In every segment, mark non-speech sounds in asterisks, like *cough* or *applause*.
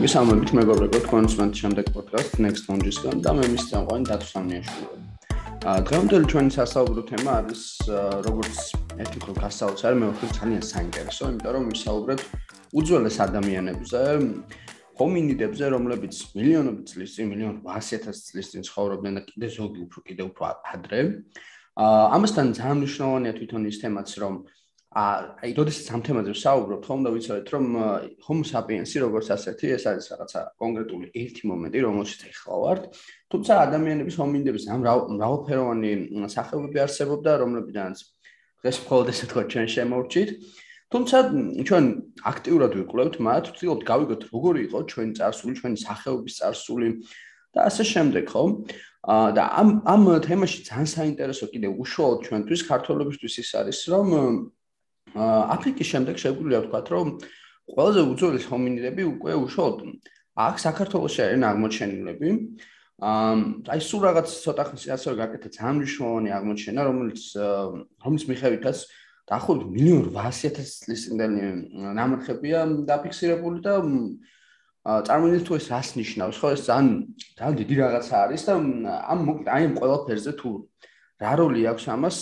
მოგესალმებით მეგობრებო, თქვენს მომთ შემდეგ პოდკასტ Next Launch-ისგან და მე მის წამყვანი დათვსამნიაშვილი. აა დღევანდელი ჩვენი სასაუბრო თემა არის როგორც ერთი ხო გასაოცარი, მე ვფიქრ ძალიან საინტერესო, იმიტომ რომ ვისაუბრებთ უძველეს ადამიანებზე, ჰომინიდებზე, რომლებიც მილიონობით წლის წინ, მილიონ 800 წლის წინ ცხოვრობდნენ და კიდე ზოგი უფრო კიდე უფრო ადრე. აა ამასთან ძალიან მნიშვნელოვანია თვითონ ის თემაც, რომ აი, როდესაც ამ თემაზე ვსაუბრობთ, ხომ და ვიცოდეთ, რომ Homo sapiens-ი როგორც ასეთი, ეს არის რაღაცა კონკრეტული ერთი მომენტი, რომელშიც ეხლა ვართ. თუმცა ადამიანების ჰომინიდების ამ მრავალფეროვანი სახეობები არსებობდა, რომლებიდანაც დღეს მხოლოდ ესე თქვა ჩვენ შემოვჭით. თუმცა ჩვენ აქტიურად ვიკვლევთ მათ, ვცდილობთ გავიგოთ როგორი იყო ჩვენი წარსული, ჩვენი სახეობის წარსული და ასე შემდეგ, ხო? აა და ამ ამ თემაში ძალიან საინტერესო კიდე უშუალოდ ჩვენთვის ქართველებისთვის ის არის, რომ აფრიკის შემდეგ შეგვიძლია ვთქვათ, რომ ყველაზე უძველესი ჰომინიდები უკვე უშუალოდ აქ საქართველოსში არიან აღმოჩენილები. აი სულ რაღაც ცოტა ხნის წინ ასე გაკეთე ძალიან მნიშვნელოვანი აღმოჩენა, რომელიც რომლის მიხედვითაც დაახლოებით 1.800.000 წლის წინდელი ნამარხებია დაფიქსირებული და წარმოიდგინეთ თუ ეს რას ნიშნავს, ხო ეს ძალიან ძალიან დიდი რაღაცა არის და ამ აი ამ ყველაფერზე თუ რა როლი აქვს ამას?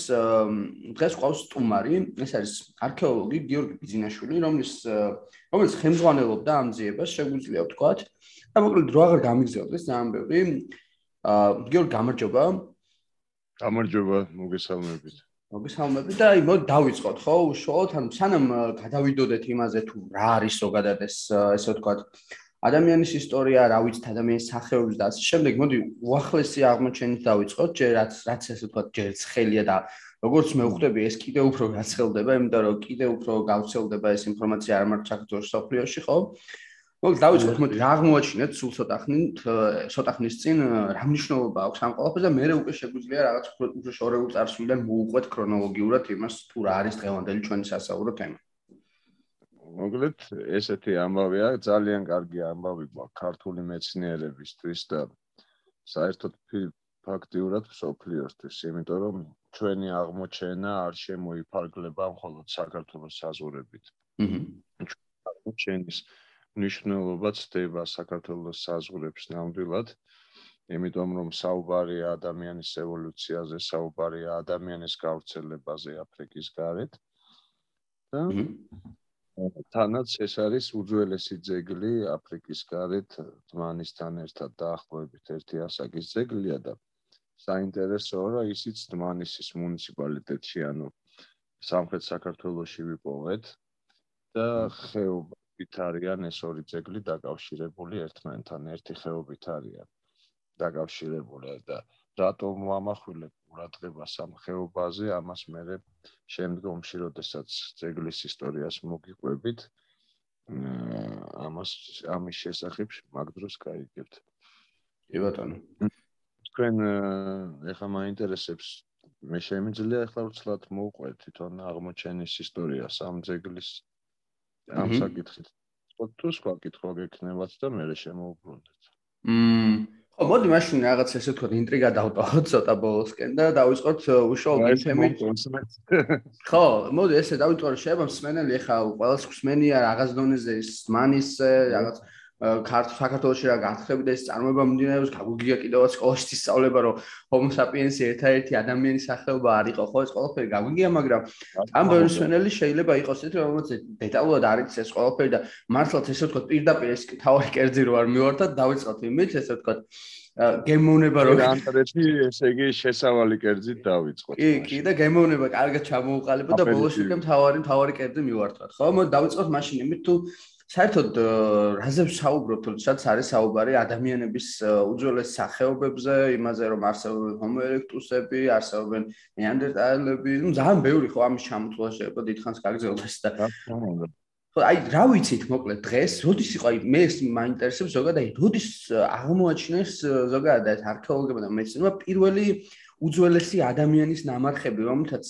დღეს ყავს სტუმარი, ეს არის არქეოლოგი გიორგი ბიძინაშვილი, რომლის რომელიც ხელმძღვანელობდა ამ ძიებას, შეგვიძლია ვთქვათ. და მოკლედ რო აღარ გამიგზავნოს ძალიან ბევრი. გიორგი გამარჯობა. გამარჯობა, მოგესალმებით. მოგესალმებით და აი მოდი დავიწყოთ, ხო? უშუალოდ ან სანამ გადავიდოდეთ იმაზე თუ რა არის ზოგადად ეს ესე ვთქვათ ადამიანის ისტორია, რა ვიცით ადამიანის სახეობის და ასე შემდეგ, მოდი უახლესი აღმოჩენით დავიწყოთ, ჯერ რაც რაც ასე ვთქვათ, ჯერ ცხელია და როგორც მე ვხვდები, ეს კიდე უფრო გაცხელდება, იმიტომ რომ კიდე უფრო გავრცელდება ეს ინფორმაცია არ მარტო საქართველოს სოფლიოში, ხო? მოდი დავიწყოთ, მოდი რა აღმოაჩინეთ სულ ცოტა ხნით, ცოტა ხნის წინ რა მნიშვნელობა აქვს ამ ყველაფერს და მე უკვე შეგვიძლია რაღაც უფრო შორეულ წარსულიდან მოუყვეთ ქრონოლოგიურად იმას თუ რა არის დღევანდელი ჩვენი სასაუბრო თემა. მოკლედ ესეთი ამბავია ძალიან კარგი ამბავი გვაქვს ქართული მეცნიერებისთვის და საერთოდ ფაქტიურად სოფლიოსთვის იმიტომ რომ ჩვენი აღმოჩენა არ შემოიფარგლება მხოლოდ საქართველოს საზღვრებით. აჰა. აღმოჩენის ნიშნულობა ცდება საქართველოს საზღვრებს ნამდვილად. იმიტომ რომ საუბარია ადამიანის ევოლუციაზე, საუბარია ადამიანის გავრცელებაზე აფრიკის გარეთ. და თანაც ეს არის უძველესი ძეგლი აფრიკის გარეთ დმანისთან ერთად დაახლოებით ერთი ასაკის ძეგლია და საინტერესოა რომ ისიც დმანისის მუნიციპალიტეტში ანუ სამხრეთ საქართველოსში ვიპოვეთ და ხეობით არიან ეს ორი ძეგლი დაკავშირებული ერთმანეთთან ერთი ხეობით არიან დაკავშირებული და რატომ ამახვილებ ყურადღებას ამ ხეობაზე ამას მე შემდგომში როდესაც ძეგლის ისტორიას მოგიყვებით. ამას ამის შესახებ მაგ დროს გაიგებთ. კი ბატონო. თქვენ ეხლა მაინტერესებს. მე შემიძლია ახლა უცლად მოუყვე თვითონ აღმოჩენის ისტორიას ამ ძეგლის ამ საკითხით. თუ სხვა კითხვა გექნებათ და მე შემოუბრუნდეთ. მმ ხო, მოდი მაშინ რაღაც ესე ვთქვათ, ინტრიგა დავტოვოთ ცოტა ბოლოსკენ და დავიწყოთ უშუალოდ თემით. *laughs* ხო, მოდი ესე დავიწყოთ, შეიძლება მსმენელი ახლა ყველას ხსმენია რაღაც დონეზე ის მანის რაღაც ქართ საქართველოსი რა გათხრები და ეს წარმოება მიმდინარეობს? გაგუგია კიდევაც სკოლაში ისწავლება რომ homo sapiens ერთ-ერთი ადამიანის სახეობა არ იყო ხო? ეს ყველაფერი გაგუგია მაგრამ ამ ბერსონელი შეიძლება იყოს ეს რომელიც დეტალურად არის ეს ყველაფერი და მართლაც ესე ვთქვათ პირდაპირ ეს თავი კერძი რო არ მივარდა დავიწყოთ იმით ესე ვთქვათ გემოვნება რო განტრეთი ესე იგი შესავალი კერძით დავიწყოთ კი კი და გემოვნება კარგად ჩამოუყალიბო და ბოლოს უკვე თავარი თავარი კერძი მივარტყათ ხო? მოდი დავიწყოთ მაშინ იმით თუ საერთოდ რაზე ვსაუბრობთ, როდესაც არის საუბარი ადამიანების უძველეს სახეობებზე, იმაზე რომ არსებობენ homo erectus-ები, არსებობენ neanderthal-ები, ну ძალიან ბევრი ხო ამის ჩამოთვლა შეიძლება დიდხანს გაგრძელდეს და ხო აი რა ვიცით მოკლედ დღეს, როდის იყო აი მე მაინტერესებს ზოგადად აი როდის აღმოაჩინეს ზოგადად არქეოლოგებმა და მეცნიერებმა პირველი უძველესი ადამიანის ნამარხები, რომელთაც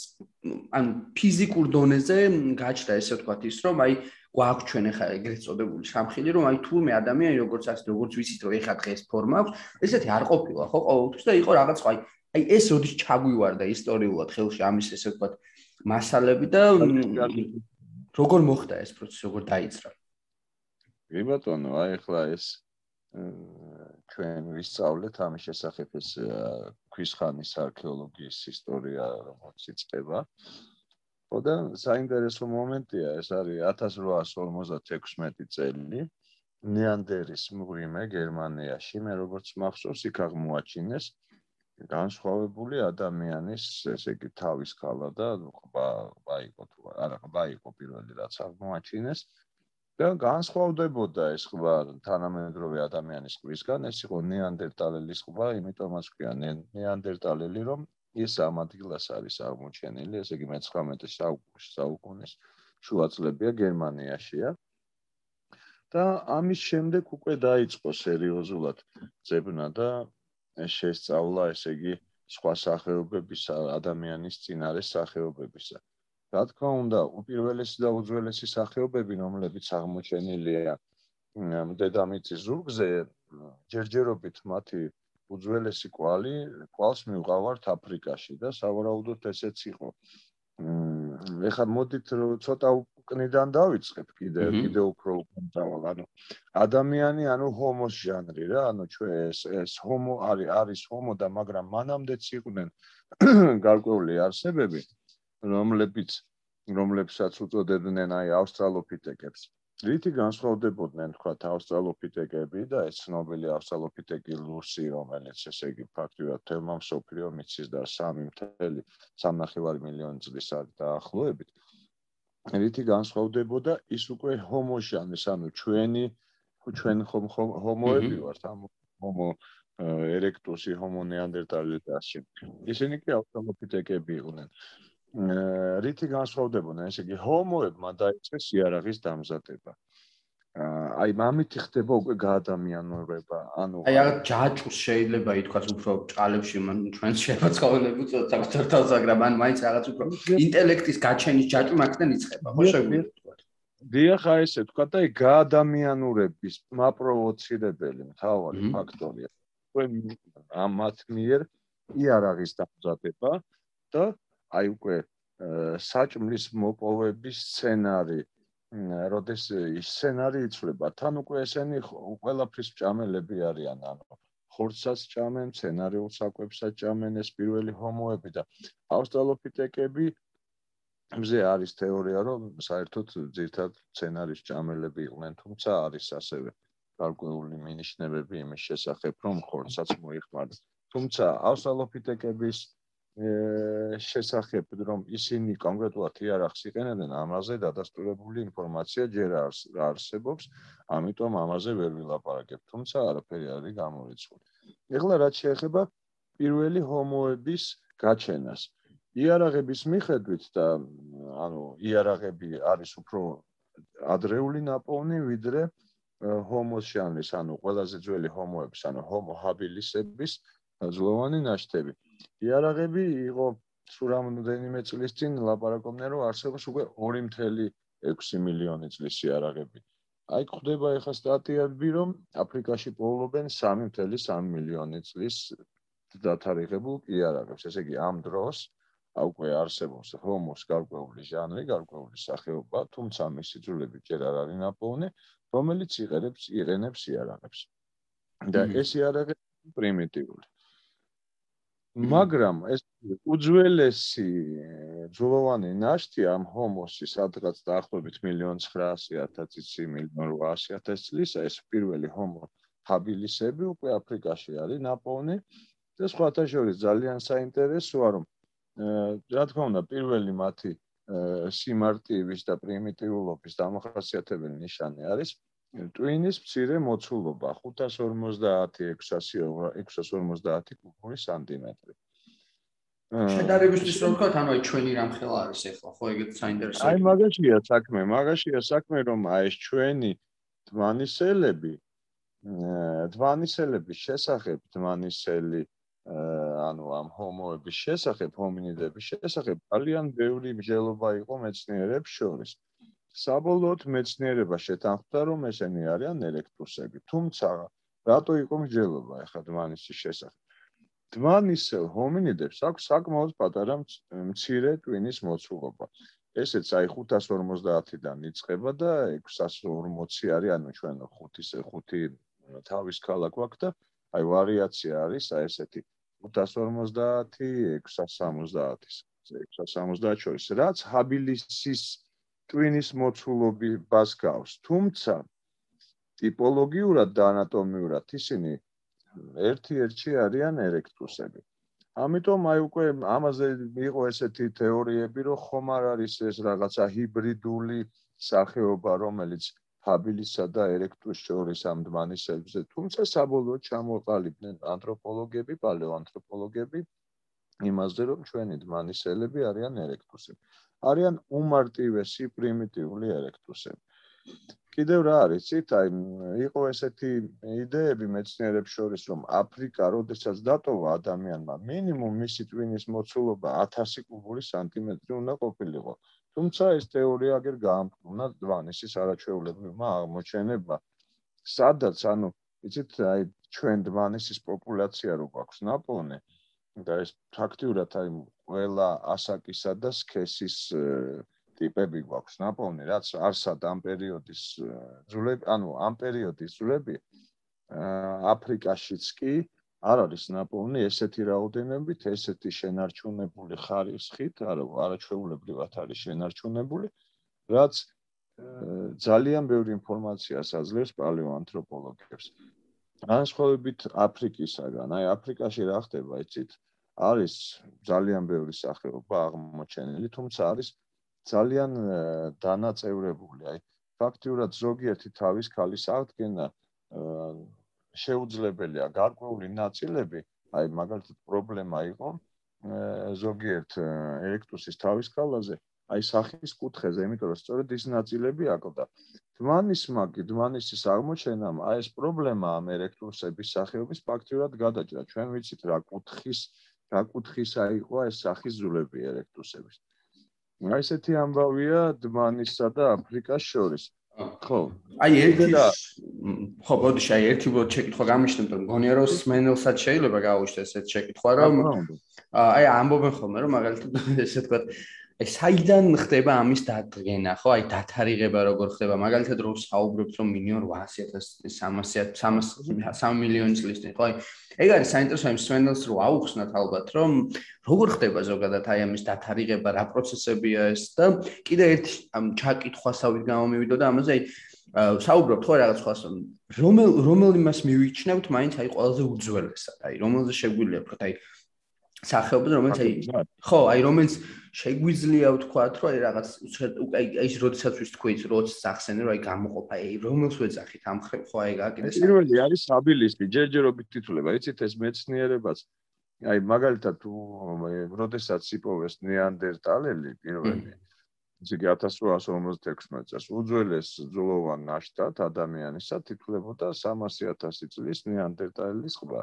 ან ფიზიკურ დონეზე გაჩნდა ესე ვთქვათ ის რომ აი გვაქვს ჩვენ ახლა ეგრეთ წოდებული სამხილი რომ აი თურმე ადამიანი როგორც ასე როგორც ვიცით რომ ეხა დღეს ფორმა აქვს ესეთი არ ყოფილა ხო ყოველთვის და იყო რაღაც ხო აი აი ეს როდის ჩაგვივარდა ისტორიულად ხელში ამის ესე ვთქვათ მასალები და როგორ მოხდა ეს პროცესი როგორ დაიწყო კი ბატონო, აი ახლა ეს ჩვენ ვისწავლეთ ამის შესახებ ეს ქვისხანის არქეოლოგიის ისტორია, რომელიც იწყება. ხოდა საინტერესო მომენტია, ეს არის 1856 წელი. ნეანდერის მღვიმე გერმანიაში, მე როგორც მახსოვს, იქ აღმოაჩინეს განსხვავებული ადამიანის, ესე იგი, თავის ქალა და ყბა, ყბა იყო თუ არა, ყბა იყო პირველი რაც აღმოაჩინეს. და განსხვავდებოდა ეს ყბა თანამედროვე ადამიანის ყბისგან, ეს იყო ნეანდერტალელის ყბა, იმიტომაც ქვია ნეანდერტალელი, რომ ის ამ ადგილას არის აღმოჩენილი, ესე იგი მე-19 საუკუნის შუა წლებია გერმანიაშია. და ამის შემდეგ უკვე დაიწყო სერიოზულად ძებნა და შესწავლა, ესე იგი, სხვა სახეობების ადამიანის წინარე სახეობებისა. რა თქმა უნდა, უპირველესი და უძველესი სახეობები, რომლებიც აღმოჩენილია დედამიწის ზურგზე, ჯერჯერობით მათი უძველესი კვალი, კვალს მივყავართ აფრიკაში და სავარაუდოდ ესეც იყო. მ ეხლა მოდით ცოტა უკნიდან დავიწყებ კიდე კიდე უფრო უკნდავალ ანუ ადამიანი ანუ ჰომოს ჟანრი რა ანუ ჩვენ ეს ეს ჰომო არის არის ჰომო და მაგრამ მანამდეც იყვნენ *coughs* გარკვეული არსებები რომლებიც რომლებსაც უწოდებდნენ აი ავსტრალოპითეკებს რითი განსხვავდებოდნენ თქვა ავსტრალოპითეკები და ეს ცნობილი ავსტრალოპითეკი ლუსი რომელიც ესე იგი ფაქტიურად თემა მსოფლიო მიცის და 3.3 მილიონი წლის არის დაახლოებით რითი განსხვავდებოდა ის უკვე ჰომოჟანის ანუ ჩვენი ჩვენ ხომ ჰომოები ვართ ამ ჰომო ერექტუსი ჰომო ნეანდერტალი და ასე. ისინი კი ავსტრალოპითეკები იყვნენ რითი განსხვავდებოდნენ, ესე იგი, ჰომოებმა დაიწყეს იარაღის დამზადება. აი, მამითი ხდება უკვე გაადამიანურება, ანუ აი, რაღაც ჯაჭვს შეიძლება ითქვას უფრო ჭალებში, მან ჩვენ შეიძლება ცხოველები უწოდოთ საკუთარ თავს, მაგრამ ან მაინც რაღაც უფრო ინტელექტის გაჩენის ჯაჭვი მაგდან იწყება, ხო შეგვიძლია? დიახ, აი ესე თქვა და აი გაადამიანურების მაპროვოცირებელი მთავარი ფაქტორია. ჩვენ ამათ მიერ იარაღის დამზადება და აი უკვე საჭმლის მოპოვების სცენარი როდეს ის სცენარი იწლება თან უკვე ესენი ყველაფრის ჭამელები არიან ანუ ხორცსაც ჭამენ სცენარიულ საკვებსაც ჭამენ ეს პირველი ჰომოები და ავსტრალოპითეკები მზე არის თეორია რომ საერთოდ ძირთად სცენარის ჭამელები იყვნენ თუმცა არის ასევე გარკვეული მინიშნებები იმის შესახებ რომ ხორცსაც მოიხმართ თუმცა ავსტრალოპითეკების შესახებ რომ ისინი კონკრეტულად იარაღს იყენებდნენ ამაზე დადასტურებული ინფორმაცია ჯერ არ არსებობს ამიტომ ამაზე ვერ ვილაპარაკებ თუმცა არაფერი არის გამორიცხული. ეხლა რაც შეეხება პირველი ჰომოების გაჩენას. იარაღების მიხედვით და ანუ იარაღები არის უფრო ადრეული ნაპოვნი ვიდრე ჰომოს ჟანრის ანუ ყველაზე ძველი ჰომოების ანუ ჰომო ჰაბილისების ძლოვანი ნაშთები იარაღები იყო სულ რამოდენიმე წლის წინ ლაპარაკობდნენ რომ არსებობს უკვე 2.6 მილიონი წლის იარაღები. აი ხდება ახლა სტატიები რომ აფრიკაში პოულობენ 3.3 მილიონი წლის დათარიღებულ იარაღებს. ესე იგი ამ დროს უკვე არსებობს ჰომოს გარკვეული ჟანრი, გარკვეული სახეობა, თუმცა მისი ძვლები ჯერ არ არის ნაპოვნი, რომელიც იყენებს იყენებს იარაღებს. და ეს იარაღები პრიმიტიული. მაგრამ ეს უძველესი ძულოვანი ნაშთი ამ ჰომოსის ადღაც დაახლოებით 1.900.000 1.800.000 წლის ეს პირველი ჰომო ჰაბილისები უკვე აფრიკაში არის ნაპოვნი და სხვათა შორის ძალიან საინტერესოა რომ რა თქმა უნდა პირველი მათი სიმარტივის და პრიმიტიულობის დამახასიათებელი ნიშანი არის ტვინის მცირე მოცულობა 550-650 კუბური სანტიმეტრი. შედარებისთვის რომ ვთქვა, ანუ აი ჩვენი რამხელა არის ახლა, ხო ეგეთ საინტერესოა. აი მაგაშია საქმე, მაგაშია საქმე, რომ აი ეს ჩვენი დვანისელები დვანისელების შესახებ, დვანისელი ანუ ამ ჰომოების შესახებ, ჰომინიდების შესახებ ძალიან ბევრი მსჯელობა იყო მეცნიერებს შორის. საბოლოოდ მეცნიერება შეთანხმდა რომ ესენი არიან ელექტროსები. თუმცა რატო იყო მსჯელობა ახლა დმანისის შესახებ? დმანისელ ჰომინიდებს აქვს საკმაოდ პატარა მცირე ტვინის მოცულობა ესეც აი 550-დან იწყება და 640 არის, ანუ ჩვენ 5-ის 5 თავის ქალა გვაქვს და აი ვარიაცია არის აი ესეთი 550 670-ის 670 შორის, რაც ჰაბილისის ტვინის მოცულობას გავს. თუმცა ტიპოლოგიურად და ანატომიურად ისინი ერთ-ერთი არიან ერექტუსები. ამიტომ აი უკვე ამაზე იყო ესეთი თეორიები, რომ ხომ არ არის ეს რაღაცა ჰიბრიდული სახეობა, რომელიც ფაბილისა და ერექტუს შორის ამ დმანისებზე, თუმცა საბოლოოდ ჩამოყალიბდნენ ანთროპოლოგები, პალეოანთროპოლოგები იმაზე, რომ ჩვენი დმანისელები არიან ერექტუსები. არიან უმარტივესი პრიმიტიული ერექტუსები. კიდევ რა არის ცით აი იყო ესეთი იდეები მეცნიერებს შორის რომ აფრიკა როდესაც დატოვა ადამიანმა მინიმუმ მისი ტვინის მოცულობა 1000 კუბური სანტიმეტრი უნდა ყოფილიყო თუმცა ეს თეორია აგერ გაამკრუნა დვანისის არაჩვეულებრივმა აღმოჩენებმა სადაც ანუ იცით აი ჩვენ დვანისის პოპულაცია რო გვაქვს ნაპოვნე და ეს ფაქტიურად აი ყველა ასაკისა და სქესის ტიპები გვაქვს ნაპოვნი, რაც არსად ამ პერიოდის ძულები, ანუ ამ პერიოდის ძულები აფრიკაშიც კი არ არის ნაპოვნი ესეთი რაოდენობით, ესეთი შენარჩუნებული ხარისხით, არა არაჩვეულებრივად არის შენარჩუნებული, რაც ძალიან ბევრი ინფორმაციას აძლევს პალეოანთროპოლოგებს. განსხვავებით აფრიკისაგან, აი აფრიკაში რა ხდება, იცით? არის ძალიან ბევრი სახეობა აღმოჩენილი, თუმცა არის ძალიან დანაწევრებული. აი ფაქტიურად ზოგიერთი თავის ქალის აღდგენა შეუძლებელია გარკვეული ნაწილები, აი მაგალითად პრობლემა იყო ზოგიერთ ელექტროსის თავის ქალაზე, აი სახის კუთხეზე, იმიტომ რომ სწორედ ის ნაწილები აკლდა. დმანის მაგი, დმანისის აღმოჩენამ აი ეს პრობლემა ამ ელექტროსების სახეობის ფაქტიურად გადაჭრა. ჩვენ ვიცით რა კუთხის რა კუთხისა იყო ეს სახის ზულები ელექტროსების. აი ესეთი ამბავია დმანისა და აფრიკას შორის. ხო. აი ერთი ხო, ბოდიში, აი ერთი ბოდ შეკითხვა გამიშნებ, რომ გონია რომ სმენელსაც შეიძლება გაუშვეს ესეთ შეკითხვა, რომ აი ამბობენ ხოლმე, რომ მაგალითად ესე თქვა აი საიდან ხდება ამის დადგენა, ხო? აი დათარიღება როგორ ხდება? მაგალითად რო საუბრობთ რომ მილიონ 800.000 300 3 მილიონი წლის წინ, ხო? აი ეგ არის საინტერესო იმ სვენელს რო აუხსნათ ალბათ, რომ როგორ ხდება ზოგადად აი ამის დათარიღება, რა პროცესებია ეს და კიდე ერთი ამ ჩაკითხვასავით გამომივიდო და ამაზე აი საუბრობთ ხო რაღაც ხას რომელ რომელ იმას მივიჩნევთ მაინც აი ყველაზე უძველესად, აი რომელზე შეგვიძლია ვთქვათ აი სახეობა რომელიც აი ხო აი რომელიც შეგვიძლია ვთქვათ რომ აი რაღაც აი ის როდესაც ვის თქვით როც სახსენე რომ აი გამოყოფა აი რომელს ვეძახით ამ ხო აი გაკიდე პირველი არის აბილისტი ჯერჯერობით თითულება იცით ეს მეცნიერებაც? აი მაგალითად თუ როდესაც იპოვეს ნეანდერტალელი პირველი ისე 1856 წელს უძველეს ძულოვან ნაშთად ადამიანისა თითულებოდა 300000 წლის ნეანდერტალის ყბა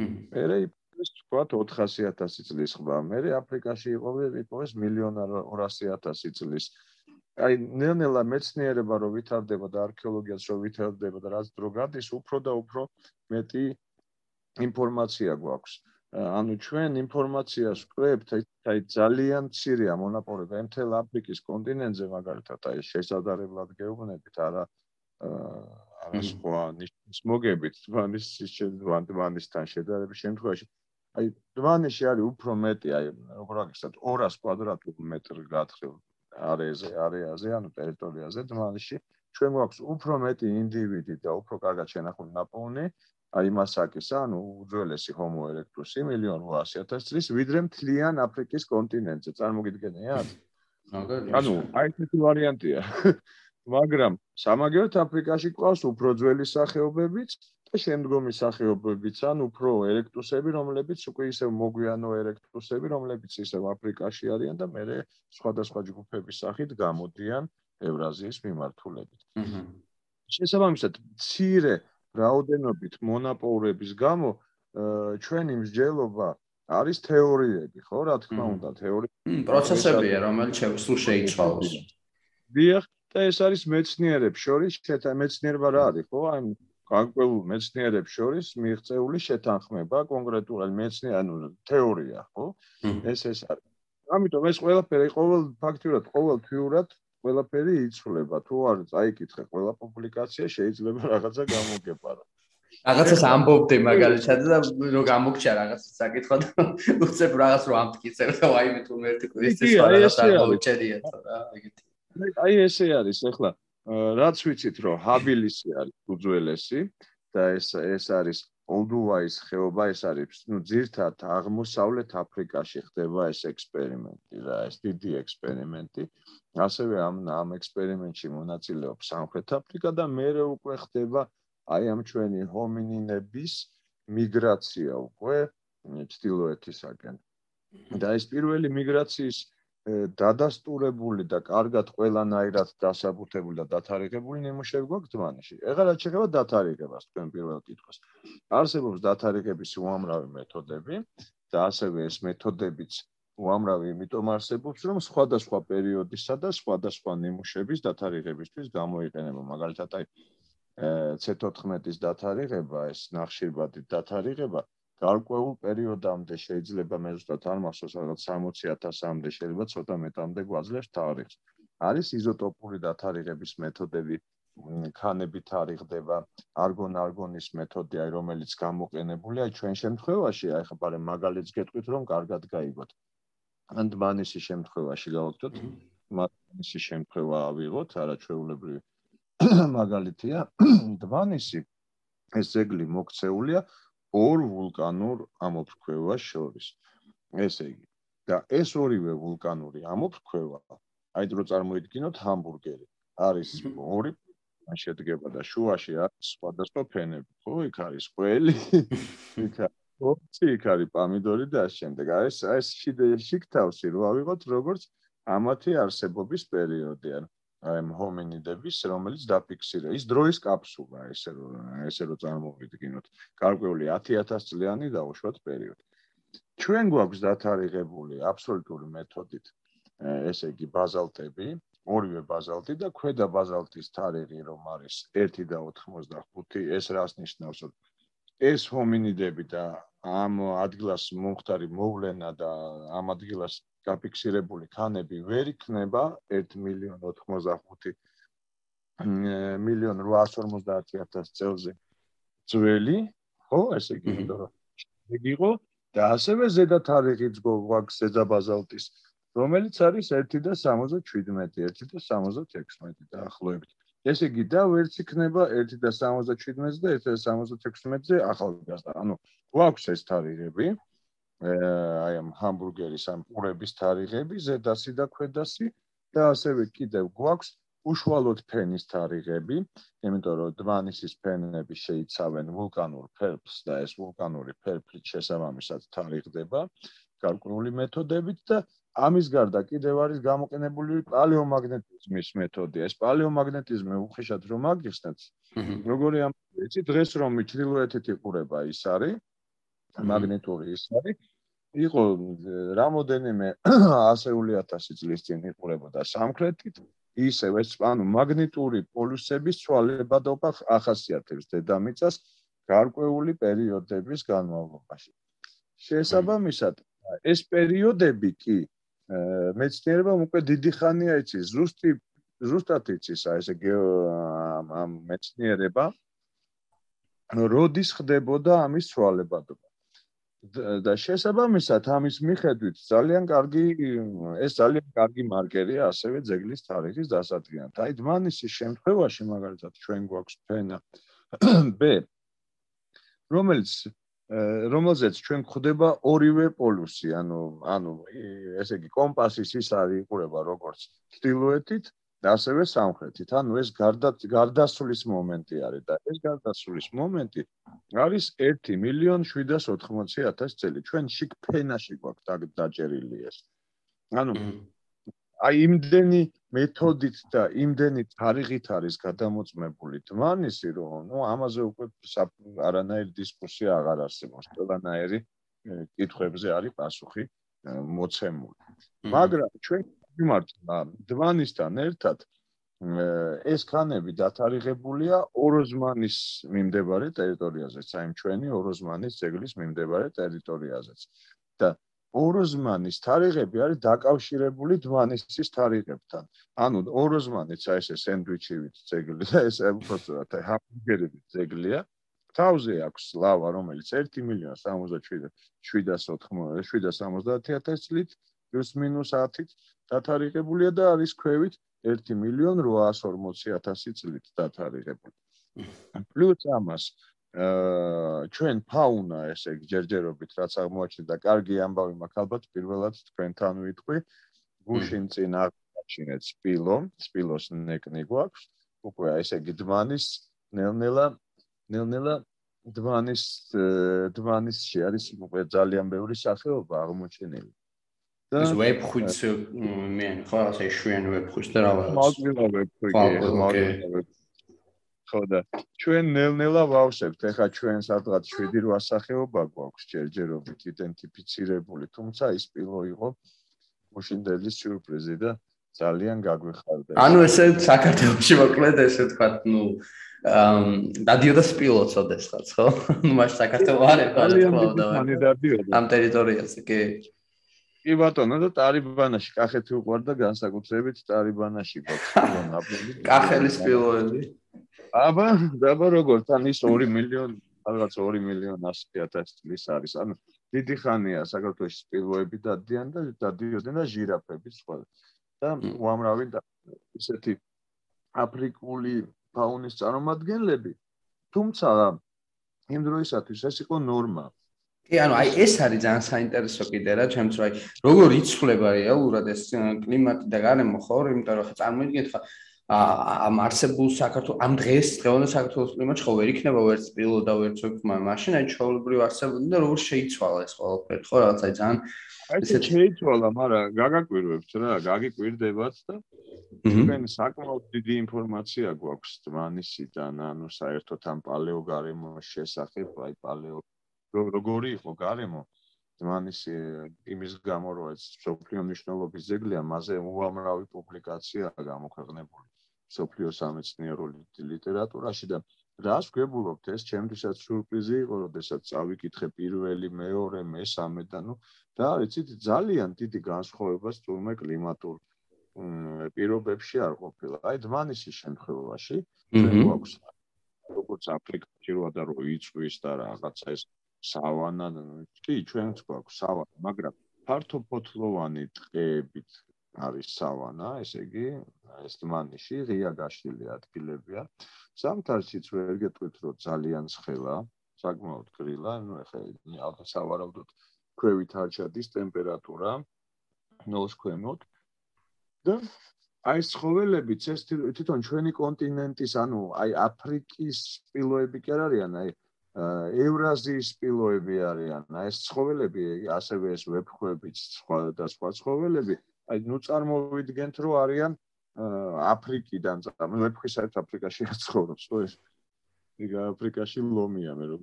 მერე ეს თქვა 400000 წლის ხმა. მე აფრიკაში იყო ვიპოვეს მილიონი 200000 წლის. აი ნელ-ნელა მეცნიერება რო ვითარდება და არქეოლოგიაც რო ვითარდება და რაც დრო გადის, უფრო და უფრო მეტი ინფორმაცია გვაქვს. ანუ ჩვენ ინფორმაციას ვკრებთ, აი ძალიან ცირია მონაპოვება მთელ აფრიკის კონტინენტზე მაგალითად, აი შესაძლებლად გეუბნებით არა არა სხვა ნიშნის მოგებით, თვანის შეძვანთვანისთან შედარების შემთხვევაში აი დვანიში არის უფრო მეტი აი როგორ აღიქვსათ 200 კვადრატულ მეტრ გათხრილ არეზე არეაზე ანუ ტერიტორიაზე დვანიში ჩვენ გვაქვს უფრო მეტი ინდივიდი და უფრო კარგად შენახული ნაპოვნი აი მასაკისა ანუ უძველესი ჰომო ერექტუსი მილიონ 800000 წლის ვიდრე მთლიან აფრიკის კონტინენტზე წარმოგიდგენიათ ანუ აი ეს ვარიანტია. *laughs* მაგრამ სამაგერთ აფრიკაში ყავს უფრო ძველი სახეობებიც შემდგომი სახეობებიც ან უფრო ერექტუსები, რომლებიც უკვე ისევ მოგვიანო ერექტუსები, რომლებიც ისევ აფრიკაში არიან და მე სხვადასხვა ჯგუფების სახით გამოდიან ევრაზიის მიმართულებით. შესაბამისად, ცირე რაოდენობით მონაპოვრების გამო ჩვენი მსჯელობა არის თეორიები, ხო, რა თქმა უნდა, თეორიები. პროცესებია, რომელიც სულ შეიცვალოს. დიახ, და ეს არის მეცნიერებს შორის შეთა მეცნიერება რა არის, ხო? აი განკველულ მეცნიერებს შორის მიღწეული შეთანხმება კონკრეტულად მეცნიერ ანუ თეორია ხო ეს ეს არის ამიტომ ეს ყველაფერი ყოველ ფაქტურად ყოველ თვიურად ყველაფერი იცვლება. თუ არ წაიკითხე ყველა პუბლიკაცია შეიძლება რაღაცა გამოგეპარა. რაღაცას ამბობდი მაგალითად და რო გამოგჩა რაღაც საკითხვა და უცებ რაღაც რო ამტკიცებ და აი მე თუ ერთი კვირის ეს რაღაც აღმოჩენია რა ეგეთი. აი ესე არის ახლა რაც ვიცით რომ ჰაბილისი არის უძველესი და ეს ეს არის ოლდუვაის ხეობა ეს არის ნუ ძირთად აღმოსავლეთ აფრიკაში ხდება ეს ექსპერიმენტი რა ეს დიდი ექსპერიმენტი. ასევე ამ ამ ექსპერიმენტში მონაწილეობს სამხრეთ აფრიკა და მეორე უკვე ხდება აი ამ ჩვენი ჰომინინების მიგრაცია უკვე ჩtildeოეთისაკენ და ეს პირველი მიგრაციის დადასტურებული და კარგად ყველანაირად დასაბუთებული და დათარიღებული ნიმუშები გვაქვს დმანში. ეხლა რა შეიძლება დათარიღებას თქვენ პირველ კითხვას. არსებობს დათარიღების უამრავი მეთოდები და ასევე ეს მეთოდებიც უამრავი იმიტომ არსებობს, რომ სხვადასხვა პერიოდისა და სხვადასხვა ნიმუშების დათარიღებისთვის გამოიყენება. მაგალითად, აი C14-ის დათარიღება, ეს ნახშირბადის დათარიღება გარკვეულ პერიოდამდე შეიძლება მე ზუსტად არ მახსოვს რაღაც 60000-მდე შეიძლება ცოტა მეტამდე გვაძლევს თარიღს. არის იზოტოპური დათარიღების მეთოდები, ქანები თარიღდება, არგონ-არგონის მეთოდი, აი რომელიც გამოყენებულია ჩვენ შემთხვევაში, აი ხა პარე მაგალითს გეტყვით რომ კარგად გაიგოთ. ან დმანისის შემთხვევაში გავაკეთოთ, მაგალითის შემთხვევა ავიღოთ, არაჩვეულებრივი *coughs* მაგალითია, დმანისი ეს ზეგლი მოქცეულია ორ ვულკანურ ამოფრქვევას შორის. ესე იგი, და ეს ორივე ვულკანური ამოფრქვევა, აი დრო წარმოიდგინოთ ჰამბურგერი, არის ორი შედგება და შუაში არის სხვადასხვა ფენები, ხო? იქ არის ყველი, იქ არის იქ არის პამიდორი და ამ შემდეგ არის ეს შიქთავსი რო ავიღოთ როგორც ამათი არსებობის პერიოდი არის. აი ჰომინიდების რომელიც დაფიქსირა. ის დროის კაფსულა ესე რომ ესე რომ წარმოვიდგინოთ. გარკვეული 10000 წლიანი დაუშვათ პერიოდი. ჩვენ გვაქვს დათარიღებული აბსოლუტური მეთოდით ესე იგი ბაზალტები ორივე ბაზალტი და ქვედა ბაზალტის თარიღი რომ არის 1.85 ეს რას ნიშნავს? ეს ჰომინიდები და ამ ადგილას მომხდარი მოვლენა და ამ ადგილას გაფიქსირებული ქანები ვერ იქნება 1 მილიონ 85 მილიონ 850000 წელზე ძველი, ხო, ესე იგი უნდა რომ იყო და ასევე ზედა თარიღიც გვაქვს ზედა ბაზალტის, რომელიც არის 1.77, 1.76 დაახლოებით. ესე იგი და ვერც იქნება 1.77-ზე და 1.76-ზე ახალგაზრდა. ანუ გვაქვს ეს თარიღები. აი ამ ჰამბურგერის ამ პურების თარიღები, ზედასი და ქვედასი და ასევე კიდევ გვაქვს უშუალოდ ფენის თარიღები, იმიტომ რომ დვანისის ფენები შეიცავენ ვულკანურ ფერფლს და ეს ვულკანური ფერფლი შესაბამისად თარიღდება გარკვეული მეთოდებით და ამის გარდა კიდევ არის გამოყენებული პალეომაგნეტიზმის მეთოდი. ეს პალეომაგნეტიზმი უხეშად რომ აგიხსნათ, როგორი ამ იცი დღეს რომ ჩრდილოეთით იყურება ის არის მაგნიტური ის არის იყო რამოდენიმე ასეული ათასი წლის წინ იყურებოდა სამხრეთით. ისევ ეს ანუ მაგნიტური პოლუსების ცვალებადობა ახასიათებს დედამიწას გარკვეული პერიოდების განმავლობაში. შესაბამისად ეს პერიოდები კი მეცნიერებამ უკვე დიდი ხანია იცის ზუსტი ზუსტად იცის აი ესე ამ მეცნიერება როდის ხდებოდა ამის ცვალებადობა და შესაბამისად ამის მიხედვით ძალიან კარგი ეს ძალიან კარგი მარკერია ასევე ძეგლის თარიღის დასადგენად. აი დმანისის შემთხვევაში მაგალითად ჩვენ გვაქვს ფენა B რომელიც რომელზეც ჩვენ გვხვდება ორივე პოლუსი, ანუ ანუ ესე იგი კომპასის ის არის იყურება როგორც და ასევე სამხრეთით. ანუ ეს გარდა გარდასulis მომენტი არის და ეს გარდასulis მომენტი არის 1.780.000 წელი. ჩვენ შიგ ფენაში გვაქვს დაჭერილი ეს. ანუ აი იმდენი მეთოდით და იმდენი თარიღით არის გადამოწმებული თმანისი, რომ ნუ ამაზე უკვე არანაირი დისკუსია აღარ არსებობს. ყველანაირი კითხვებზე არის პასუხი მოცემული. მაგრამ ჩვენ მიმართა დვანისთან ერთად ეს ქანები დათარიღებულია ოროზმანის მიმდებარე ტერიტორიაზეც, აი ჩვენი ოროზმანის ძეგლის მიმდებარე ტერიტორიაზეც. და ოროზმანის თარიღები არის დაკავშირებული დმანისის თარიღებთან. ანუ ოროზმანიც აი ესე სენდვიჩივით ძეგლი და ეს უბრალოდ ჰამბურგერებით ძეგლია. თავზე აქვს ლავა, რომელიც 1 მილიონ 77770 წლით პლუს მინუს 10-ით დათარიღებულია და არის ქვევით 1 მილიონ 840000 წლით დათარიღებული. პლუს ამას აა ჩვენ ფაუნა ესე ჯერჯერობით რაც აღმოაჩინდა კარგი ამბავი მაქვს. ალბათ პირველად თქვენთან ვიტყვი. გუშინ წინ აღჩინეთ სპილო. სპილოს ნეკნი გვაქვს. უკვე ესე იგი დმანის ნელ-ნელა ნელ-ნელა დმანის დმანისში არის უკვე ძალიან ბევრი სახეობა აღმოჩენილი ეს ვებხვიც მე ხო ასე შვენ ვებხვიც და რა ვარ მაგვილა ვებხვი კი მაგვილა ხო და ჩვენ ნელ-ნელა ვავსებთ ეხა ჩვენ სადღაც 7-8 სახეობა გვაქვს ჯერჯერობით იდენტიფიცირებული თუმცა ის პილო იყო მუშინდელის სიურპრიზი და ძალიან გაგვეხარდა ანუ ესე საქართველოსი მოკლედ ესე თქვა ნუ ამ დადიოდა სპილო წოდესღაც ხო? *laughs* ნუ მას საქართველოს არ ეყო და ამ ტერიტორიაზე კი კი ბატონო და ტარიბანაში კახეთი უყარდა განსაკუთრებით ტარიბანაში გვაქვს კახელის პილოები აბა, აბა როგორ თან ის 2 მილიონი, რაღაც 2 მილიონი 100000 წლის არის. ანუ დიდი ხანია საქართველოს სპილოები დადიან და დადიოდნენ და ჟირაფები სხვა. და უამრავი ისეთი აფრიკული ფაუნის წარმომადგენლები. თუმცა იმ დროისათვის ეს იყო ნორმა. კი, ანუ აი ეს არის ძალიან საინტერესო კიდე რა, ჩემთვის რა, როგორ იცვლება რეალურად ეს კლიმატი და გარემო ხო, იმიტომ რომ ხა წარმოიდგინეთ ხა ამ არსებულ საქართველოს ამ დღეს დღევანდელ საქართველოს კლიმატში ხო ვერ იქნება ვერც პილო და ვერც ოქმა მაშინ აი ჩაოლებრივ არსებობდი და როგორ შეიცვალა ეს ყველაფერი ხო? რაღაც აი ძალიან ესე შეიცვალა მაგრამ გაგაკვირვებთ რა გაგიკვირდებათ და თქვენ საკმაოდ დიდი ინფორმაცია გვაქვს დმანისიდან ანუ საერთოდ ამ პალეო გარემოს შესახებ აი პალეო როგორი იყო გარემო დმანისი იმის გამო რომ ეს სოფლიო მნიშვნელობის ძეგლია მასე უამრავი პუბლიკაციაა გამოქვეყნებული. სოფლიო სამეცნიერო ლიტერატურაში და რას გვებულობთ ეს ჩემთვისაც სიურპრიზი იყო, როდესაც წავიკითხე პირველი, მეორე, მესამე და ნუ და იცით ძალიან დიდი განსხვავება სტურმე კლიმატურ პირობებში არ ყოფილა. აი დმანისის შემთხვევაში ჩვენ გვაქვს როგორც აფრიკაში როა და რო იწვის და რაღაცა ეს სავანა კი ჩვენც გვაქვს სავანა, მაგრამ ფართოფოთლოვანი ტყეებით არის სავანა, ესე იგი, ეს დმანიში ღია გაშლილი ადგილებია. ზამთარშიც ვერ გეტყვით, რომ ძალიან ცხელა, საკმაოდ გრილა, ну ეხლა ალბათ სავარაუდოდ ქვევით არ ჩადის ტემპერატურა 0-ს ქვემოთ. და აი ცხოველებიც ეს თვითონ ჩვენი კონტინენტის, ანუ აი აფრიკის სპილოები კი არ არიან, აი ევრაზიის სპილოები არიან. აი ეს ცხოველები, ასევე ეს ვეფხვებიც, სხვა და სხვა ცხოველები აი ნუ წარმოვიდგენთ რომ არიან აფრიკიდან ვეფხი საერთოდ აფრიკაში არ ცხოვრობს ხო ეს იქ აფრიკაში ლომია მე რომ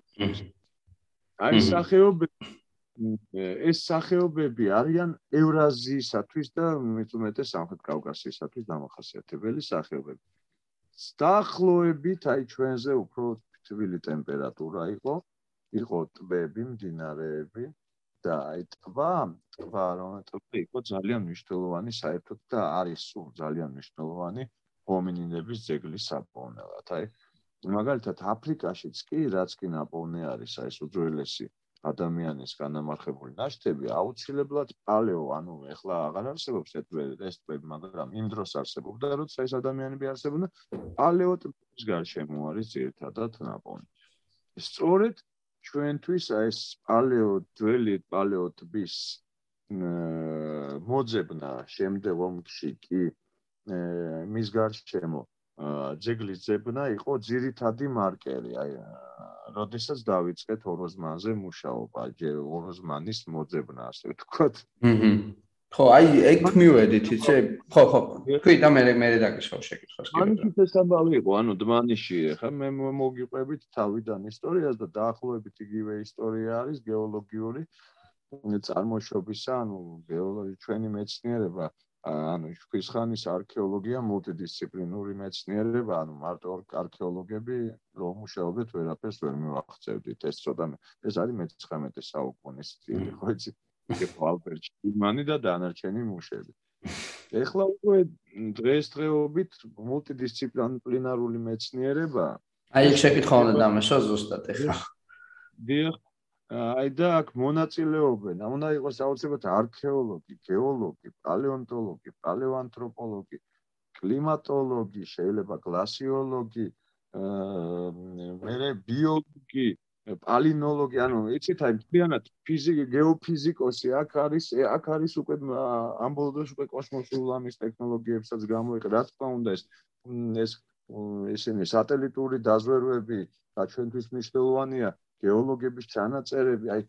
აი სახეობები ეს სახეობები არიან ევრაზიისათვის და მეტუმეტე სამხრეთ კავკასიისათვის დამახასიათებელი სახეობები. დაახლოებით აი ჩვენზე უფრო თბილი ტემპერატურა იყო, იყო ტბები, მდინარეები, და აი ტბა, ტბა რომ ტბა იყო ძალიან მნიშვნელოვანი საერთოდ და არის სულ ძალიან მნიშვნელოვანი ჰომინინების ძეგლის საპოვნელად. აი მაგალითად აფრიკაშიც კი რაც კი ნაპოვნე არის აი ეს უძველესი ადამიანის განამარხებული ნაშთები აუცილებლად პალეო, ანუ ეხლა აღარ არსებობს ეს ტბები, მაგრამ იმ დროს არსებობდა, როცა ეს ადამიანები არსებობდნენ, პალეო ტბის გარშემო არის ერთადად ნაპოვნი. სწორედ ჩვენთვის ეს პალეო ძველი პალეო ტბის მოძებნა შემდეგ ომში კი მის გარშემო ძეგლის ძებნა იყო ძირითადი მარკერი აი როდესაც დავიწყეთ ოროზმანზე მუშაობა ოროზმანის მოძებნა ასე ვთქვათ აჰა ხო, აი ეგ მივედით, იცი? ხო, ხო. თქვი და მე მე დაგიშავ შეკითხვას კიდე. ანუ ეს ამბავი იყო, ანუ დმანიში, ხა მე მოგიყვებით თავიდან ისტორიას და დაახლოებით იგივე ისტორია არის გეოლოგიური წარმოშობისა, ანუ გეოლოგი ჩვენი მეცნიერება, ანუ ქვის ხანის არქეოლოგია მულტიდისციპლინური მეცნიერება, ანუ მარტო არქეოლოგები რომ მუშაობდეთ, ვერაფერს ვერ მივახცევდით, ეს ცოტა ეს არის მე-19 საუკუნის სტილი, ხო იცი? იყო ალბერტ შტიმანი და დანარჩენი მუშები. ეხლა უკვე დღესდღეობით მულტიდისციპლინარული მეცნიერება აი შეკითხვა უნდა დამეშვა ზუსტად ეხლა. დიახ, აი და აქ მონაწილეობენ, უნდა იყოს აუცილებლად არქეოლოგი, გეოლოგი, პალეონტოლოგი, პალეოანთროპოლოგი, კლიმატოლოგი, შეიძლება გლასიოლოგი, აა მე ბიოლოგი, პალინოლოგი, ანუ იცით აი მთლიანად ფიზიკა, გეოფიზიკოსი აქ არის, აქ არის უკვე ამბოლდოს უკვე კოსმოსურ ამის ტექნოლოგიებსაც გამოიყენა, რა თქმა უნდა ეს ეს ესენი სატელიტური დაზვერვები და ჩვენთვის მნიშვნელოვანია გეოლოგების ჩანაწერები, აი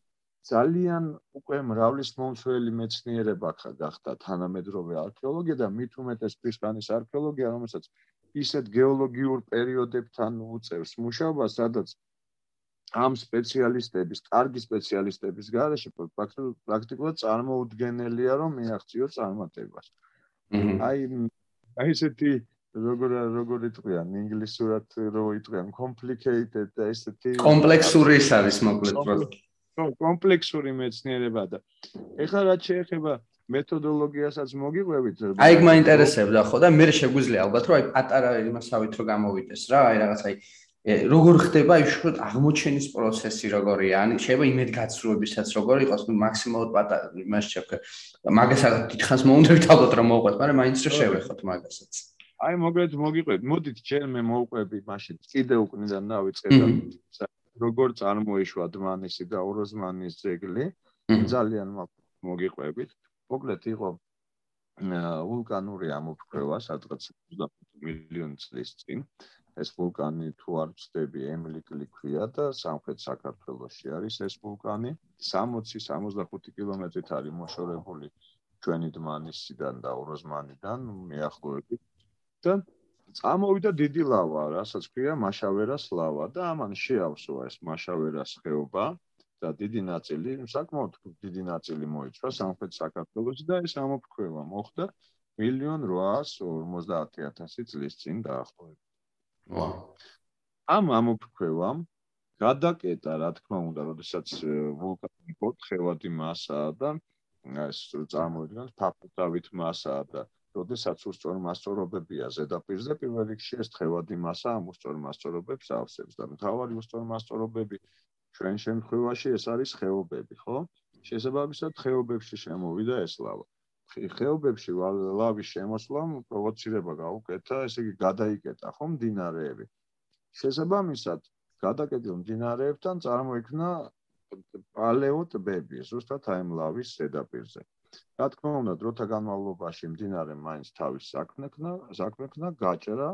ძალიან უკვე მრავლის მომცველი მეცნიერება გახდა თანამედროვე არქეოლოგია და მით უმეტეს ფისკანის არქეოლოგია, რომელსაც ისეთ გეოლოგიურ პერიოდებთან უწევს მუშაობას, სადაც ამ სპეციალისტების, კარგი სპეციალისტების garaში პრაქტიკულად წარმოუდგენელია რომ მიაღწიო წარმატებას. აი აი ესეთი როგორ როგორ იტყვიან ინგლისურად რო იტყვიან complicated და ესეთი კომპლექსური ის არის მოკლედ კომპლექსური მეცნიერება და ეხლა რაც შეეხება მეთოდოლოგიასაც მოგიყვებით აი ეგ მაინტერესებდა ხო და მე შეგვიძლია ალბათ რომ აი პატარა იმასავით რო გამოვიდეს რა აი რაღაც აი როგორ ხდება უშუალოდ აღმოჩენის პროცესი როგორია? ან შეიძლება იმედ გაცრუებისაც როგორ იყოს, ну მაქსიმალურად პატარა იმას შექ. მაგასაც დიდხანს მოუნდებით ალბათ რომ მოუყვეთ, მაგრამ მაინც რომ შევეხოთ მაგასაც. აი მოგეთ მოგიყვეთ, მოდით ჯერ მე მოუყვები მაშინ კიდე უკნიდან დავიწყებ და როგორ წარმოიშვა დმანისი და ოროზმანის ძეგლი. ძალიან მოგიყვებით. მოკლედ იყო ვულკანური ამოფრქვევა სადღაც 25 მილიონი წლის წინ. ეს ვულკანი თუ არ ვწდები ემლიკლი ქვია და სამხრეთ საქართველოსში არის ეს ვულკანი 60-65 კილომეტრით არის მოშორებული ჩვენი დმანისიდან და ოროზმანიდან მიახლოებით და წამოვიდა დიდი ლავა, რასაც ქვია მაშავერას ლავა და ამან შეავსო ეს მაშავერას ხეობა და დიდი ნაწილი, საკმაოდ დიდი ნაწილი მოიცვა სამხრეთ საქართველოსი და ეს ამოფრქვევა მოხდა 1.850.000 წლის წინ დაახლოებით. ვა ამ ამოფრქვევამ გადაკეტა რა თქმა უნდა როდესაც ვულკანი კოთხევადი მასაა და ეს წარმოიდგინეთ ფაფუტავით მასაა და როდესაც უსწორ მასწორობებია ზედაპირზე პირველ რიგში ეს თხევადი მასა ამ უსწორ მასწორობებს ავსებს და მთავარი უსწორ მასწორობები ჩვენ შემთხვევაში ეს არის ხეობები ხო შესაბამისად ხეობებში შემოვიდა ეს ლავა ხეობებში ლავის შემოსვლამ პროვოცირება გაუკეთა, ესე იგი გადაიკეტა ხო მდინარეები. შესაბამისად, გადაკეტილ მდინარეებთან წარმოიქმნა პალეო ტბები, ზუსტად აი ლავის ზედაპირზე. რა თქმა უნდა, დროთა განმავლობაში მდინარე მაინც თავის საქმექნა, საქმექნა გაჭრა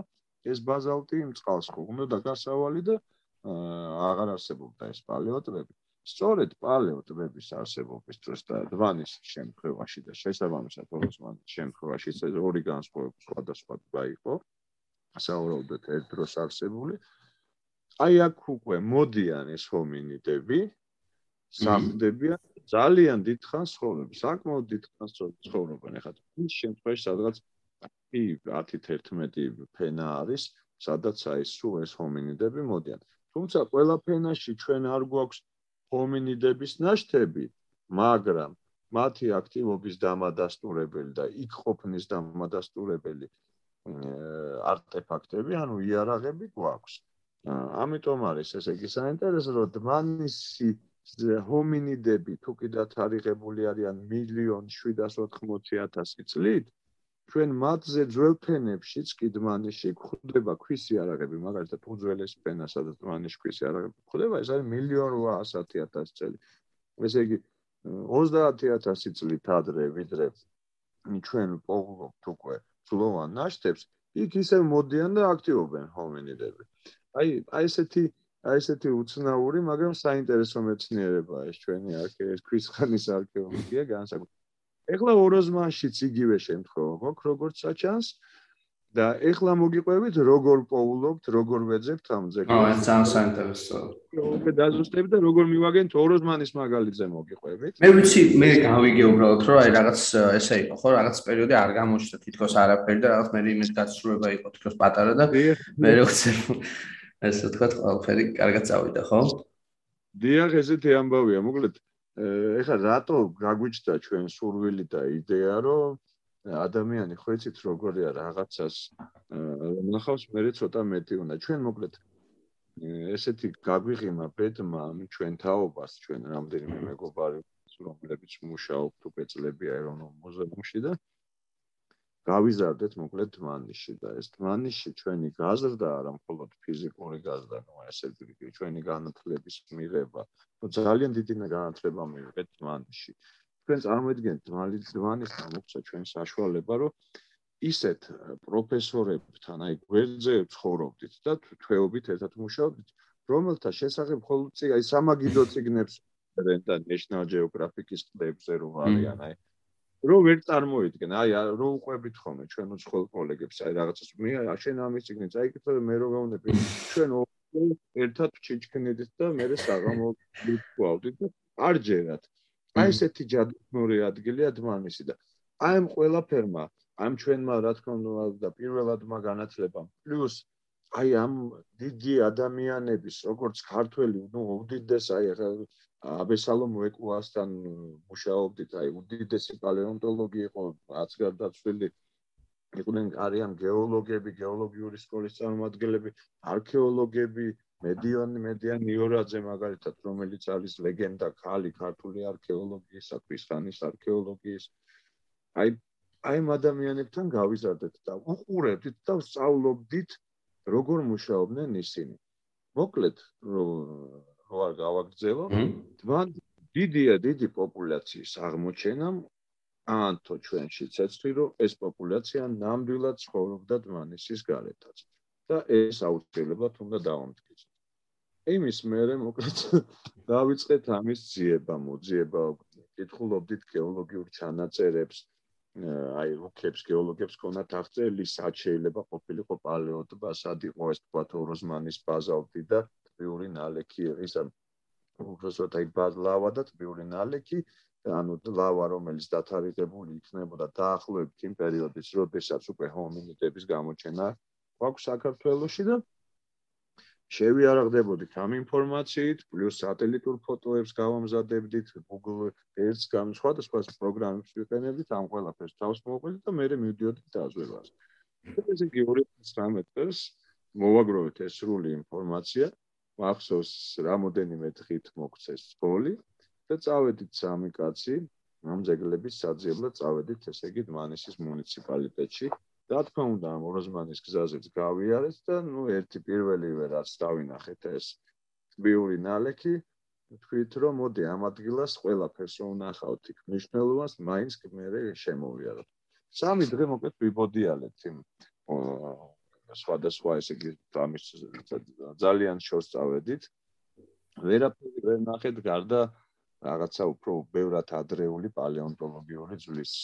ეს ბაზალტი იმ წყალს ხო უნდა დაგასავალი და აღარ არსებობდა ეს პალეო ტბები. სწორედ პალეოტბების არსებობის დროს და დვანის შემთხვევაში და შესაბამისად ოსმანის შემთხვევაში ეს ორი განსხვავება სხვადასხვა ტბა იყო. საუბრობდეთ ერთ დროს არსებული. აი აქ უკვე მოდიან ეს ჰომინიდები საფდებიან ძალიან დიდხანს ცხოვრობენ საკმაოდ დიდხანს ცხოვრობენ. ეხლა ის შემთხვევაში სადღაც 10-11 ფენა არის სადაც აი სულ ეს ჰომინიდები მოდიან. თუმცა ყველა ფენაში ჩვენ არ გვაქვს ჰომინიდების ნაშთები, მაგრამ მათი აქტივობის დამადასტურებელი და იქ ყოფნის დამადასტურებელი არტეფაქტები, ანუ იარაღები გვაქვს. ამიტომ არის ესე იგი საინტერესო, რომ დმანისი ჰომინიდები თუ კიდათ არიღებული არიან 1.780.000 წლით, ჩვენ მათზე ძველფენებშიც კი დმანიში გვხვდება ქვის იარაღები, მაგალითად უძველეს ფენა, სადაც დმანიში ქვის იარაღები გვხვდება, ეს არის 1.800.000 წელი. ესე იგი 30000 წლით ადრე ვიდრე ჩვენ პოულობთ უკვე ძვლოვან ნაშთებს, იქ ისე მოდიან და აქტივობენ ჰომინიდები. აი, აი ესეთი აი ესეთი უცნაური, მაგრამ საინტერესო მეცნიერებაა ეს ჩვენი არქეოლოგიის ქვის არქეოლოგია განსაკუთრებით. ეხლა ოროზმანშიც იგივე შემთხვევა გვაქვს როგორც საჩანს და ეხლა მოგიყვებით როგორ პოულობთ როგორ ვეძებთ ამ ძეგლს. აა ძალიან საინტერესო უკვე დაზუსტებ და როგორ მივაგენთ ოროზმანის მაგალითზე მოგიყვებით. მე ვიცი მე გავიგე უბრალოდ რომ აი რაღაც ესე იყო ხო რაღაც პერიოდი არ გამოჩნდა თითქოს არაფერი და რაღაც მე იმის გასრულება იყო თითქოს პატარა და მე როცა ესე თქვა ყველაფერი კარგად წავიდა ხო? დიახ ესეთი ამბავია მოკლედ. ეხლა რატო გაგვიჩნდა ჩვენ სურვილი და იდეა რომ ადამიანი ხო იცით როგორია რაღაცას ნახავს მე ცოტა მეტი უნდა. ჩვენ მოკლედ ესეთი გაგვიღიმა ბედმა ჩვენ თაობას ჩვენ რამდენიმე მეგობარი რომლებიც მუშაობთ უპეწლები ეროვნულ მუზეუმში და გავიზარდეთ მოკლედ თმანიში და ეს თმანიში ჩვენი გაზრდა არა მხოლოდ ფიზიკური გაზრდა, ნუ ესე იგი ჩვენი განათლების მიღება, ნუ ძალიან დიდი განათლება მივიღეთ თმანიში. თქვენ წარმოიდგინეთ მალიცვანის გამოგცა ჩვენ საშუალება რომ ისეთ პროფესორებთან აი გვერდზე ცხოვრობდით და თვეობით ერთად მუშაობდით რომელთა შესახებ ხოლმე აი სამაგიდო ციგნებს და National Geographic-ის კლებზე რო არიან აი რო ვერ წარმოიდგენ აი რო უყვებით ხოლმე ჩვენ უცხოელ კოლეგებს აი რაღაცას მე შენ ამის ციგნი წაიკითხე მე რო გავუნები ჩვენ ერთად ჩიჩქნედით და მე საღამო ვიყვავდით და არ ჯერათ. აი ესეთი ჯადოსნური ადგილია დმანისი და აი ამ ყველაფერმა ამ ჩვენმა რა თქმა უნდა და პირველადმა განათლებამ პლუს აი ამ დიდი ადამიანების როგორც ქართველი ნუ უდიდეს აი აბესალომ ვეკუასთან მუშაობდით აი უდიდესი პალეონტოლოგი იყო რაც გარდაცვლილი იყვნენ არიან გეოლოგები გეოლოგიური სკოლის წარმომადგენლები არქეოლოგები მედიონი მედიან ნიორაძე მაგალითად რომელიც არის ლეგენდა ქალი ქართული არქეოლოგიის საფრისხანის არქეოლოგიის. აი აი ამ ადამიანებთან გავიზარდეთ და უყურებდით და ვსწავლობდით როგორ მუშაობდნენ ისინი? მოკლედ რო რო არ გავაგრძელო თვან დიდია დიდი პოპულაციის აღმოჩენამ ანთო ჩვენში ცეცხლი რომ ეს პოპულაცია ნამდვილად ცხოვრობდა დმანისის გარეთაც და ეს აუცილებლად უნდა დაამტკიცო იმის მერე მოკლედ *laughs* დავიწყეთ ამის ძიება, მოძიება, კითხულობდით გეოლოგიურ ჩანაწერებს, აი რუკებს, გეოლოგებს ქონათ აღწერილი, სად შეიძლება ყოფილიყო პალეოტბა, სად იყო ეს თქვა ოროზმანის ბაზალტი და ტბიური ნალექი, ისა უბრალოდ აი ბაზლავა და ტბიური ნალექი, ანუ ლავა, რომელიც დათარიღებული იქნებოდა დაახლოებით იმ პერიოდის, როდესაც უკვე ჰომინიდების გამოჩენა გვაქვს საქართველოში და შევიარაღდებოდით ამ ინფორმაციით, პლუს სატელიტურ ფოტოებს გავამზადებდით, Google Earth გამ სხვადასხვა პროგრამებს ვიყენებდით, ამ ყველაფერს თავს მოყვეთ და მე მივდიოდით დაზვერვას. ეს იგი 2019 წელს მოვაგროვეთ ეს სრული ინფორმაცია, მახსოვს რამოდენიმე დღით მოგცეს სკოლი და წავედით სამი კაცი ამზეგლების საძიებლად წავედით ესე იგი დმანისის მუნიციპალიტეტში რა თქმა უნდა მოროზმანის გზაზეც გავიარეთ და ნუ ერთი პირველივე რაც დავინახეთ ეს ტბიური ნალექი თქვით რომ მოდი ამ ადგილას ყველაფერს ვნახავთ იქ მნიშვნელობას მაინც მე შემოვიაროთ სამი დღე მოკლედ ვიბოდიალეთ იმ სხვადასხვა ესე იგი ამის ძალიან შორს წავედით. ვერაფერი ვერ ნახეთ გარდა რაღაცა უფრო ბევრად ადრეული პალეონტოლოგიური ძვლის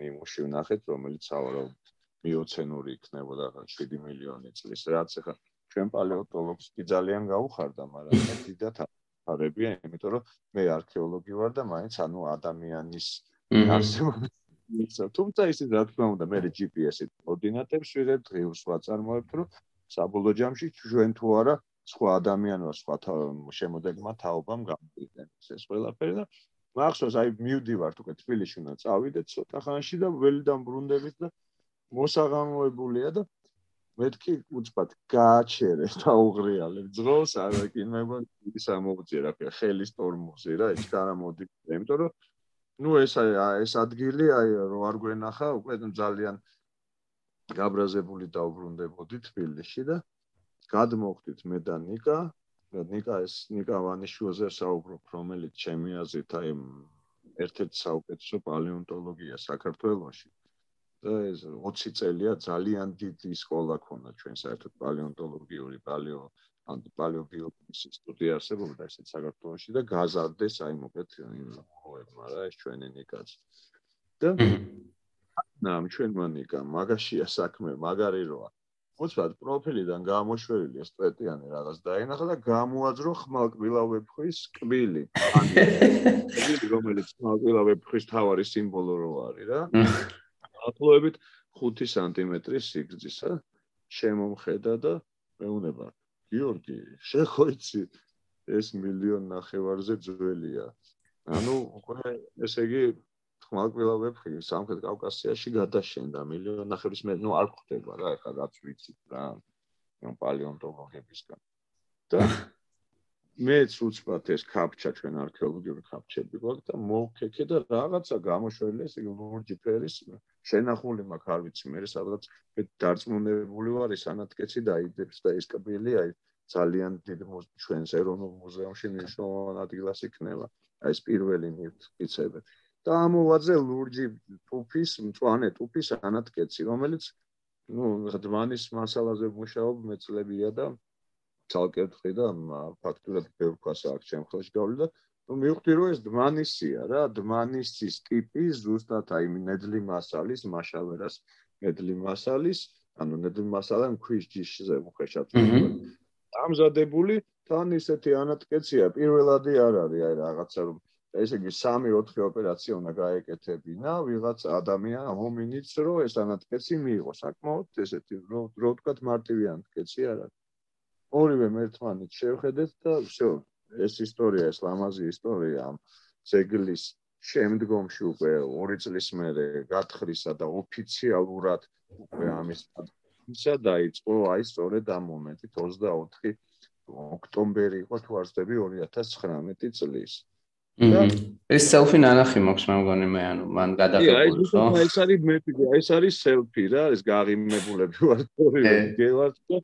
ნიმუში ვნახეთ რომელიც სავარაუდოდ მიოცენური იქნებოდა 7 მილიონი წლის. რაც ახლა ჩვენ პალეონტოლოგს კი ძალიან გაუხარდა მაგრამ დიდათ აღებია იმიტომ რომ მე არქეოლოგი ვარ და მაინც ანუ ადამიანის არსებობა თუმცა ისე რა თქმა უნდა მე GPS-ით კოორდინატებს ვიღებ დღეებს ვაწარმოებ რომ საბოლოო ჯამში ჩვენ თუ არა სხვა ადამიანო სხვა შემოდეგმა თაობამ გამოიყენოს ეს ყველაფერი და მახსოვს აი მივდივართ უკვე თბილისში უნდა წავიდეთ ცოტა ხანში და ველი დამბრუნდებით და მოსაღამოებულია და მეთქი უცბად გააჩერე და უღრიალე. ძროს მე მგონი ის ამოუწია რა ქვია ხელის ტორმოზი რა ეს არა მოდი. იმიტომ რომ ნუ ეს ეს ადგილი აი რო არ გვენახა უკვე ძალიან გაბრაზებული დაუბრუნდებოდი თბილისში და გადმოხდით მე და ნიკა. და ნიკა ეს ნიკა ვანიშუაზე საუბრობ რომელიც ჩემი აზრით აი ერთ-ერთი საუკეთესო პალეონტოლოგია საქართველოში. ეს 20 წელია ძალიან დიდი სკოლა ქონდა ჩვენ საერთოდ პალეონტოლოგიური პალეო ან პალეობიოლოგიის ინსტიტუტი არსებობდა ესეც საქართველოში და გაზარდეს აი მოკლედ მოებმა რა ეს ჩვენი ნიკაც. და ნამ ჩვენ მონიკა მაგაშია საქმე მაგარი როა. უცბად პროფილიდან გამოშვერილი ეს პეტიანი რაღაც დაინახა და გამოაძრო ხმალკბილავებხვის კბილი. *laughs* ანუ რომელიც ხმალკბილავებხვის თავარი სიმბოლო რო არის რა ახლოებით 5 სანტიმეტრის სიგრძისა შემომხედა და მეუნება. გიორგი შეხოიცი. ეს მილიონ ნახევარზე ძველია. ანუ უკვე ესე იგი ხმალკვილა ვეფხი სამხრეთ კავკასიაში გადაშენდა. მილიონახევრის მე ნუ არ ხდება რა ეხლა რაც ვიცით რა ნუ პალეონტოლოგებისგან. და მეც უცბად ეს კაპჩა ჩვენ არქეოლოგიური კაპჩები გვაქვს და მოვქექე და რაღაცა გამოშველი ეს ლურჯი ფერის შენახული მაქვს, არ ვიცი, მე სადღაც დარწმუნებული ვარ, ეს ანატკეცი დაიდებს და ეს კბილი აი ძალიან დიდ ჩვენს ეროვნულ მუზეუმში მნიშვნელოვან ადგილას იქნება. აი ეს პირველი მივწიცებით. და ამოვაძე ლურჯი ტუფის, მწვანე ტუფის ანატკეცი, რომელიც ну, დმანის მასალაზე მუშაობ მეწლებია და ცალკე ვიტყი და ფაქტურად ბევრ ფასა აქვს შემთხვევაში გავლი და ну მივხვდი რომ ეს დმანისია რა დმანისის ტიპი ზუსტად აი ნედლი მასალის მაშავერას ნედლი მასალის ანუ ნედლი მასალა ქვის ჯიშზე უხეშად ამზადებული თან ისეთი ანატკეცია პირველადი არ არის აი რაღაცა რომ ესე იგი 3-4 ოპერაცია უნდა გაეკეთებინა ვიღაც ადამიან ჰომინიდს რომ ეს ანატკეცი მიიღო საკმაოდ ესეთი რო რო თქვა მარტივი ანატკეცი არ არის ორივე ერთმანეთს შევხედეთ და всё ეს ისტორია ეს ლამაზი ისტორია ამ ზეგლის შემდგომში უკვე 2 წლის მერე გათხრისა და ოფიციალურად უკვე ამის ისა დაიწყო აი სწორედ ამ მომენტით 24 ოქტომბერი იყო თუ არ ვწდები 2019 წლის. ეს სელფი ნანახი მაქვს მე მგონი მე ანუ მან გადაღებული ხო? აი ეს არის მე ეს არის სელფი რა ეს გაღიმებულები ვარ ორივე გელართ და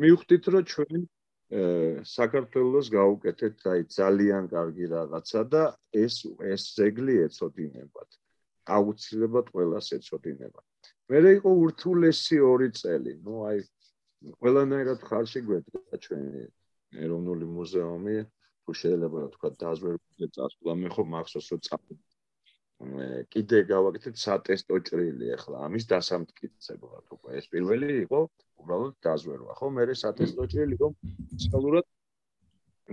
მივხვდით რომ ჩვენ საქართველოს გაუკეთეთ აი ძალიან კარგი რაღაცა და ეს ეს ზეგლი ეწოდინებათ აუცილებლად ყველას ეწოდინებათ მე იყო ურთულესი ორი წელი. ნუ აი ყველანაირად ხარში გვედგა ჩვენი ეროვნული მუზეუმი. თუ შეიძლება თქვა დაზვერვზე წასვლა მე ხო მახსოვს რომ წავედი კიდე გავაკეთეთ სატესტო ჭრილი ახლა ამის დასამტკიცებლად უკვე. ეს პირველი იყო უბრალოდ დაზვერვა. ხო მე სატესტო ჭრილი რომ სალურად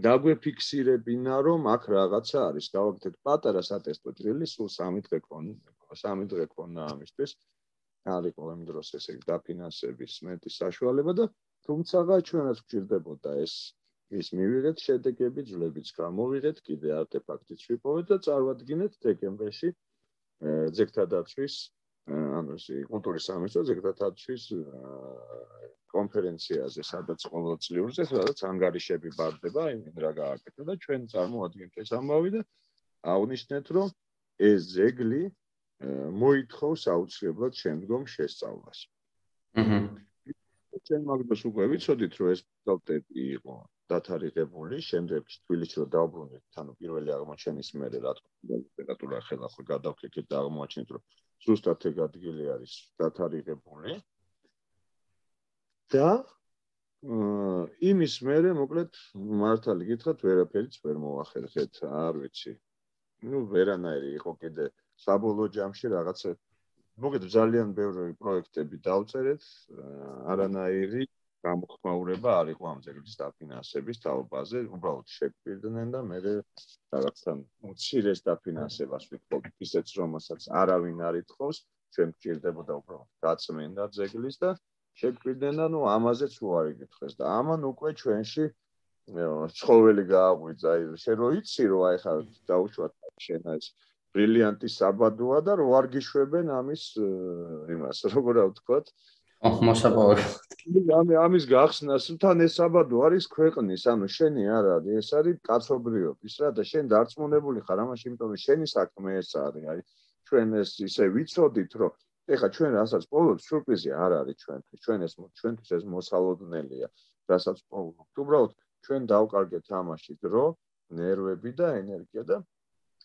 დაგვეფიქსირებინა რომ აქ რაღაცა არის. გავაკეთეთ პატარა სატესტო ჭრილი სულ 3 დღე ქონდა 3 დღე ქონდა ამისთვის. არ იყო იმ დროს ესე დაფინანსების მეტი საშუალება და თუმცა ჩვენაც გვჭირდებოდა ეს ის მივიღეთ შედეგები ძლებიც გამოვიღეთ კიდე არტეფაქტიც ვიპოვეთ და წარვადგინეთ დეკემბერში ზეგთა დაცვის ანუ ეს კულტურის სამინისტრო ზეგთა დაცვის კონფერენციაზე სადაც ყოველწლიურზე სადაც ანგარიშები ბარდება იმენ რა გააკეთა და ჩვენ წარმოადგენთ ეს ამბავი და აღნიშნეთ რომ ეს ზეგლი მოითხოვს აუცილებლად შემდგომ შესწავლას. აჰა. ჩვენ მაგას უკვე ვიცოდით რომ ეს პროექტი იყო დათარიღებული შემდეგში თბილისში რომ დაუბრუნდით ანუ პირველი აღმოჩენის მერე რა თქმა უნდა ტემპერატურა ხელა ხო გადავქეკეთ და აღმოაჩინეთ რომ ზუსტად ეგ ადგილი არის დათარიღებული. და იმის მერე მოკლედ მართალი გითხრათ ვერაფერიც ვერ მოახერხეთ არ ვიცი. ну ვერანაირი იყო კიდე საბოლოო ჯამში რაღაცა მოგეთ ძალიან ბევრი პროექტები დავწერეთ არანაირი გამოხმაურება არ იყო ამ ძეგლის დაფინანსების თაობაზე, უბრალოდ შეგვიდნენ და მე რაღაცა მოცირეს დაფინანსებას ვიყო ისეც რომელსაც არავინ არ ითხოვს, ჩვენ გჭირდებოდა უბრალოდ გაწმენდა ძეგლის და შეგვიდნენ და ნუ ამაზეც უარი გითხეს და ამან უკვე ჩვენში ცხოველი გააღვიძა, აი შენ რო იცი რომ აი ხა დაუშვათ შენ ეს ბრილიანტი საბადოა და რო არ გიშვებენ ამის იმას, როგორ ვთქვათ, ოხ მოსაპოვებლად. ამი ამის გახსნას თან ეს საბადო არის ქვეყნის, ანუ შენი არ არის, ეს არის კაცობრიობის რა და შენ დარწმუნებული ხარ ამაში, იმიტომ რომ შენი საქმე ეს არის, აი ჩვენ ეს ისე ვიცოდით, რომ ეხა ჩვენ რასაც პოულობთ, სიურპრიზი არ არის ჩვენთვის, ჩვენ ეს ჩვენთვის ეს მოსალოდნელია, რასაც პოულობთ. უბრალოდ ჩვენ დავკარგეთ ამაში დრო, ნერვები და ენერგია და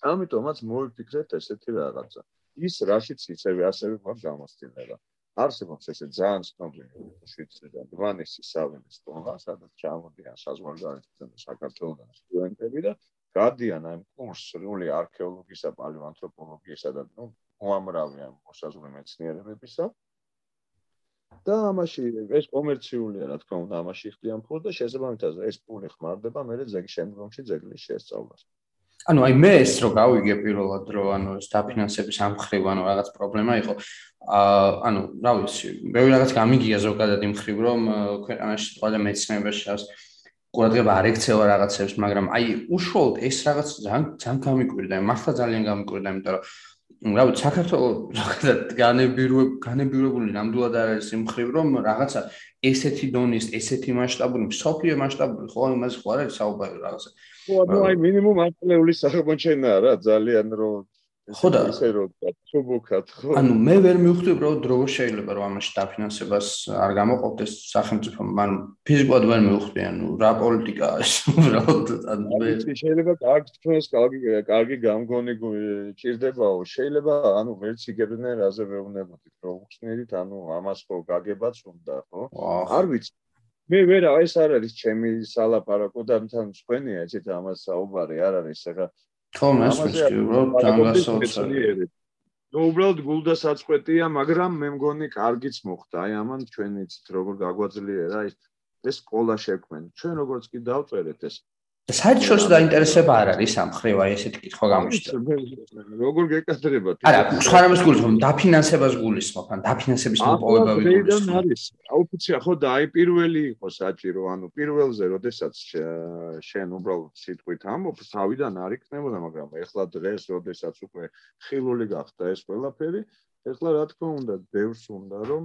ამიტომაც მოვიფიქრეთ ესეთი რაღაცა. ის რაშიც იცები ასევე გვაქვს გამოსtildeება. არსებობს ესე ძალიან ცნობილი შვიცრიდან დვანისის სავინის სკოლა, სადაც ჩამოდიან საზღვარგარეთიდან საქართველოსთან სტუდენტები და გადიან ამ კურსს რული არქეოლოგისა, პალეონთროპოლოგიისა და ნუ უამრავი ამ მოსაზღვრე მეცნიერებებისა. და ამაში ეს კომერციულია, რა თქმა უნდა, ამაში ხდიან ფულს და შესაბამისად ეს ფული ხმარდება მე ძეგლის შემდგომში ძეგლის შესწავლას. ანუ აი მე ეს რო გავიგე პირველად რო ანუ ეს დაფინანსების ამხრივ ანუ რაღაც პრობლემა იყო აა ანუ რა ვიცი მე რაღაც გამიგია ზოგადად იმ ხრივ რომ ქვეყანაში ყველა მეცნიერებაში ყურადღება არ ექცევა რაღაცებს, მაგრამ აი უშუალოდ ეს რაღაც ძალიან ძალიან გამიკვირდა, მართლა ძალიან გამიკვირდა, იმიტომ რომ რა ვიცი, საქართველოს ზოგადად განებირებული განებირებული ნამდვილად არ არის იმ ხრივ, რომ რაღაცა ესეთი დონის, ესეთი მასშტაბური, სოფიო მასშტაბური, ხო, იმას ხო არ არის საუბარი რაღაცა. ხო, ანუ აი მინიმუმ არტილერიული სახელმწიფოა რა, ძალიან რომ ხო და ისე რომ ჩუბუქად ხო. ანუ მე ვერ მივხვდი უბრალოდ როგორ შეიძლება რომ ამაში დაფინანსებას არ გამოყოფდეს სახელმწიფო მაგრამ ფიზიკურად ვერ მივხვდი ანუ რა პოლიტიკაა ეს *laughs* უბრალოდ ანუ მე შეიძლება კარგი თქვენს კარგი კარგი გამგონი ჭირდებაო. შეიძლება ანუ ვერც იგებდნენ რაზე ვეუბნებოდით რომ უხსნედით ანუ ამას ხო გაგებაც უნდა ხო? არ ვიცი. მე ვერა ეს არ არის ჩემი სალაპარაკო და თან თქვენია ესეთ ამას საუბარი არ არის ახლა ხო მესმის კი უბრალოდ ჯანგასოც ნუ უბრალოდ გულდა საწყვეტია მაგრამ მე მგონი კარგიც მოხდა. აი ამან ჩვენ იცით როგორ გაგვაძლიერა ეს ეს სკოლა შექმენ ჩვენ როგორც კი დავწერეთ ეს საერთოდ დაინტერესება არ არის ამ ხრივ აი ესეთი კითხვა გამოჩნდა. როგორ გეკადრებათ? არა, სხვა რამეს გულისხმობ, დაფინანსებას გულისხმობ, ან დაფინანსების მოპოვება ვიგულისხმობ. აა, არის. აუფიცია ხო და აი პირველი იყო საჭირო, ანუ პირველზე, როდესაც შენ უბრალოდ სიტყვით ამბობ, თავიდან არ იქნებოდა, მაგრამ ეხლა დღეს, როდესაც უკვე ხილული გახდა ეს ყველაფერი, ეხლა რა თქმა უნდა, ბევრს უნდა რომ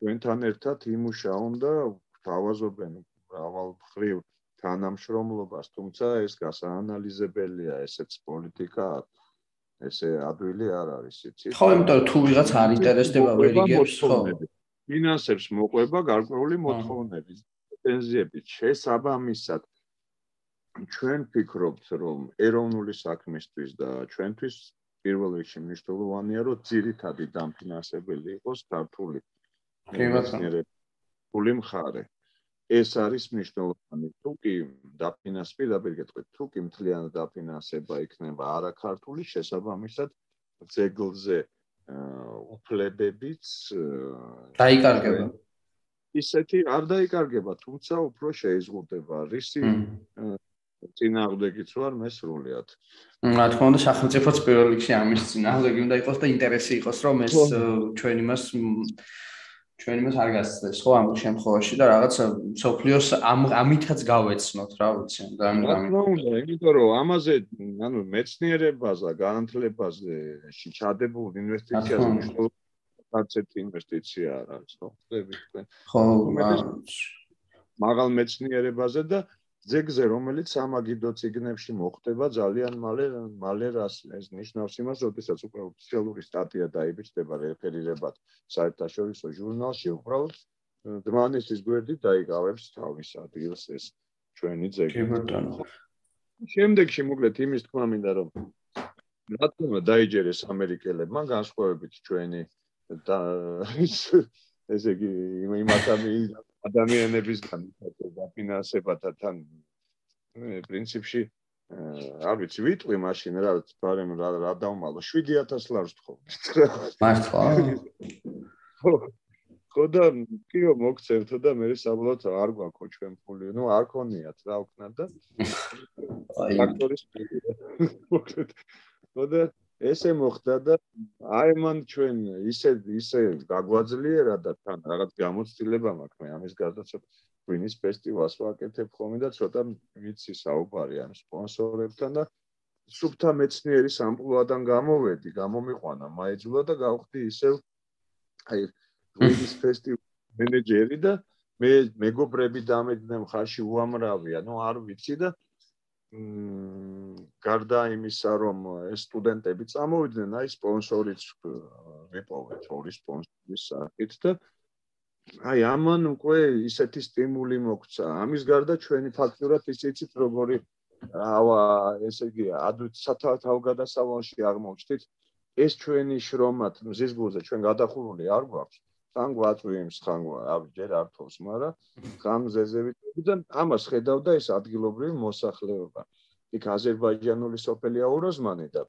თქვენთან ერთად იმუშაონ და თავაზობენ რავალ ხრივ თანამშრომლობას, თუმცა ეს გასაანალიზებელია, ესეც პოლიტიკა ესე ადვილი არ არის, იცით? ხო, იმიტომ რომ თუ ვიღაც არ ინტერესდება ვერიგებს, ხო. ფინანსებს მოყვება გარკვეული მოთხოვნები, პენზიები შესაბამისად ჩვენ ფიქრობთ, რომ ეროვნული საქმისთვის და ჩვენთვის პირველ რიგში მნიშვნელოვანია, რომ ძირითადი დამფინანსებელი იყოს ქართული კლიმატური ფული მხარე. ეს არის მნიშვნელოვანი. თუ კი დაფინანს პირდაპირ გეტყვით, თუ კი მთლიანად დაფინანსება იქნება არაქართული, შესაბამისად ძეგლზე უფლებებიც დაიკარგება. ისეთი არ დაიკარგება, თუმცა უფრო შეიზღუდება რისი წინააღმდეგიც ვარ მე სრულიად. რა თქმა უნდა, სახელმწიფოც პირველ რიგში ამის წინააღმდეგი უნდა იყოს და ინტერესი იყოს, რომ ეს ჩვენ იმას ჩვენ იმას არ გასცდეს ხო ამ შემთხვევაში და რაღაც სოფლიოს ამ ამითაც გავეცნოთ რა ვიცი და ამ რა იმიტომ რომ ამაზე ანუ მეცნიერებაზე განათლებაზე ჩადებულ ინვესტიციაზე მნიშვნელოვანი კონცეფტი ინვესტიცია არის ხო ხდები თქვენ ხო მაგალ მეცნიერებაზე და ზეგზე რომელიც ამაგიდო ციგნებში მოხდება ძალიან მალე მალე რას ეს ნიშნავს იმას როდესაც უკვე ოფიციალური სტატია დაიბეჭდება რეფერირებად საერთაშორისო ჟურნალში უბრალოდ დმანისის გვერდით დაიკავებს თავის ადგილს ეს ჩვენი ზეგი კი ბატონო შემდეგში მოკლედ იმის თქმა მინდა რომ რა თქმა უნდა დაიჯერეს ამერიკელებმა განსხვავებით ჩვენი და ესე იგი იმათამი ადამიანებისგან დაფინანსებათან პრინციპში არ ვიცი ვიტყვი მაშინ რა ბარემ რა რა დავმალო 7000 ლარს თქო. მართლა ხო და კიო მოგცემთო და მე საბოლოოდ არ გვაქვს ჩვენ ფული ნუ არ ქონიათ რა ვქნა და *laughs* აი. ფაქტორის *laughs* ხო და ესე მოხდა და აი მან ჩვენ ისე ისე გაგვაძლიერა და თან რაღაც გამოცდილება მაქვს მე ამის გარდა ცოტა ვინის ფესტივალს ვაკეთებ ხოლმე და ცოტა ვიცი საუბარი ამ სპონსორებთან და სუფთა მეცნიერი სამპლუადან გამოვედი, გამომიყვანა მაიძულა და გავხდი ისევ აი ვინის ფესტივალის მენეჯერი და მე მეგობრები დამედნენ ხარში უამრავია, ну არ ვიცი და გარდა იმისა, რომ ეს სტუდენტები წამოვიდნენ, აი სპონსორიც ვიპოვეთ ორი სპონსორის სახით და აი ამან უკვე ისეთი სტიმული მოგცა. ამის გარდა ჩვენი ფაქტურად ისიც როგორი ავა ესე იგი ადვით სათავგადასავალში აღმოჩნდით ეს ჩვენი შრომათ მზის გულზე ჩვენ გადახურული არ გვაქვს. თან გვაწვიმს ხან აბი ჯერ არ თავს მაგრამ ხან ზეზევით და ამას ხედავდა ეს ადგილობრივი მოსახლეობა. იქ აზერბაიჯანული სოფელია უროზმანი და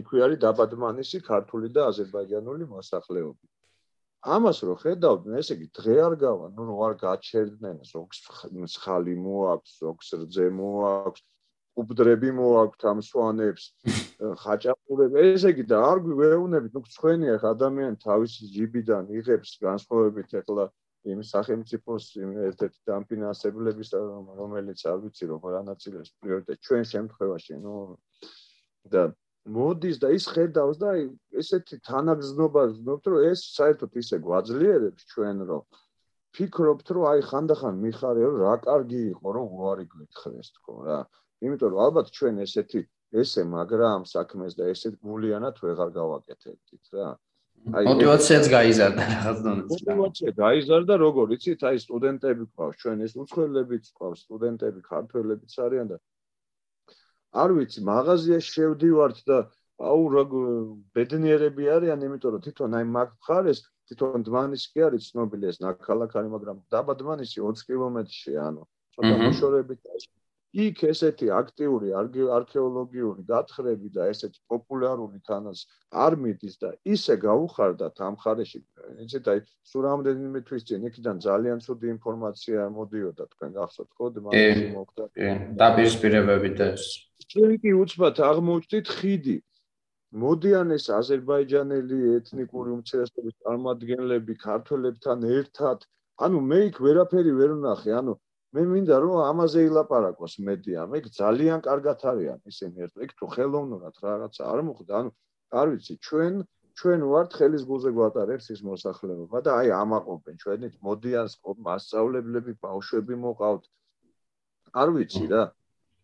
იქვე არის დაბადმანისი ქართული და აზერბაიჯანული მოსახლეობა. ამას რო ხედავდნენ ესე იგი დღე არ გავა ნუ რო არ გაჩერდნენ ზოგს ხალი მოაქვს ზოგს რძე მოაქვს უბდრები მოაქვთ ამ სვანებს. *laughs* ხაჭაპურები. ესე იგი და არ გვეუბნებით ნუ ცხენია ხა ადამიანი თავის ჯიბიდან იღებს განსხვავებით ეხლა იმ სახელმწიფოს ერთ-ერთი დამფინანსებლების რომელიც არ ვიცი როგორ ანაწილებს პრიორიტეტ ჩვენ შემთხვევაში ნუ და მოდის და ის ხედავს და ესეთი თანაგზნობა ზნობთ რომ ეს საერთოდ ისე გვაძლიერებს ჩვენ რომ ფიქრობთ რომ აი ხანდახან მიხარია რომ რა კარგი იყო რომ უარი გიქხდეს თქო რა იმიტომ რომ ალბათ ჩვენ ესეთი ესე მაგრამ საქმეს და ესეთ გულიანად ვეღარ გავაკეთებდით რა. აი мотиваციაც გაიზარდა რაღაც დონეზე. мотивაცია გაიზარდა, როგორ იცით, აი სტუდენტები ყავს, ჩვენ ეს უცხოელებიც ყავს, სტუდენტები ქართველებიც არიან და არ ვიცი, მაღაზიაში შევდივართ და აუ ბედნიერები არიან, იმიტომ რომ თვითონ აი მაგ მხარეს თვითონ დმანისი კი არის ცნობილი ეს ნაკალაკარი, მაგრამ დაბა დმანისი 20 კილომეტრშია, ანუ ცოტა მოშორებით არის. იქ ესეთი აქტიური არქეოლოგიური გათხრები და ესეთი პოპულარული თანაც არ მიდის და ისე გაუხარდათ ამ ხარეში. იცით, აი, სულ რამდენიმე თვის წინ იქიდან ძალიან ცუდი ინფორმაცია მოდიოდა თქვენ გახსოვთ ხო? დმანისი მოხდა. კი, დაპირისპირებები და ეს. ჩვენ კი უცბად აღმოჩნდით ხიდი, მოდიან ეს აზერბაიჯანელი ეთნიკური უმცირესობის წარმომადგენლები ქართველებთან ერთად ანუ მე იქ ვერაფერი ვერ ვნახე ანუ მე მინდა რომ ამაზე ილაპარაკოს მედია მე ძალიან კარგად არიან ისინი ერთ იქ თუ ხელოვნურად რაღაცა არ მოხდა ანუ არ ვიცი ჩვენ ჩვენ ვართ ხელის გულზე გვატარებს ის მოსახლეობა და აი ამაყობენ ჩვენით მოდიან მასწავლებლები ბავშვები მოყავთ. არ ვიცი რა.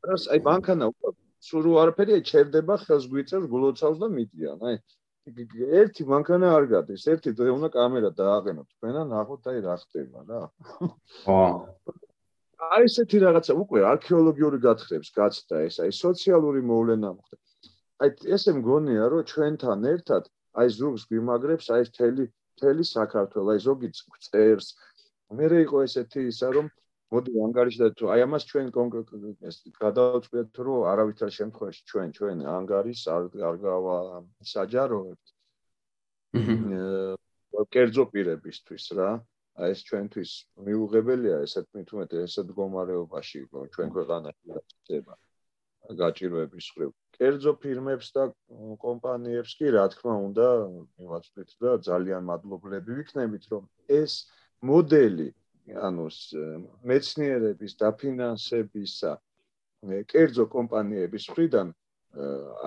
რას აი მანქანა უკვე სულ არაფერი ჩერდება ხელს გვიწევს გულოცავს და მიდიან აი. ერთი მანქანა არ გადის ერთი უნდა კამერა დააყენო თქვენა ნახოთ აი რა ხდება რა. ხო აი ესეთი რაღაცა უკვე არქეოლოგიური გათხრებს გაცდა ეს აი სოციალური მოვლენა მოხდა აი ესე მგონია რომ ჩვენთან ერთად აი ზურგს გვიმაგრებს აი თელი თელი საქართველოს აი ზოგი წერს მე რე იყო ესეთი ისა რომ მოდი ანგარიში და თუ აი ამას ჩვენ კონკრეტულად ეს გადავწყვეტ რომ არავითარ შემთხვევაში ჩვენ ჩვენ ანგარის არ არ გავა საჯაროებთ. აჰა. კერძო პირებისთვის რა. აი ეს ჩვენთვის მიუღებელია ესეთ მithumet ესეთ მდგომარეობაში ჩვენ ქვეყანაში ხდება გაჭირვების ხრივ. კერძო ფირმებს და კომპანიებს კი რა თქმა უნდა მივაწვდით და ძალიან მადლობლები ვიქნებით რომ ეს მოდელი ანუ მეცნიერების დაფინანსებისა კერძო კომპანიების მხრიდან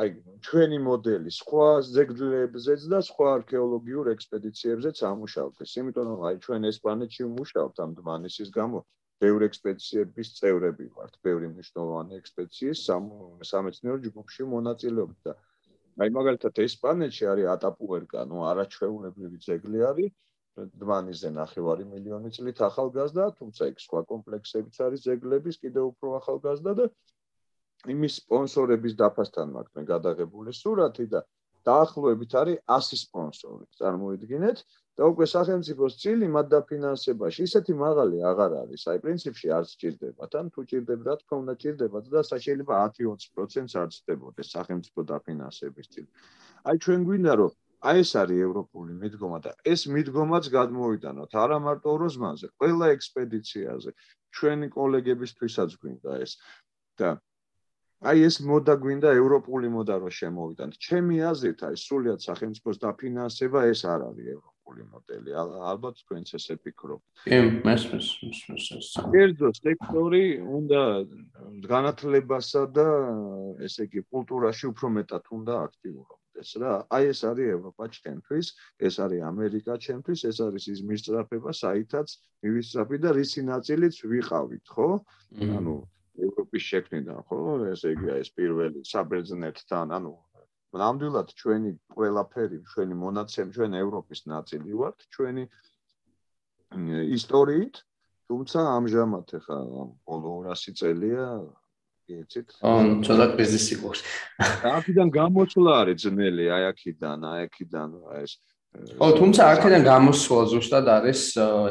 აი ჩვენი მოდელი სხვა ზეგძლებზეც და სხვა არქეოლოგიურ ექსპედიციებზეც ამუშავდეს. იმიტომ რომ აი ჩვენ ეს პლანეტში ვმუშაობთ ამ დმანისის გამო ბევრი ექსპედიციების წევრები ვართ, ბევრი მნიშვნელოვანი ექსპედიციის სამეცნიერო ჯგუფში მონაწილეობთ და აი მაგალითად ეს პლანეტში არის ატაპუერკა, ну არაჩვეულებრივი ძეგლი არის, დმანიზე ნახევარი მილიონი წლით ახალგაზრდა, თუმცა იქ სხვა კომპლექსებიც არის ზეგლების კიდევ უფრო ახალგაზრდა და იმის სპონსორების დაფასთან მაქვს მე გადაღებული სურათი და დაახლოებით არის 100 სპონსორი. წარმოიდგინეთ და უკვე სახელმწიფოს წილი მათ დაფინანსებაში ისეთი მაღალი აღარ არის. აი პრინციპში არ სჭირდებათ, ან თუ ჭირდება, რა თქმა უნდა ჭირდებათ და შეიძლება 10-20%-ს არ ცდებოდეს სახელმწიფო დაფინანსების წილი. აი ჩვენ გვინდა რომ აი ეს არის ევროპული მიდგომა და ეს მიდგომაც გადმოვიტანოთ არა მარტო როზმანზე, ყველა ექსპედიციაზე. ჩვენი კოლეგებისთვისაც გვინდა ეს და აი ეს მოდა გვინდა ევროპული მოდა რო შემოვიდანთ. ჩემი აზრით აი სულიად სახელმწიფოს დაფინანსება ეს არ არის ევროპული მოდელი. ალბათ თქვენც ესე ფიქრობთ. კი, მესმის, მესმის. კერძო სექტორი უნდა განათლებასა და ესე იგი კულტურაში უფრო მეტად უნდა აქტიურობა. ეს რა აი ეს არის ევროპა ჩემთვის ეს არის ამერიკა ჩემთვის ეს არის ის მისწრაფება საითაც მივისწრაფი და რისი ნაწილიც ვიყავით ხო ანუ ევროპის შექმნიდან ხო ესე იგი ეს პირველი საბერძნეთთან ანუ ნამდვილად ჩვენი ყველაფერი ჩვენი მონაცემ ჩვენ ევროპის ნაწილი ვართ ჩვენი ისტორიით თუმცა ამჟამად ხა ბოლო 200 წელია იცით? აა, ცოტა კრიზისი ყავს. აქედან გამოსვლა არის ძნელი, აი აქედან, აი აქედან ეს ო, თუმცა აქედან გამოსვლა ზუსტად არის,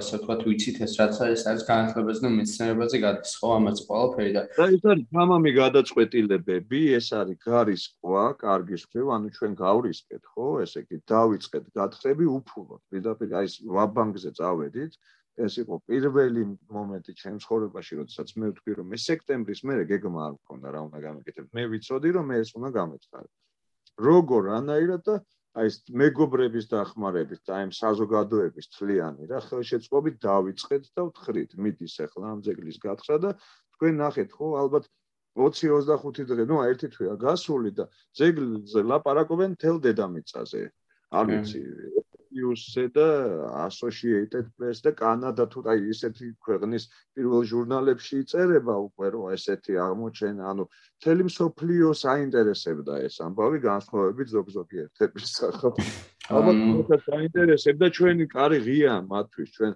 ესე ვთქვათ, ვიცით ეს რაც არის, არის განათლებაზე და მეცნიერებაზე გადის, ხო, ამაც ყველაფერი და და ეს არის თამამი გადაწყვეტილებები, ეს არის გარის ყვა, კარგი სქევ, ანუ ჩვენ გავრისკეთ, ხო, ესე იგი, დავიწყეთ გათხრები უფულოდ. პირდაპირ აი ეს ვაბანკზე წავედით, ეს იყო პირველი მომენტი ჩემს ცხოვრებაში, როდესაც მე ვთქვი, რომ მე სექტემბრის მერე გეგმა არ მქონდა რა უნდა გამეკეთებ. მე ვიცოდი, რომ მე ეს უნდა გამეცხადო. როგორ ანაირად და აი ეს მეგობრების დახმარებით და აი ამ საზოგადოების თლიანი რა ხელშეწყობით დავიწყეთ და ვთხრით მიდის ახლა ამ ძეგლის გათხრა და თქვენ ნახეთ ხო ალბათ 20-25 დღე ნუ ერთი თვეა გასული და ძეგლზე ლაპარაკობენ თელ დედამიწაზე. არ ვიცი News-ზე და Associated Press და კანადა თუ აი ესეთი ქვეყნის პირველ ჟურნალებში იწერება უკვე რომ ესეთი აღმოჩენა, ანუ მთელი მსოფლიოს აინტერესებდა ეს ამბავი განსხვავებით ზოგ-ზოგი ერთების სახალ. *laughs* ალბათ მოხდა აინტერესებდა ჩვენი კარი ღია მათთვის, ჩვენ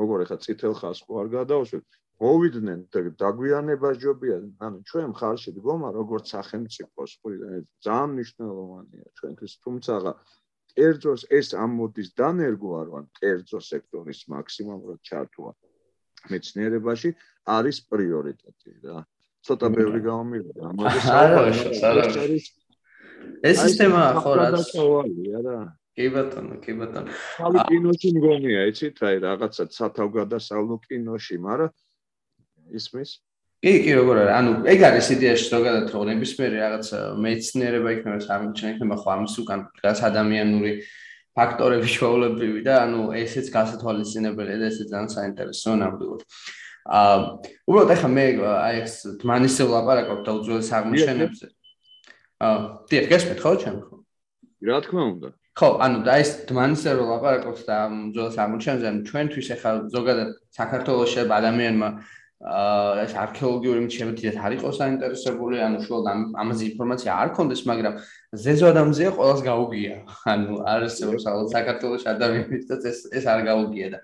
როგორ ეხა წითელ ხას ხო არ გადავშვით. მოვიდნენ და დაგვიანება ჯობია, ანუ ჩვენ ხარში დგომა როგორც სახელმწიფოს, ხო ძალიან მნიშვნელოვანია ჩვენთვის, თუმცა კერძოს ეს ამოდის დანერგო არ ვარ კერძო სექტორის მაქსიმალურად ჩართვა მეცნიერებაში არის პრიორიტეტი რა. ცოტა ბევრი გამომივიდა. ამაზე *laughs* ეს სისტემა ხო რაც რა. კი ბატონო კი ბატონო. ხალი კინოში მგონია იცით? აი რაღაცა სათავგადასავლო კინოში მაგრამ ისმის კი, კი, როგორ არის? ანუ ეგ არის იდეაში ზოგადად რომ ნებისმიერი რაღაც მეცნიერება იქნება, სამჩენ იქნება ხო ამის უკან დგას ადამიანური ფაქტორები ჩვეულებრივი და ანუ ესეც გასათვალისწინებელია და ესეც ძალიან საინტერესოა ნამდვილად. აა უბრალოდ ახლა მე აი ეს დმანისზე ვლაპარაკობ და უძველეს აღმოჩენებზე. აა დიახ, გესმით ხო ჩემ ხო? რა თქმა უნდა. ხო, ანუ და ეს დმანისზე ვლაპარაკობ და უძველეს აღმოჩენებზე, ანუ ჩვენთვის ახლა ზოგადად საქართველოს შეიძლება ადამიანმა აა ეს არქეოლოგიური მიჩნევით არ იყოს საინტერესებული, ანუ შუალ ამაზე ინფორმაცია არ კონდეს, მაგრამ ზეზო ადამიანზეა ყოველს გაუგია. ანუ არსებობს ალბათ საქართველოს ადამიანებიც ეს ეს არ გაუგია და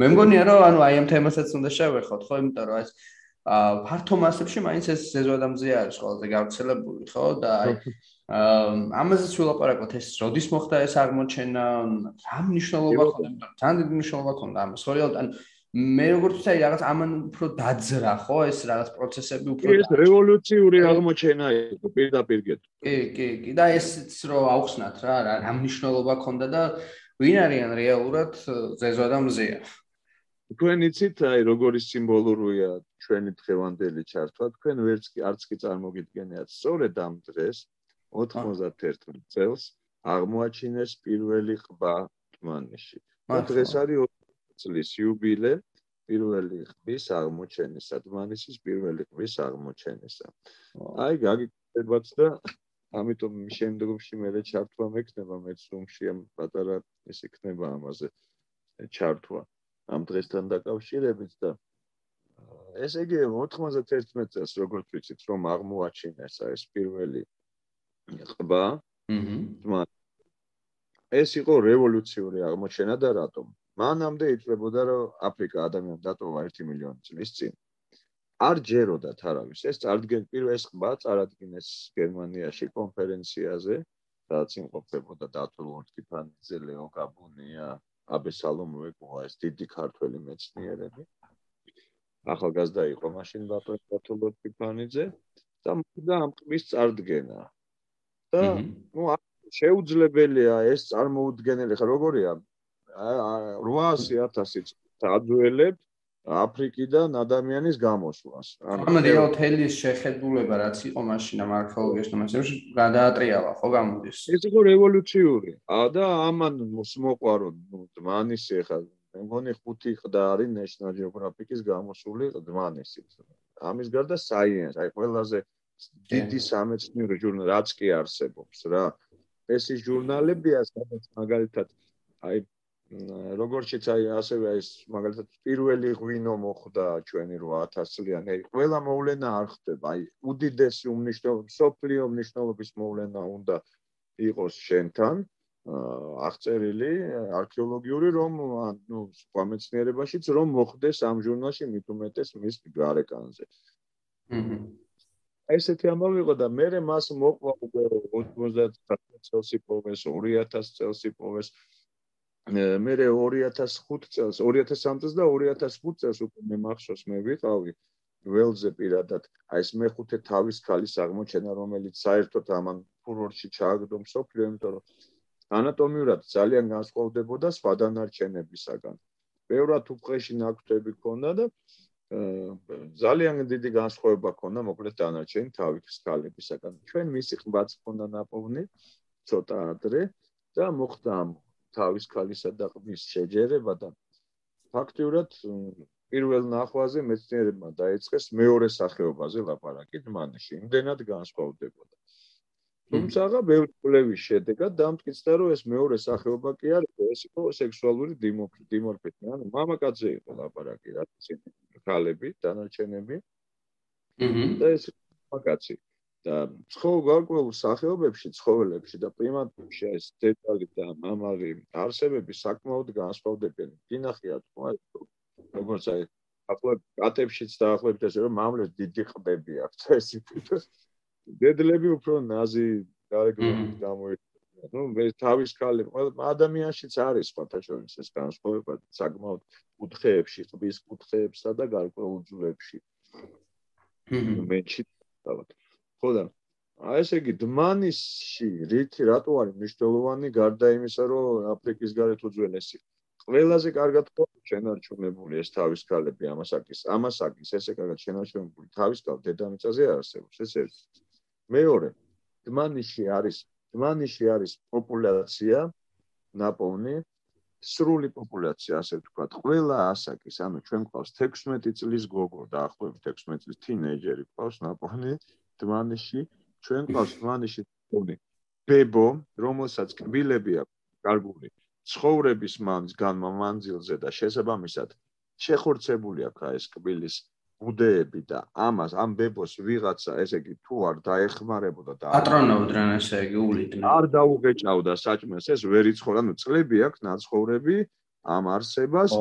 მე მგონია რომ ანუ აი ამ თემასაც უნდა შევეხოთ, ხო, იმიტომ რომ ეს აა ფართო მასებში მაინც ეს ზეზო ადამიანზეა არის ყველაზე გავრცელებული, ხო და აი აა ამაზეც ვილაპარაკოთ ეს როდის მოხდა ეს აღმოჩენა, რა მნიშვნელობა ქონდა, ძალიან დიდი მნიშვნელობა ქონდა ამას. ხო, რეალურად ანუ მე როგორც ვთქვი, რაღაც ამან უფრო დაძრა, ხო, ეს რაღაც პროცესები უფრო ეს რევოლუციური აღმოჩენა იყო პირდაპირ გეტ. კი, კი, კი, და ესეც რო აუხსნათ რა, რა მნიშვნელობა ქონდა და ვინ არიან რეალურად ზეზო და მზეა. თქვენ იცით, აი როგორი სიმბოლურია ჩვენი დღევანდელი ჩართვა, თქვენ ვერც კი არც კი წარმოგიდგენიათ, სწორედ ამ დღეს 91 წელს აღმოაჩინეს პირველი ყბა თმანიში. და დღეს არის წლის იუბილე პირველი ხმის აღმოჩენისა, დმანისის პირველი ხმის აღმოჩენისა. აი გაგიკეთებათ და ამიტომ შემდგომში მე ჩართვა მექნება მეც უმში ამ პატარა ეს იქნება ამაზე ჩართვა. ამ დღესთან დაკავშირებით და ესე იგი 91 წელს როგორც ვიცით რომ აღმოაჩინეს ეს პირველი ყბა აჰა ეს იყო რევოლუციური აღმოჩენა და რატომ მანამდე იწლებოდა რომ აფრიკა ადამიანს დატოვა 1 მილიონი წლის წინ. არ ჯეროდათ არავის ეს წარდგენ პირველ ხმა წარადგინეს გერმანიაში კონფერენციაზე რაც იმყოფებოდა დათოლორდ კიფანიძე ლეო გაბუნია აბესალომოვე ყვა ეს დიდი ქართველი მეცნიერები. ახალგაზრდა იყო მაშინ დათოლორდ კიფანიძე და და ამ ყმის წარდგენა. და ნუ შეუძლებელია ეს წარმოუდგენელი ხა როგორია 800000 დაძველებთ აფრიკიდან ადამიანის გამოსვლას. ანუ რეალ თელის შეხედულება რაც იყო მაშინ ამ არქეოლოგიაში და მასებში გადაატრიალა, ხო გამოდის. ეს იყო რევოლუციური. ა და ამან მოყვარო დმანისი ხა მე მგონი ხუთი ყდა არის National Geographic-ის გამოსული დმანისი. ამის გარდა Science, აი ყველაზე დიდი სამეცნიერო ჟურნალი რაც კი არსებობს რა. ეს ის ჟურნალებია, სადაც მაგალითად აი როგორციც აი ასევე ეს მაგალითად პირველი ღვინო მოხდა ჩვენი 8000 წლიანი. ყველა მოვლენა არ ხდება. აი უდიდესი უმნიშვნელო სოფლიო მნიშვნელობის მოვლენა უნდა იყოს შენთან აღწერილი არქეოლოგიური რომ ნუ სხვა მეცნიერებაშიც რომ მოხდეს ამ ჟურნალში მით უმეტეს მის გარეკანზე. აჰა ესეთი ამბავი იყო და მე მას მოყვა უკვე 90 წელს იპოვეს 2000 წელს იპოვეს მე 2005 წელს 2003 წელს და 2005 წელს უკვე მე მახსოვს მე ვიყავი ველზე პირადად. აი ეს მეხუთე თავის ქალის აღმოჩენა რომელიც საერთოდ ამან ფურორში ჩააგდო მსოფლიო იმიტომ რომ ანატომიურად ძალიან განსხვავდებოდა სხვა დანარჩენებისაგან ბევრად უყეში ნაკვთები ქონდა და ძალიან დიდი განსხვავება ქონდა მოკლედ დანარჩენი თავის ქალებისაგან. ჩვენ მისი ყბაც ქონდა ნაპოვნი ცოტა ადრე და მოხდა თავის ქალისა და ყმის შეჯერება და ფაქტიურად პირველ ნახვაზე მეცნიერებმა დაიწყეს მეორე სახეობაზე ლაპარაკი დმანში. იმდენად განსხვავდებოდა. თუმცა ბევრი კვლევის შედეგად დამტკიცდა, რომ ეს მეორე სახეობა კი არის, ეს იყო სექსუალური დიმორფიზმი, ანუ მამაკაცზე იყო ლაპარაკი, რაც ქალები, დანარჩენები. და ეს მამაკაცი. და ცხოველ გარკვეულ სახეობებში, ცხოველებში და პრიმატებში ეს დეტალი და მამალი არსებები საკმაოდ განსხვავდებიან. გინახიათ, როგორც აი ახლო კატებშიც დაახლოებით ესე რომ მამლებს დიდი ყბები აქვს ეს თვითონ დედლები უფრო ნაზი გარეგნობით გამოირჩევა. ნუ მე თავის ქალი ადამიანშიც არის ფათაშორის ეს განსხვავება საკმაოდ კუთხეებში, ყბის კუთხეებსა და გარკვეულ ძვლებში. მეჩი დავთ. ხო და? აი ესე იგი დმანისში რითი რატო არის მნიშვნელოვანი გარდა იმისა რომ აფრიკის გარეთ უძველესი? ყველაზე კარგად შენარჩუნებული ეს თავის ქალები ამასაკის ამასაკის ესე კარგად შენარჩუნებული თავის ქალ დედამიწაზე არსებობს ეს ერთი. მეორე დმანიში არის დმანიში არის პოპულაცია ნაპოვნი სრული პოპულაცია ასე ვთქვათ ყველა ასაკის ანუ ჩვენ ყავს 16 წლის გოგო და ახლობთ 16 წლის თინეიჯერი ყავს ნაპოვნი დმანიში ჩვენ ყავს დმანიში ნაპოვნი ბებო რომელსაც კბილები აქვს კარგული ცხოვრების მანძილზე და შესაბამისად შეხორცებული აქვს ეს კბილის ბუდეები და ამას ამ ბებოს ვიღაცა ესე იგი თუ არ დაეხმარებოდა და ატრონავდნენ ესე იგი ულიდნენ არ დაუგეჭავდა საჭმელს ეს ვერ იცხოვდა ნუ წლები აქვს ნაცხოვრები ამ არსებას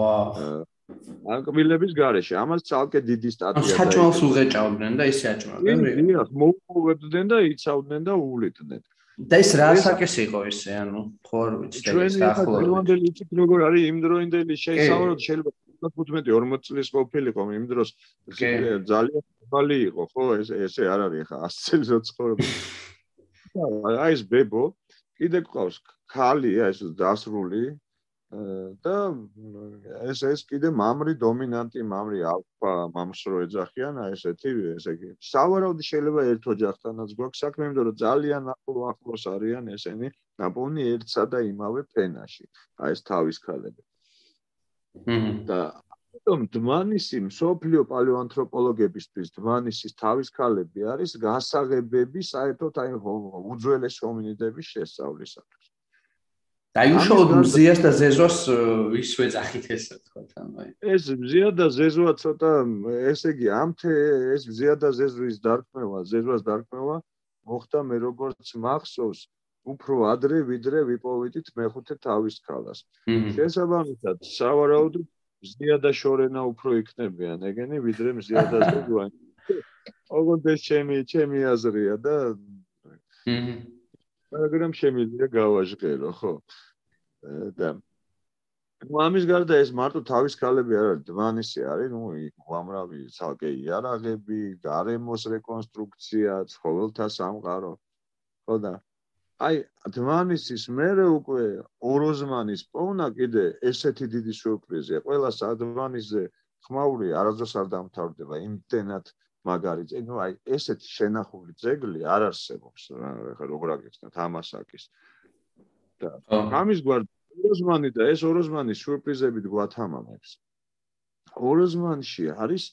ანკბილების გარეშე. ამას ცალკე დიდი სტატია და საჭმელს უღეჭავდნენ და ისე აჭმავდნენ დიახ მოუვებდნენ და იცავდნენ და უვლიდნენ და ეს რა საკეს იყო ესე ანუ ხო არ ვიცი და ეს ახლო ჩვენ იმდროინდელი იცით როგორ არის იმდროინდელი შეიძლება შეიძლება 15-40 წლის ყოფილიყო იმ დროს ძალიან ხალი იყო ხო ეს ესე არ არის ხა 100 წელს როცხოვები *laughs* აი ეს ბებო კიდე ყავს ხალი ეს დასრული და ეს ეს კიდე მამრი დომინანტი მამრი ალფა მამსრო ეძახიან აი ესეთი ესე იგი სავარაუდო შეიძლება ერთ ოჯახთანაც გვაქვს საქმე იმიტომ რომ ძალიან ახლო ახლოს არიან ესენი ნაპოვნი ერთსა და იმავე ფენაში აი ეს თავის ქალები და ამიტომ დმანისი მსოფლიო პალეოანთროპოლოგებისთვის დმანისის თავის ქალები არის გასაღებები საერთოდ აი უძველეს ჰომინიდების შესწავლისათვის. და უშუალოდ მზიას და ზეზოს ისვე ძახით ესე თქვა აი. ეს მზია და ზეზოა ცოტა ესე იგი ამთე ეს მზია და ზეზვის დარქმევა, ზეზვას დარქმევა მოხდა მე როგორც მახსოვს უფრო ადრე ვიდრე ვიპოვიდით მეხუთე თავის ქალას. შესაბამისად, სავარაუდოდ მზია და შორენა უფრო იქნებიან ეგენი ვიდრე მზია და *laughs* ზოგვანი. ოღონდ ეს ჩემი ჩემი აზრია და მაგრამ შემიძლია გავაჟღერო, ხო? და მამის გარდა ეს მარტო თავის ქალები არ არის, დმანისი არის, ნუ უამრავი ცალკე იარაღები, გარემოს რეკონსტრუქცია, ცხოველთა სამყარო. ხო და აი დმანისის მერე უკვე ოროზმანის პოვნა კიდე ესეთი დიდი სიურპრიზია. ყველა სადმანისზე ხმაური არასდროს არ დამთავრდება იმდენად მაგარი ძე. ნუ აი ესეთი შენახული ძეგლი არ არსებობს. ხა როგორ აგეცნათ ამასაკის. და ამის გვარ ოროზმანი და ეს ოროზმანი სიურპრიზებით გვათამამებს. ოროზმანში არის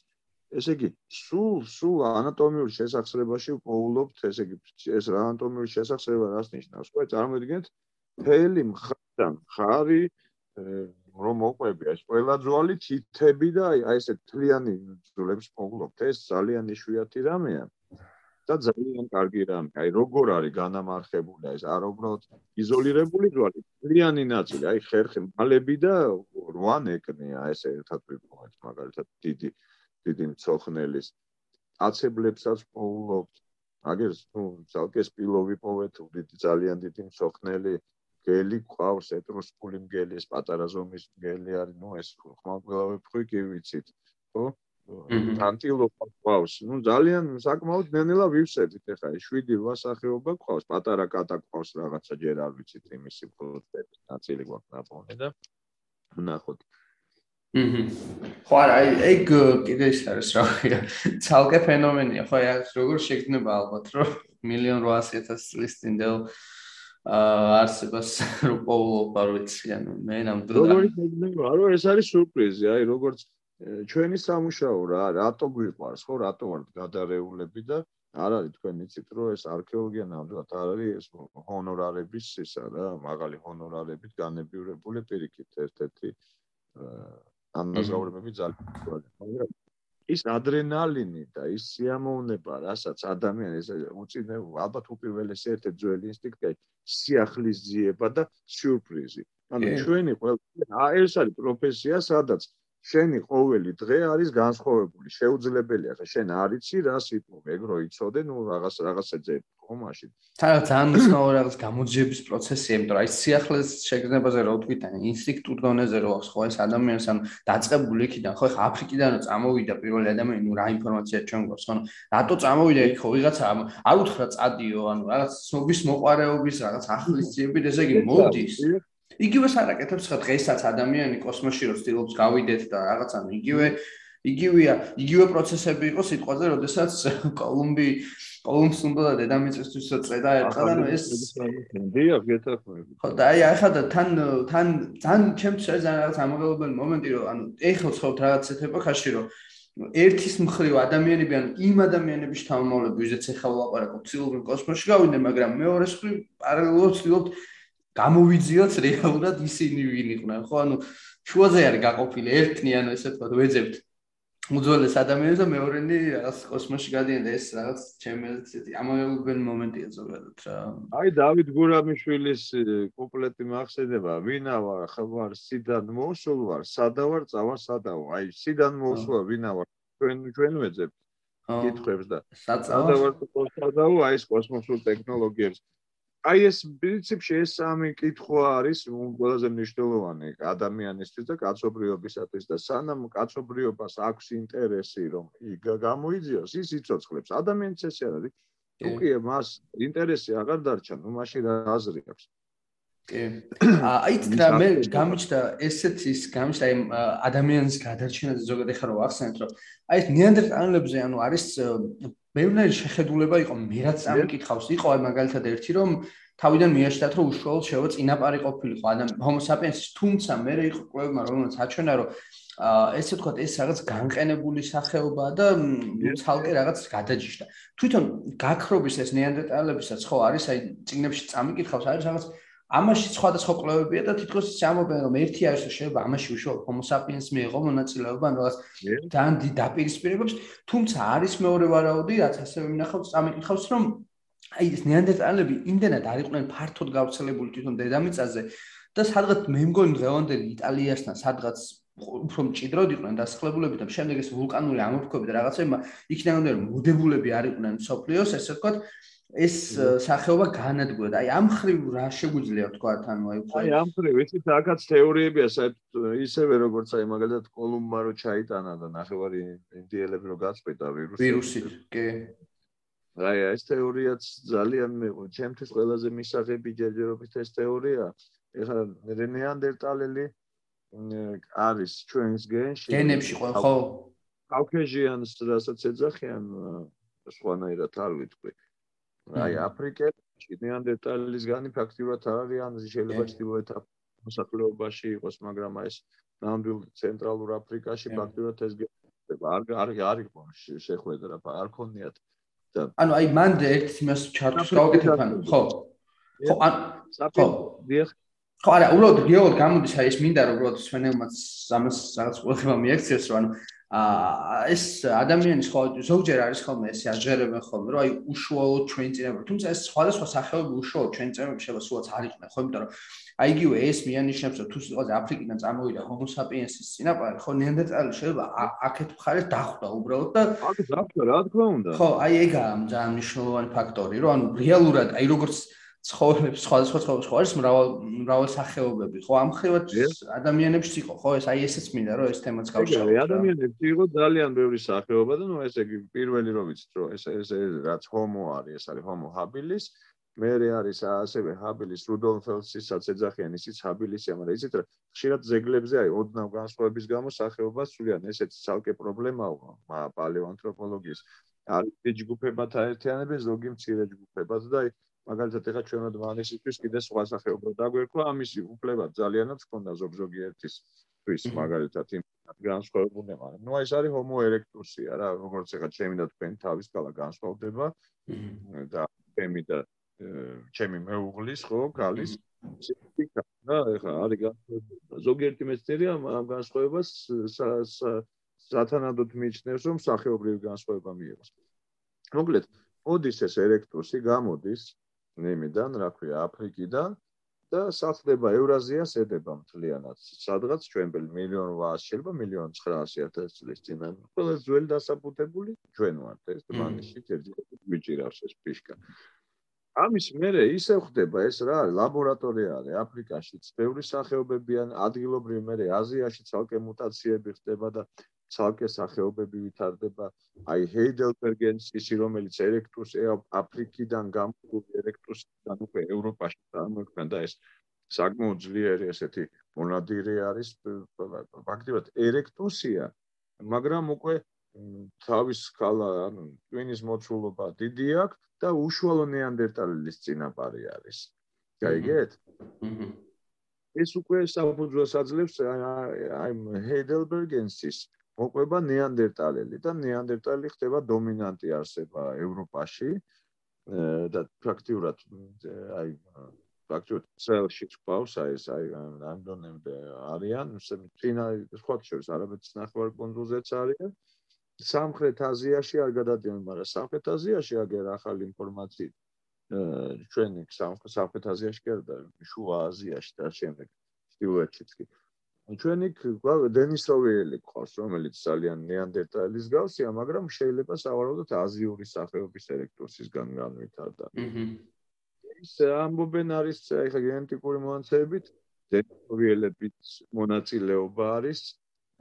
ესე იგი, სულ სულ ანატომიურ შესაძლებაში პოულობთ, ესე იგი, ეს რა ანატომიური შესაძლება რას ნიშნავს? ხო, წარმოიდგინეთ, თელი მხარდან ხარი რომ მოყვები ეს ყველა ძვალი თითები და აი ესე თლიანი ძვლებს პოულობთ, ეს ძალიან იშვიათი რამეა. და ძალიან კარგი რამე. აი როგორ არის განამარხებული ეს არ უბრალოდ იზოლირებული ძვალი, თლიანი ნაწილი, აი ხერხი, მალები და რვან ეკნია ესე ერთად ვიპოვეთ მაგალითად დიდი დიდი მწოხნელის აცებლებსაც პოულობთ აგერ ნუ ძალკე სპილოვი პოვეთ დიდი ძალიან დიდი მწოხნელი გელი ყავს ეტრუსკული მგელი ეს პატარა ზომის მგელი არის ნუ ეს ხმალყლავი ფხვი კი ვიცით ხო ანტილოპა ყავს ნუ ძალიან საკმაოდ ნენელა ვივსებთ ეხლა 7-8 სახეობა ყავს პატარა კატა ყავს რაღაცა ჯერ არ ვიცით იმისი პროდუქტების ნაწილი გვაქვს ნაპოვნი და ნახოთ აჰა. ხო არა, ეგ კიდე ის არის რა. ცალკე ფენომენია, ხო აი როგორ შეგრძნება ალბათ, რომ 1.800.000 წლის წინდელ არსებას რო პოულობა რო იცი ანუ მე ნამდვილად როგორი შეიძლება არა ეს არის სურპრიზი აი როგორც ჩვენი სამუშაო რა რატო გვიყვარს ხო? რატო ვართ გადარეულები და არ არის თქვენ იცით რომ ეს არქეოლოგია ნამდვილად არ არის ეს ჰონორარების ისა რა მაგალი ჰონორარებით განებიურებული პირიქით ერთ-ერთი ანაზღაურებები ძალიან მაგრამ ის ადრენალინი და ის სიამოვნება რასაც ადამიანს უწინე ალბათ უპირველეს ერთ-ერთი ძველი ინსტინქტი სიახლის ძიება და სიურპრიზი. ანუ ჩვენი ყველა ეს არის პროფესია სადაც შენი ყოველი დღე არის განსხვავებული. შეუძლებელია ხა შენ არიცი რა სიტყვა, ეგრო იცოდე, ნუ რაღაც რაღაცა ძე ხო მაშინ. თან ძალიან მნიშვნელოვანი რაღაც გამოძიების პროცესია, იმიტომ რომ აი სიახლეს შეგრძნებაზე რა ვთქვით, აი ინსტინქტურ დონეზე რო ხო ეს ადამიანს ანუ დაწყებული იქიდან ხო ხა აფრიკიდანო წამოვიდა პირველი ადამიანი, ნუ რა ინფორმაცია ჩვენ გვაქვს, ხო? რატო წამოვიდა იქ ხო ვიღაცა არ უთხრა წადიო, ანუ რაღაც ცნობის მოყარეობის რაღაც ახლის ძიებით ესე იგი მოდის. იგივეს არაკეთებს ხა დღესაც ადამიანი კოსმოსში რო ცდილობს გავიდეთ და რაღაცა იგივე იგივეა იგივე პროცესები იყო სიტყვაზე როდესაც კოლუმბი კოლუმბს უნდა დედამიწისთვის წედა ერთხა და ეს დიახ გეთახმები ხო და აი ახლა და თან თან თან ჩემთვის არის რაღაც ამოგელობელი მომენტი რომ ანუ ეხლა ცხოვრობ რაღაც ერთ ეპოქაში რომ ერთის მხრივ ადამიანები ან იმ ადამიანების შთამომავლები ვიზეც ეხლა ვლაპარაკობ ცილობენ კოსმოსში გავიდნენ მაგრამ მეორე მხრივ პარალელურად ცდილობთ გამოვიძიოთ რეალურად ისინი ვინ იყვნენ ხო? ანუ შუაზე არის გაყოფილი ერთნი ანუ ესე თქვა ვეძებთ უძველეს ადამიანებს და მეორენი რაღაც კოსმოსში გადიან და ეს რაღაც ჩემი ესეთი ამავებენ მომენტია ზოგადად რა. აი დავით გურამიშვილის კომპლეტი მახსენდება ვინა ვარ ხარ სიდან მოსულ ვარ სადა ვარ წავა სადა ვარ. აი სიდან მოსულა ვინა ვარ ჩვენ ჩვენ ვეძებთ კითხვებს და სადა ვარ სადა ვარ აი ეს კოსმოსურ ტექნოლოგიებს აი ეს პრინციპში ეს სამი კითხვა არის ყველაზე მნიშვნელოვანი ადამიანისთვის და კაცობრიობისათვის და სანამ კაცობრიობას აქვს ინტერესი რომ გამოიძიოს ის იცოცხლებს. ადამიანს ესე არის. თუკი მას ინტერესი აღარ დარჩა ნუ მაშინ რა აზრი აქვს კი *coughs* აი და მე გამიჩნდა ესეც ის გამიჩნდა აი ადამიანის გადარჩენაზე ზოგადად ახლა რო ახსენეთ რომ აი ეს ნიანდერტალებზე ანუ არის მეუნერი შეხედულება იყო მე რაც ამიკითხავს იყო აი მაგალითად ერთი რომ თავიდან მიაშთათ რომ უშუალოდ შევა წინაპარი ყოფილიყო. ადამ homo sapiens თუმცა მე იყო კვლევმა რომელიც აჩვენა რომ ესე ვთქვათ ეს რაღაც განყენებული სახეობაა და ცალკე რაღაც გადაჯიშდა. თვითონ გაქრობის ეს ნეანდერტალებისაც ხო არის აი წიგნებში წამიკითხავს არის რაღაც ამაში სხვადასხვა კვლევებია და თითქოს ის ამობენ რომ ერთი არის რომ შეიძლება ამაში უშუალოდ homo sapiens მიიღო მონაწილეობა ან რაღაც ძალიან დიდ დაპირისპირებებს თუმცა არის მეორე ვარაუდი რაც ასევე მინახავს წამიკითხავს რომ აი ეს ნეანდერტალები იმდენად არ იყვნენ ფართოდ გავრცელებული თვითონ დედამიწაზე და სადღაც მე მგონი დღევანდელი იტალიასთან სადღაც უფრო მჭიდროდ იყვნენ დასახლებულები და შემდეგ ეს ვულკანური ამოფრქვევი და რაღაცები იქნებოდა რომ მოდებულები არ იყვნენ სოფლიოს ესე ვთქვათ ეს სახეობა განადგურდა. და აი ამ ხრივ რა შეგვიძლია ვთქვა ანუ აი აი ამ ხრივ ისიც აქაც თეორიებია საერთოდ ისევე როგორც აი მაგალითად კოლუმბა რო ჩაიტანა და ნახევარი ინდიელები რო გაწყვეტა ვირუსი. ვირუსი კი. აი ეს თეორიაც ძალიან მეყო ჩემთვის ყველაზე მისაღები ჯერჯერობით ეს თეორია. ეხლა რენეანდერტალელი არის ჩვენს გენში. გენებში ხო ხო. კავკეჟიანს რასაც ეძახიან სხვანაირად არ ვიტყვი აი აფრიკაში ნეანდერტალის განი ფაქტიურად არ არის ან შეიძლება ჩtildeოთ მოსახლეობაში იყოს მაგრამ აი ეს ნამდვილ ცენტრალურ აფრიკაში ფაქტიურად ეს არ არ არ იყო შეხვედრა არ ქონიათ. ანუ აი მან ერთ იმას ჩარტს გავაკეთებ ანუ ხო. ხო ან ხო. დიახ. ხო არა უბრალოდ გეოლ გამოდის აი ეს მინდა რომ უბრალოდ სვენელმაც ამას რაღაც ყურება მიაქციოს რომ ანუ აა ეს ადამიანის ხო ზოგჯერ არის ხოლმე ესე აჟღერებენ ხოლმე რომ აი უშუალოდ ჩვენ წინაპრები თუმცა ეს სხვადასხვა სახეობები უშუალოდ ჩვენ წინაპრები შეიძლება სულაც არ იყვნენ ხო? იმიტომ რომ აი იგივე ეს მიანიშნებს რომ თუ სიტყვაზე აფრიკიდან წამოვიდა homo sapiens-ის წინაპარი ხო ნეანდერტალი შეიძლება აქეთ მხარეს დახვდა უბრალოდ და აქ დახვდა რა თქმა უნდა. ხო აი ეგაა ძალიან მნიშვნელოვანი ფაქტორი რომ ანუ რეალურად აი როგორც ცხოვრებს სხვადასხვა ცხოვრებს ხო არის მრავალ მრავალ სახეობები ხო? ამ ხრივად ადამიანებს იყო ხო? ეს აი ესეც მინდა რომ ეს თემაც გავშალო ადამიანებს იყო ძალიან ბევრი სახეობა და ნუ ესე იგი პირველი რომ ვიცით რომ ეს ეს რაც homo არის ეს არის homo habilis მერე არის ასევე ჰაბილის რუდოლფელცისაც ეძახიან ისიც ჰაბილისია მაგრამ იცით რა ხშირად ზეგლებზე აი ოდნავ განსხვავების გამო სახეობას სულიან ესეც ცალკე პრობლემაა პალეოანთროპოლოგიის არის ჯგუფებად აერთიანებენ ზოგი მცირე ჯგუფებად და აი მაგალითად ეხა ჩვენო დმანისისთვის კიდე სხვა სახეობა დაგვერქვა, ამისი უფლება ძალიანაც ჰქონდა ზოგ-ზოგიერთის თვის მაგალითად იმ განსხვავებული მაგრამ ნუ ეს არის homo erectus-ია რა, როგორც ეხა ჩემი და თქვენი თავის კალა განსხვავდება. და ჩემი და ჩემი მეუღლის ხო, გალის სიფიქა რა, ეხა არის განსხვავება. ზოგიერთი მეცნიერი ამ განსხვავებას სათანადოდ მიიჩნევს, რომ სახეობრივი განსხვავება მიიღოს. მოკლედ, მოდის ეს erectus-ი გამოდის ნემიდან, რა ქვია, აფრიკიდან და სახლდება ევრაზიას ედება მთლიანად. სადღაც ჩვენ ბელ მილიონ 800 შეიძლება მილიონ 900000 წლის წინ. ყველა ძველი დასაბუთებული ჩვენ ვართ ეს დმანიში ერთ-ერთი გვიჭირავს ეს ფიშკა. ამის მერე ისე ხდება ეს რა არის ლაბორატორია არის აფრიკაშიც ბევრი სახეობებიან ადგილობრივ მერე აზიაში ცალკე მუტაციები ხდება და ცალკე სახეობები ვითარდება. აი ჰეიდელბერგენს ისი რომელიც ერექტუს აფრიკიდან გამყოლ ერექტუსიდან უკვე ევროპაში წარმოქმნა და ეს საკმაოდ ძლიერი ესეთი მონადირე არის ფაქტიურად ერექტუსია მაგრამ უკვე თავის კალა ანუ ტვინის მოცულობა დიდი აქვს და უშუალო ნეანდერტალის წინაპარი არის. გაიგეთ? ეს უკვე საფუძველს აძლევს აი ჰეიდელბერგენსის მოყვება ნეანდერტალელი და ნეანდერტალი ხდება დომინანტი არსება ევროპაში. და პრაქტიკულად აი პრაქტიკულად ცელში ყავს აი ეს აი ამდონემდე არიან წინა სხვა შორის არაბეთის ნახევარკუნძულზეც არიან. სამხრეთ აზიაში არ გადადიან მაგრამ სამხრეთ აზიაში აგერ ახალი ინფორმაციით ჩვენი სამხრეთ აზიაში გარდა შუა აზიაში და შემდეგ ჩრდილოეთშიც კი ჩვენი დენის როვიელი ყავს, რომელიც ძალიან ნეანდერტალის გავსია, მაგრამ შეიძლება სავარაუდოდ აზიური სახეობის ელექტროსისგან განვითარდა. ის ამბობენ არის ეხა გენეტიკური მონაცემებით დენის როვიელების მონაწილეობა არის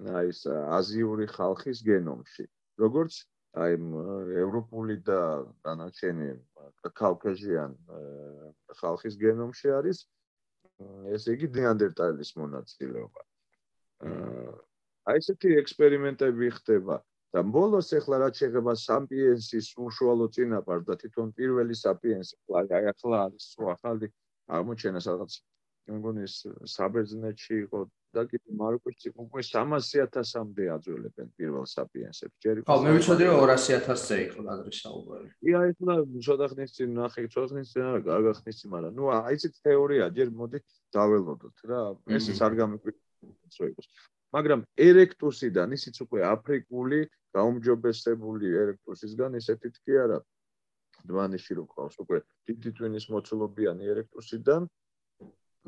აი ეს აზიური ხალხის გენომში. როგორც აი ევროპული და დანარჩენი კავკაზიან ხალხის გენომში არის ესე იგი ნეანდერტალის მონაწილეობა. აი ესეთი ექსპერიმენტები ხდება და ბოლოს ახლა რაც შეეხება სამპიენსის უშუალო წინაპარს და თვითონ პირველი საპიენსი აი ახლა არის სხვა ახალი აღმოჩენა სადღაც მე მგონი საბერძნეთში იყო და კიდე მარკუსი უკვე 300.000-მდე აძველებენ პირველ საპიენსებს. ჯერ ხო, მე ვიცოდი რომ 200.000-ზე იყო ადრე საუბარი. კი, აი ახლა ცოტა ხნის წინ ნახე, ცოტა ხნის წინ არა, კარგა ხნის წინ, მაგრამ ნუ აი ეს თეორია ჯერ მოდი დაველოდოთ რა. ესეც არ გამიკვირდა წოიყოს. მაგრამ ერექტუსიდან ისიც უკვე აფრიკული გაუმჯობესებული ერექტუსისგან ისეთით კი არა. დვანიში რო ყავს უკვე დიდი ტვინის მოცულობიანი ერექტუსიდან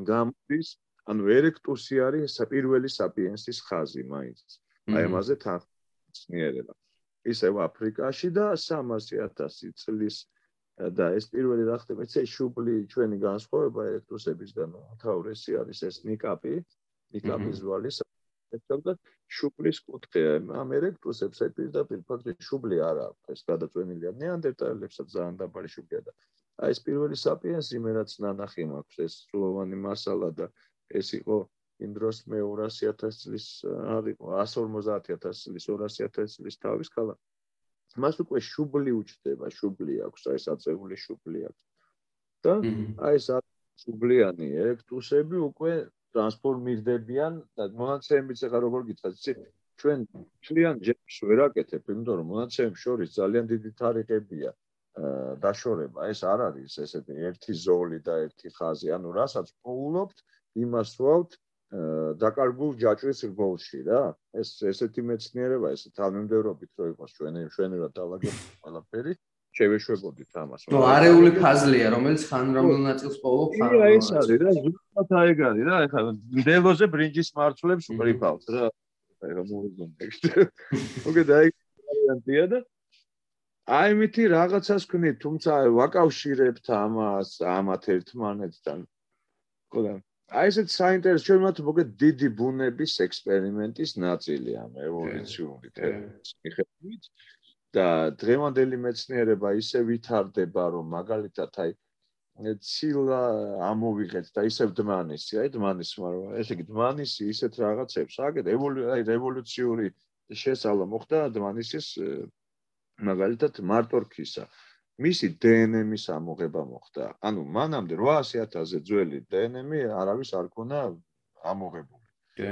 გამდის, ანუ ერექტუსი არის პირველი საპიენსის ხაზი მაინც. აი ამაზე თანხმიერება. ისევ აფრიკაში და 300.000 წლის და ეს პირველი რა ხდება, ეს შუბლი ჩვენი განსხვავება ერექტუსებისგან, თავრესი არის ეს ნიკაპი, ნიკაპის ვალის ეცოდა შუბლის კუთხე ამ ერექტუსებს აი პირდაპირ ფაქტი შუბლი არ აქვს. ეს გადაწვენილია ნეანდერტალებსაც ძალიან დაბალი შუბლია და აი ეს პირველი საპიენსი მე რაც ნანახი მაქვს. ეს სულოვანი მასალა და ეს იყო იმ დროს მე 200000 წლის არ იყო 150000 წლის 200000 წლის თავის კალა მას უკვე შუბლი უჩდება შუბლი აქვს აი ეს აწეული შუბლი აქვს. და აი ეს შუბლიანი ერექტუსები უკვე ტრანსფორმირდებიან და მონაცემებიც ახლა როგორ გითხრათ? იცი ჩვენ ჩვენ ჯერს ვერ აკეთებ იმიტომ რომ მონაცემებს შორის ძალიან დიდი თარიღებია დაშორება. ეს არ არის ესეთი ერთი ზოლი და ერთი ხაზი. ანუ რასაც პოულობთ იმას ვავთ დაკარგულ ჯაჭვის რგოლში რა. ეს ესეთი მეცნიერება ეს თანმიმდევრობით რო იყოს ჩვენი ჩვენურად დაალაგებს ყველაფერი შევეშვებოდით ამას. ნუ არეული ფაზლია, რომელიც ხან რომელ ნაწილს პოულობ ხან. კი, ეს არის რა, ზუსტად აი გარი რა, ეხლა დელოზე ბრინჯის მარცვლებს უკრიფავთ რა. აი რა მოგე და აი ვარიანტია და აი მითი რაღაცას ქნით, თუმცა ვაკავშირებთ ამას ამათ ერთმანეთთან. ხო აი ესეც საინტერესო შემოთ მოგე დიდი ბუნების ექსპერიმენტის ნაწილია მე ევოლუციური თეორიის მიხედვით. და დღევანდელი მეცნიერება ისე ვითარდება, რომ მაგალითად აი ცილა ამოვიღეთ და ისევ დმანისი, აი დმანისი, მაგრამ ესე იგი დმანისი ისეთ რაღაცებს აკეთ აი რევოლუციური შესალა მოხდა დმანისის მაგალითად მარტორქისა მისი DNM-ის ამოღება მოხდა. ანუ მანამდე 800000-ზე ძველი DNM-ი არავის არ ქონა ამოღებული. კი.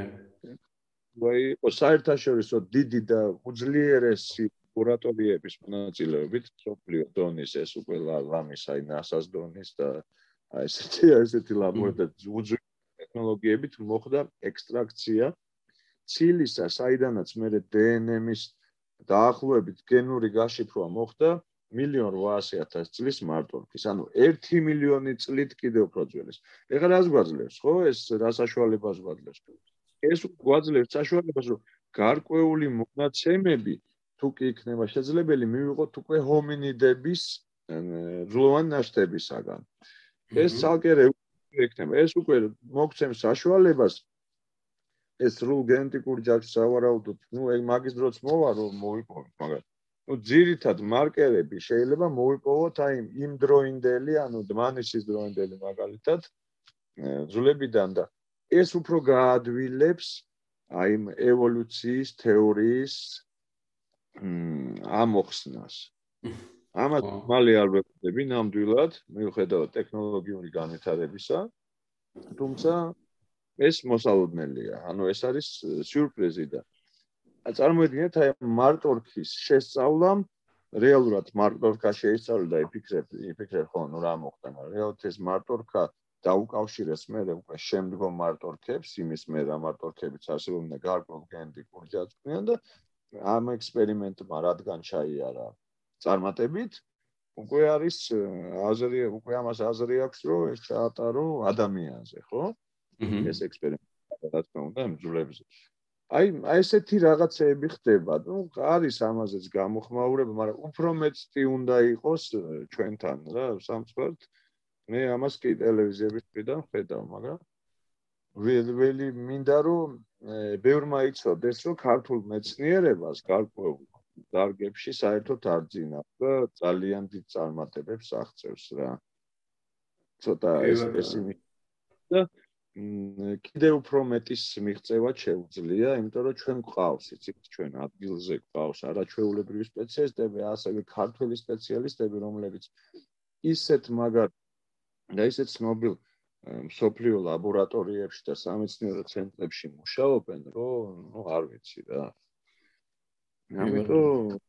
ვაი, ო საერთაშორისო დიდი და უძლიერესი კურატორიების მონაწილეობით სოფლიო დონის ეს უკვე ლამის აი NASA-ს დონის და აი ესეთი ესეთი ლაბორატორია უძვირ ტექნოლოგიებით მოხდა ექსტრაქცია ცილისა, საიდანაც მე DNM-ის დაახლოებით გენური გაშიფრვა მოხდა 1.800.000 წლის მარტოქის, ანუ 1 მილიონი წლით კიდევ უფრო ძველის. ეხლა რას გვაძლევს, ხო, ეს რა საშუალებას გვაძლევს? ეს გვაძლევს საშუალებას, რომ გარკვეული მონაცემები თუ კი იქნება შესაძლებელი მივიღოთ უკვე ჰომინიდების ძლოვან ნაშთებისაგან. ეს ცალკე იქნება. ეს უკვე მოგცემს საშუალებას ეს სრულ გენეტიკურ ჯაჭვს ავარაუდოთ. ნუ ეგ მაგის დროც მოვა რომ მოიპოვოთ, მაგრამ ნუ ძირითად მარკერები შეიძლება მოიპოვოთ აი იმ დროინდელი, ანუ დმანისის დროინდელი მაგალითად ზულებიდან და ეს უფრო გაადვილებს აი ევოლუციის თეორიის ამოხსნას. *laughs* ამათ მალე არ ვეფხვდები ნამდვილად, მიუხედავად ტექნოლოგიური განვითარებისა. თუმცა ეს მოსალოდნელია, ანუ ეს არის სიურპრიზი და წარმოიდგინეთ აი მარტორქის შესწავლამ რეალურად მარტორქა შეისწავლა და იფიქრებ იფიქრებ ხო ნუ რა მოხდა მაგრამ რეალურად ეს მარტორქა დაუკავშირეს მე უკვე შემდგომ მარტორქებს იმის მე რა მარტორქებიც არსებობენ და გარკვეულ გენდიკურ ჯაჭვიან და ამ ექსპერიმენტმა რადგან ჩაიარა წარმატებით უკვე არის აზრი უკვე ამას აზრი აქვს რომ ეს ჩაატარო ადამიანზე ხო? ეს ექსპერიმენტი რა თქმა უნდა მძულებზე აი აი ესეთი რაღაცეები ხდება. ნუ არის ამაზეც გამოხმაურება, მაგრამ უფრო მეცი უნდა იყოს ჩვენთან რა, სამწუხაროდ მე ამას კი ტელევიზიების მხრიდან ხედავ, მაგრამ ველი მინდა რომ ბევრმა იცოდეს, რომ ქართულ მეცნიერებას გარკვეულ დარგებში საერთოდ არ ძინა და ძალიან დიდ წარმატებებს აღწევს რა. ცოტა ეს პესიმი და კიდე უფრო მეტის მიღწევა შეუძლია, იმიტომ რომ ჩვენ გვყავს, იცით, ჩვენ ადგილზე გვყავს არაჩვეულებრივი სპეციალისტები, ასევე ქართველი სპეციალისტები, რომლებიც ისეთ მაგარ და ისეთ ცნობილ სოფლიო ლაბორატორიებში და სამეცნიერო ცენტრებში მუშაობენ, რომ ნუ არ ვიცი რა. ამიტომ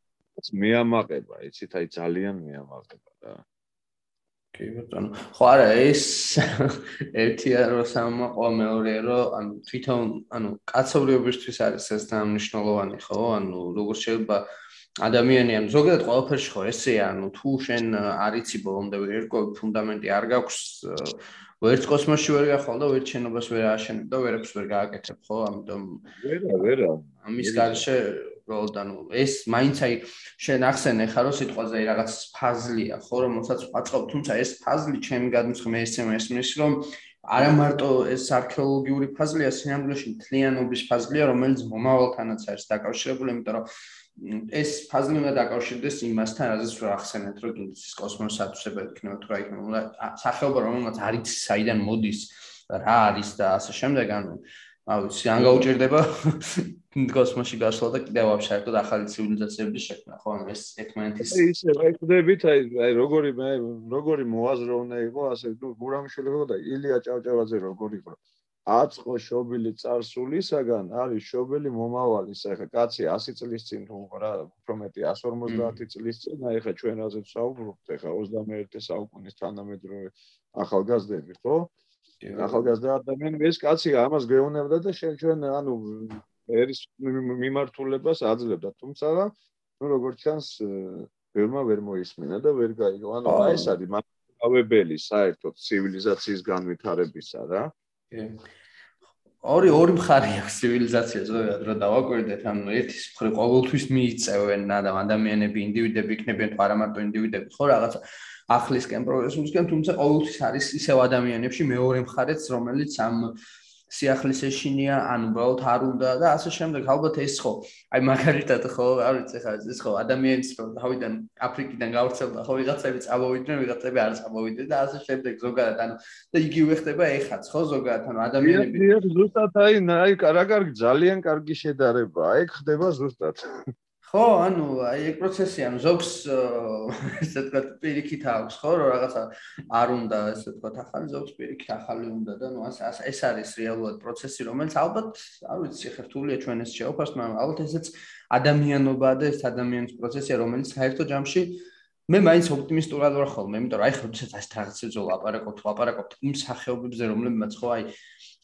მეამაყება, იცით, აი ძალიან მეამაყება რა. კი ბატონო. ხო არა, ეს *laughs* ერთია რომ სამაყვა მეორეა რომ ანუ თვითონ ანუ კაცობრიობისთვის არის ეს დამნიშნულოვანი, ხო? ანუ როგორ შეიძლება ადამიანი ანუ ზოგადად ყველაფერში ხო ესეა, ანუ თუ შენ არიცი ბოლომდე ვერკო ფუნდამენტი არ გაქვს ვერც კოსმოსში ვერ გახვალ და ვერც შენობას ვერ აშენებ და ვერაფერს ვერ გააკეთებ, ხო? ამიტომ ვერა, ვერა. ამის გარშე უბრალოდ ანუ ეს მაინც აი შენ ახსენე ხარო სიტყვაზე აი რაღაც ფაზლია ხო რომელსაც ვაწყობ თუმცა ეს ფაზლი ჩემი გადმოცემა ესეა ესმის რომ არა მარტო ეს არქეოლოგიური ფაზლია სინამდვილეში მთლიანობის ფაზლია რომელიც მომავალთანაც არის დაკავშირებული იმიტომ რომ ეს ფაზლი უნდა დაკავშირდეს იმასთან რაზეც რა ახსენეთ რომ კიდეც ის კოსმოსათუსებად იქნება თუ რა იქნება სახეობა რომელმაც არის საიდან მოდის რა არის და ასე შემდეგ ანუ აუ სიან გაუჭირდება *laughs* კოსმოსში გასვლა და კიდევ საერთოდ ახალი ცივილიზაციების შექმნა ხო? ანუ ეს ერთმანეთის ისე აი ხდებით აი აი როგორი მე როგორი მოაზრო უნდა იყოს ასე ნუ გურამშვილი ხო და ილია ჭავჭავაძე როგორი იყო აწყო შობილი царსულისაგან არის შობელი მომავალი საერთოდ კაცი 100 წლის წინ რა უფრო მეტი 150 წლის წინ აი ხა ჩვენ რაზეც საუბრობთ ხა 21 საუკუნის თანამედროვე ახალგაზრდები ხო? ახალგაზრდა ადამიანები ეს კაცი ამას გეუბნებოდა და შენ ჩვენ ანუ ერის მიმართულებას აძლევდა. თუმცა ну როგორც ჩანს ვერმა ვერ მოისმინა და ვერ გაიგო. ანუ აი ეს არის მთავებელი საერთოდ ცივილიზაციის განვითარებისა რა. ორი ორი მხარე აქვს ცივილიზაციას ზოგადად რა დავაკვირდეთ ანუ ერთის მხრივ ყოველთვის მიიწევენ ადამიანები ინდივიდები იქნებიან თუ არა მარტო ინდივიდები. ხო რაღაცა ახლისკენ პროგრესულისკენ, თუმცა ყოველთვის არის ისევ ადამიანებში მეორე მხარეც, რომელიც ამ სიახლის ეშინია, ან უბრალოდ არ უნდა და ასე შემდეგ. ალბათ ეს ხო, აი მაგალითად ხო, არ ვიცი ხა ეს ხო, ადამიანის რო თავიდან აფრიკიდან გავრცელდა, ხო, ვიღაცები წამოვიდნენ, ვიღაცები არ წამოვიდნენ და ასე შემდეგ ზოგადად, ანუ და იგივე ხდება ეხაც, ხო, ზოგადად, ანუ ადამიანები ზუსტად აი, აი, კარგ კარგ ძალიან კარგი შედარება, აი ხდება ზუსტად. ხო, ანუ აი ეგ პროცესი, ანუ ზოგს *laughs* ესე თქვა პირიქით აქვს, ხო, რომ რაღაცა არ უნდა ესე თქვა ახალი ზოგს პირიქით ახალი უნდა და ნუ ეს ეს არის რეალურად პროცესი, რომელიც ალბათ, არ ვიცი, ხერთულია ჩვენ ეს შეოფარს, მაგრამ ალბათ ესეც ადამიანობაა და ეს ადამიანის პროცესია, რომელიც საერთო ჯამში მე მაინც ოპტიმისტურად ვარ ხოლმე, იმიტომ რომ აი ხო, თუნდაც ეს რაღაცებზე ლაპარაკობთ, ლაპარაკობთ იმ სახეობებზე, რომლებიც ხო აი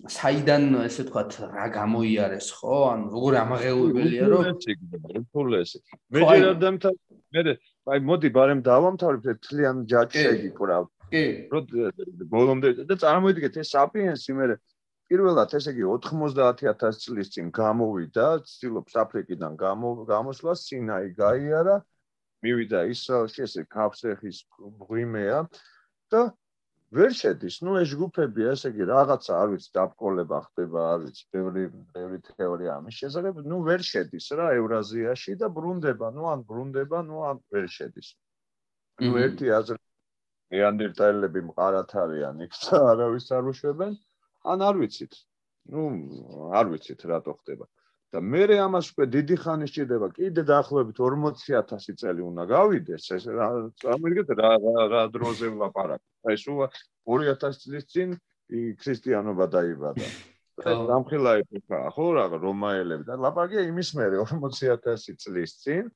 საიდან ესე ვთქვათ რა გამოიარეს ხო? ანუ როგორი ამაღელვებელია რომ ფულესი. მე ჯერ დამთავრე. მე აი მოდი ბარემ დავამთავრებ თლიან ჯაჭეგი პრავ. კი. რო ბოლომდე და წარმოიდგეთ ეს საპიენსი მე პირველად ესე იგი 90000 წლის წინ გამოვიდა, ცდილობს აფრიკიდან გამოსვლას, სინაი გაიარა, მივიდა ისრაელში, ესე კაფსეხის ღვიმეა და ვერ შედის. ნუ ეს ჯგუფები, ესე იგი, რაღაცა არ ვიცი, დაბკოლება ხდება, არ ვიცი, ბევრი ბევრი თეორია ამის შესახებ, ნუ ვერ შედის რა ევრაზიაში და ბრუნდება, ნუ ან ბრუნდება, ნუ ან ვერ შედის. ნუ ერთი აზრი ეანდერტალები მყარათ არიან, იქ არავის არ უშვებენ, ან არ ვიცით. ნუ არ ვიცით რატო ხდება. და მე რე ამას უკვე დიდი ხანი სჭირდება კიდე დაახლოებით 40000 წელი უნდა გავიდეს ეს ამერიკეთ რა რა დროზე ვლაპარაკ აი სულ 2000 წლის წინ ქრისტიანობა დაიბადა. *laughs* დამხილაები ხა ხო რა რომაელები. და ლაპარაკია იმის მერე 40000 წლის წინ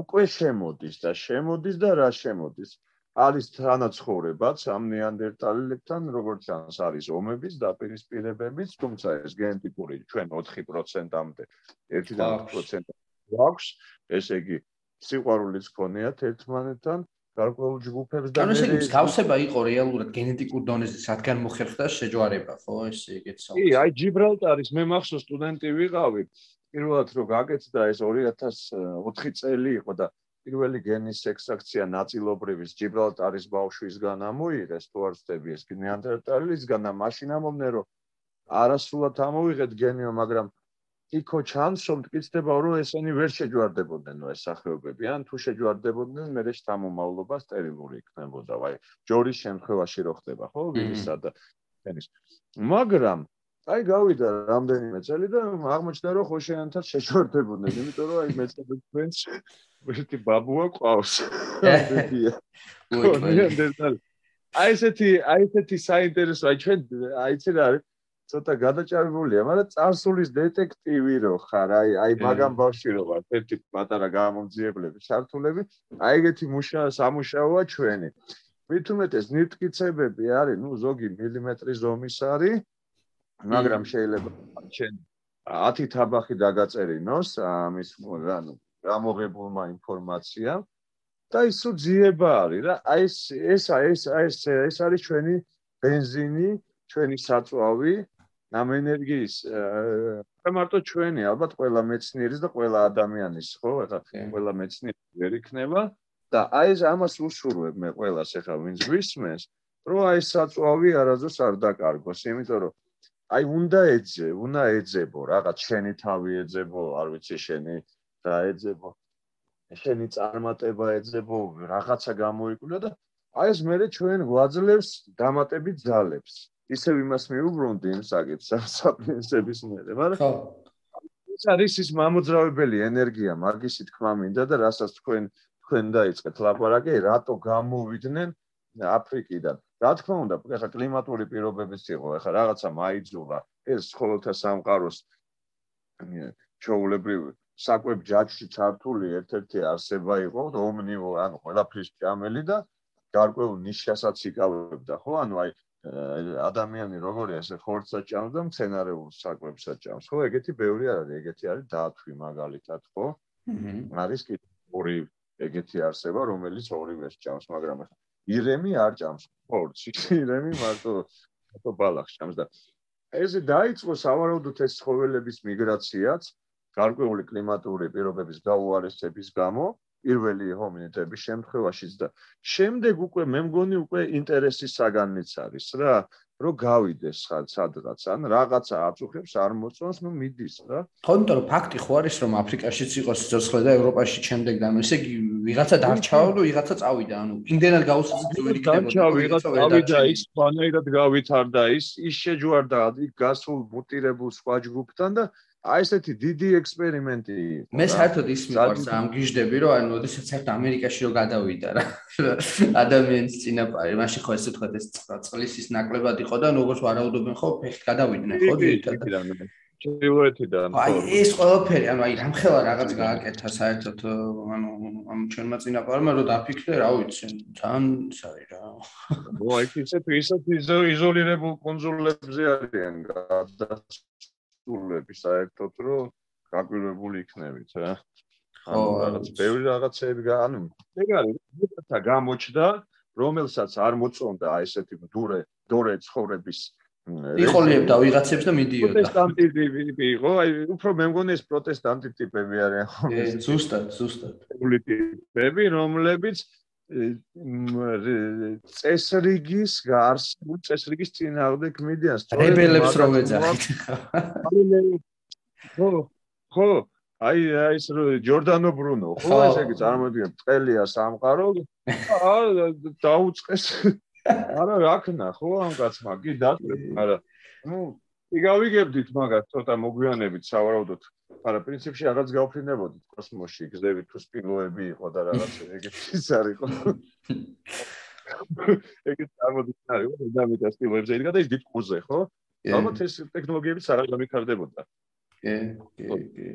უკვე შემოდის და შემოდის და რა შემოდის არის თანაცხოვრებაც ამ ნეანდერტალებთან, როგორც ჩანს, არის ომების დაპირისპირებებიც, თუმცა ეს გენეტიკური ჩვენ 4%-ამდე 1%-ამდე გვაქვს, ესე იგი, სიყვარულიც ქონიათ ერთმანეთთან, გარკვეულ ჯგუფებს და ანუ ესე იგი, გავსება იყო რეალურად გენეტიკურ დონეზე, სადგან მოხერხდა შეჯვარება, ხო, ესე იგი, კი, აი ჯიბრალტარის მე მახსოვს სტუდენტი ვიყავი, პირველად რო გაკეთდა ეს 2004 წელი იყო და პირველი გენის ექსტრაქცია ნაწილობრივის ჯიბრალტარის ბავშვისგან ამოიღეს თუ არ ვწდები ეს ნეანდერტალისგან და მაშინ ამომნე რომ არასრულად ამოვიღეთ გენიო მაგრამ იქო ჩანს რომ მტკიცდება რომ ესენი ვერ შეჯვარდებოდნენ ეს სახეობები. ან თუ შეჯვარდებოდნენ მე შთამომავლობა სტერილური იქნებოდა. აი ჯორის შემთხვევაში რო ხდება ხო ვირისა და გენის მაგრამ აი გავიდა რამდენიმე წელი და აღმოჩნდა რომ ხო შეანთად შეჯვარდებოდნენ იმიტომ რომ აი მეცადა თქვენს ერთი ბაბუა ყავს. აი ესეთი, აი ესეთი საინტერესო, აი ჩვენ აი ეს რა არის? ცოტა გადაჭარბულია, მაგრამ წარსულის დეტექტივი რო ხარ, აი აი მაგამ ბავშვი რო ვარ, ერთი პატარა გამომძიებლები, შართულები, აი ეგეთი მუშა სამუშაოა ჩვენი. მით უმეტეს ნიტკიცებები არის, ну, ზოგი მილიმეტრის ზომის არის, მაგრამ შეიძლება ჩვენ 10 თაბახი დაგაწერინოს ამის, ანუ ამოღებულმა ინფორმაციამ და ის თუ ძიება არის რა. აი ეს ეს ეს ეს ეს არის ჩვენი бенზინი, ჩვენი საწვავი, ამ ენერგიის და მარტო ჩვენი, ალბათ ყველა მეცნიერის და ყველა ადამიანის, ხო? ახლა ყველა მეცნიერი ვერ იქნება და აი ეს ამას უსურვებ მე ყველას ახლა ვინც გვისმენს, რომ აი საწვავი არაზოს არ დაკარგოს, იმიტომ რომ აი უნდა ეძე, უნდა ეძებო, რაღაც შენი თავი ეძებო, არ ვიცი შენი და ეძებო შენი წარმატება ეძებო რაღაცა გამოიკვლია და აი ეს მე ჩვენ გვაძლევს დამატებით ძალებს. ისევ იმას მიუბრუნდი იმ საკითხს საპიენსების მერე მაგრამ ხო. ეს არის ის მამოძრავებელი ენერგია მაგისი თქმა მინდა და რასაც თქვენ თქვენ დაიწყეთ ლაპარაკი რატო გამოვიდნენ აფრიკიდან? რა თქმა უნდა ეხლა კლიმატური პირობებიც იყო ეხლა რაღაცა მაიძულა ეს ხოლოთა სამყაროს ჩაულებრივი საკვებ ჯაჭში ჩართული ერთ-ერთი არსება იყო ომნივო ანუ ყველაფრის ჭამელი და გარკვეულ ნიშასაც იკავებდა ხო? ანუ აი ადამიანი როგორია ესე ხორცსაც ჭამს და მცენარეულ საკვებსაც ჭამს ხო? ეგეთი ბევრი არის ეგეთი არის დათვი მაგალითად ხო? არის კი ორი ეგეთი არსება რომელიც ორივეს ჭამს მაგრამ ირემი არ ჭამს ხორცი. ირემი მარტო მარტო ბალახს ჭამს და ესე დაიწყო სავარაუდოდ ეს ცხოველების მიგრაციაც გარკვეული კლიმატური პირობების გაუარესების გამო პირველი ჰომინიდების შემთხვევაშიც და შემდეგ უკვე მე მგონი უკვე ინტერესის საგანიც არის რა რომ გავიდეს სადღაც ან რაღაცა აწუხებს არ მოწონს ნუ მიდის რა. ხო იმიტომ რომ ფაქტი ხო არის რომ აფრიკაშიც იყოს სიცოცხლე და ევროპაში შემდეგ და ესე იგი ვიღაცა დარჩაო და ვიღაცა წავიდა ანუ იმდენად გაუსაძლებელია ვერ იქნებოდა. დარჩა ვიღაცა წავიდა ის ბანაირად გავითარდა ის ის შეჯვარდა იქ გასულ მუტირებულ სხვა ჯგუფთან და აი ესეთი დიდი ექსპერიმენტი იყო. მე საერთოდ ის მიყვარს ამ გიჟდები, რომ ანუ ოდესაც საერთოდ ამერიკაში რო გადავიდა რა. *laughs* ადამიანის წინაპარი, მაშინ ხო ესე თქვა ეს წყლის ის ნაკლებად იყო და როგორც ვარაუდობენ ხო, ფეხით გადავიდნენ ხო ძირითადად. ჩრდილოეთიდან. აი ეს ყველაფერი, ანუ აი რამხელა რაღაც გააკეთა საერთოდ ანუ ამ ჩვენმა წინაპარმა რომ დაფიქრე, რა ვიცი, თან სარი რა. ო აი ისეთ ისეთ იზოლირებულ კონსულებზე არიან გადასულები საერთოდ რომ გაკვირვებული იქნებით რა. ანუ რაღაც ბევრი რაღაცები ანუ ეგ არის რაღაცა გამოჩნდა რომელსაც არ მოწონდა აი ესეთი დურე დორე ცხოვრების იყოლიებდა ვიღაცებს და მიდიოდა. პროტესტანტი ტიპი იყო, აი უფრო მე მგონი ეს პროტესტანტი ტიპები არიან ხო? ზუსტად, ზუსტად. პოლიტიკები, რომლებიც წესრიგის გარსულ წესრიგის წინააღმდეგ მიდიან რებელებს რომ ეძახით. ხო, ხო, აი ეს ჯორდანო ბრუნო, ხო, ესე იგი წარმოიდგინე, წელია სამყარო. *laughs* დაუწყეს. არა რა ქნა ხო ამ კაცმა კი დაწვე არა. *laughs* ნუ იგავიგებდით მაგას ცოტა მოგვიანებით სავარაუდოდ არა პრინციპში რაღაც გავფრინებოდით კოსმოსში გზები თუ სპილოები იყო და რაღაც *laughs* ეგეთი ის არისო *laughs* ეგეთ წარმოდგენა არის დამიტა სპილოებზე იდგა და ის დიდ კუზე ხო? ალბათ ეს ტექნოლოგიებიც არ გამიქარდებოდა. კი კი კი.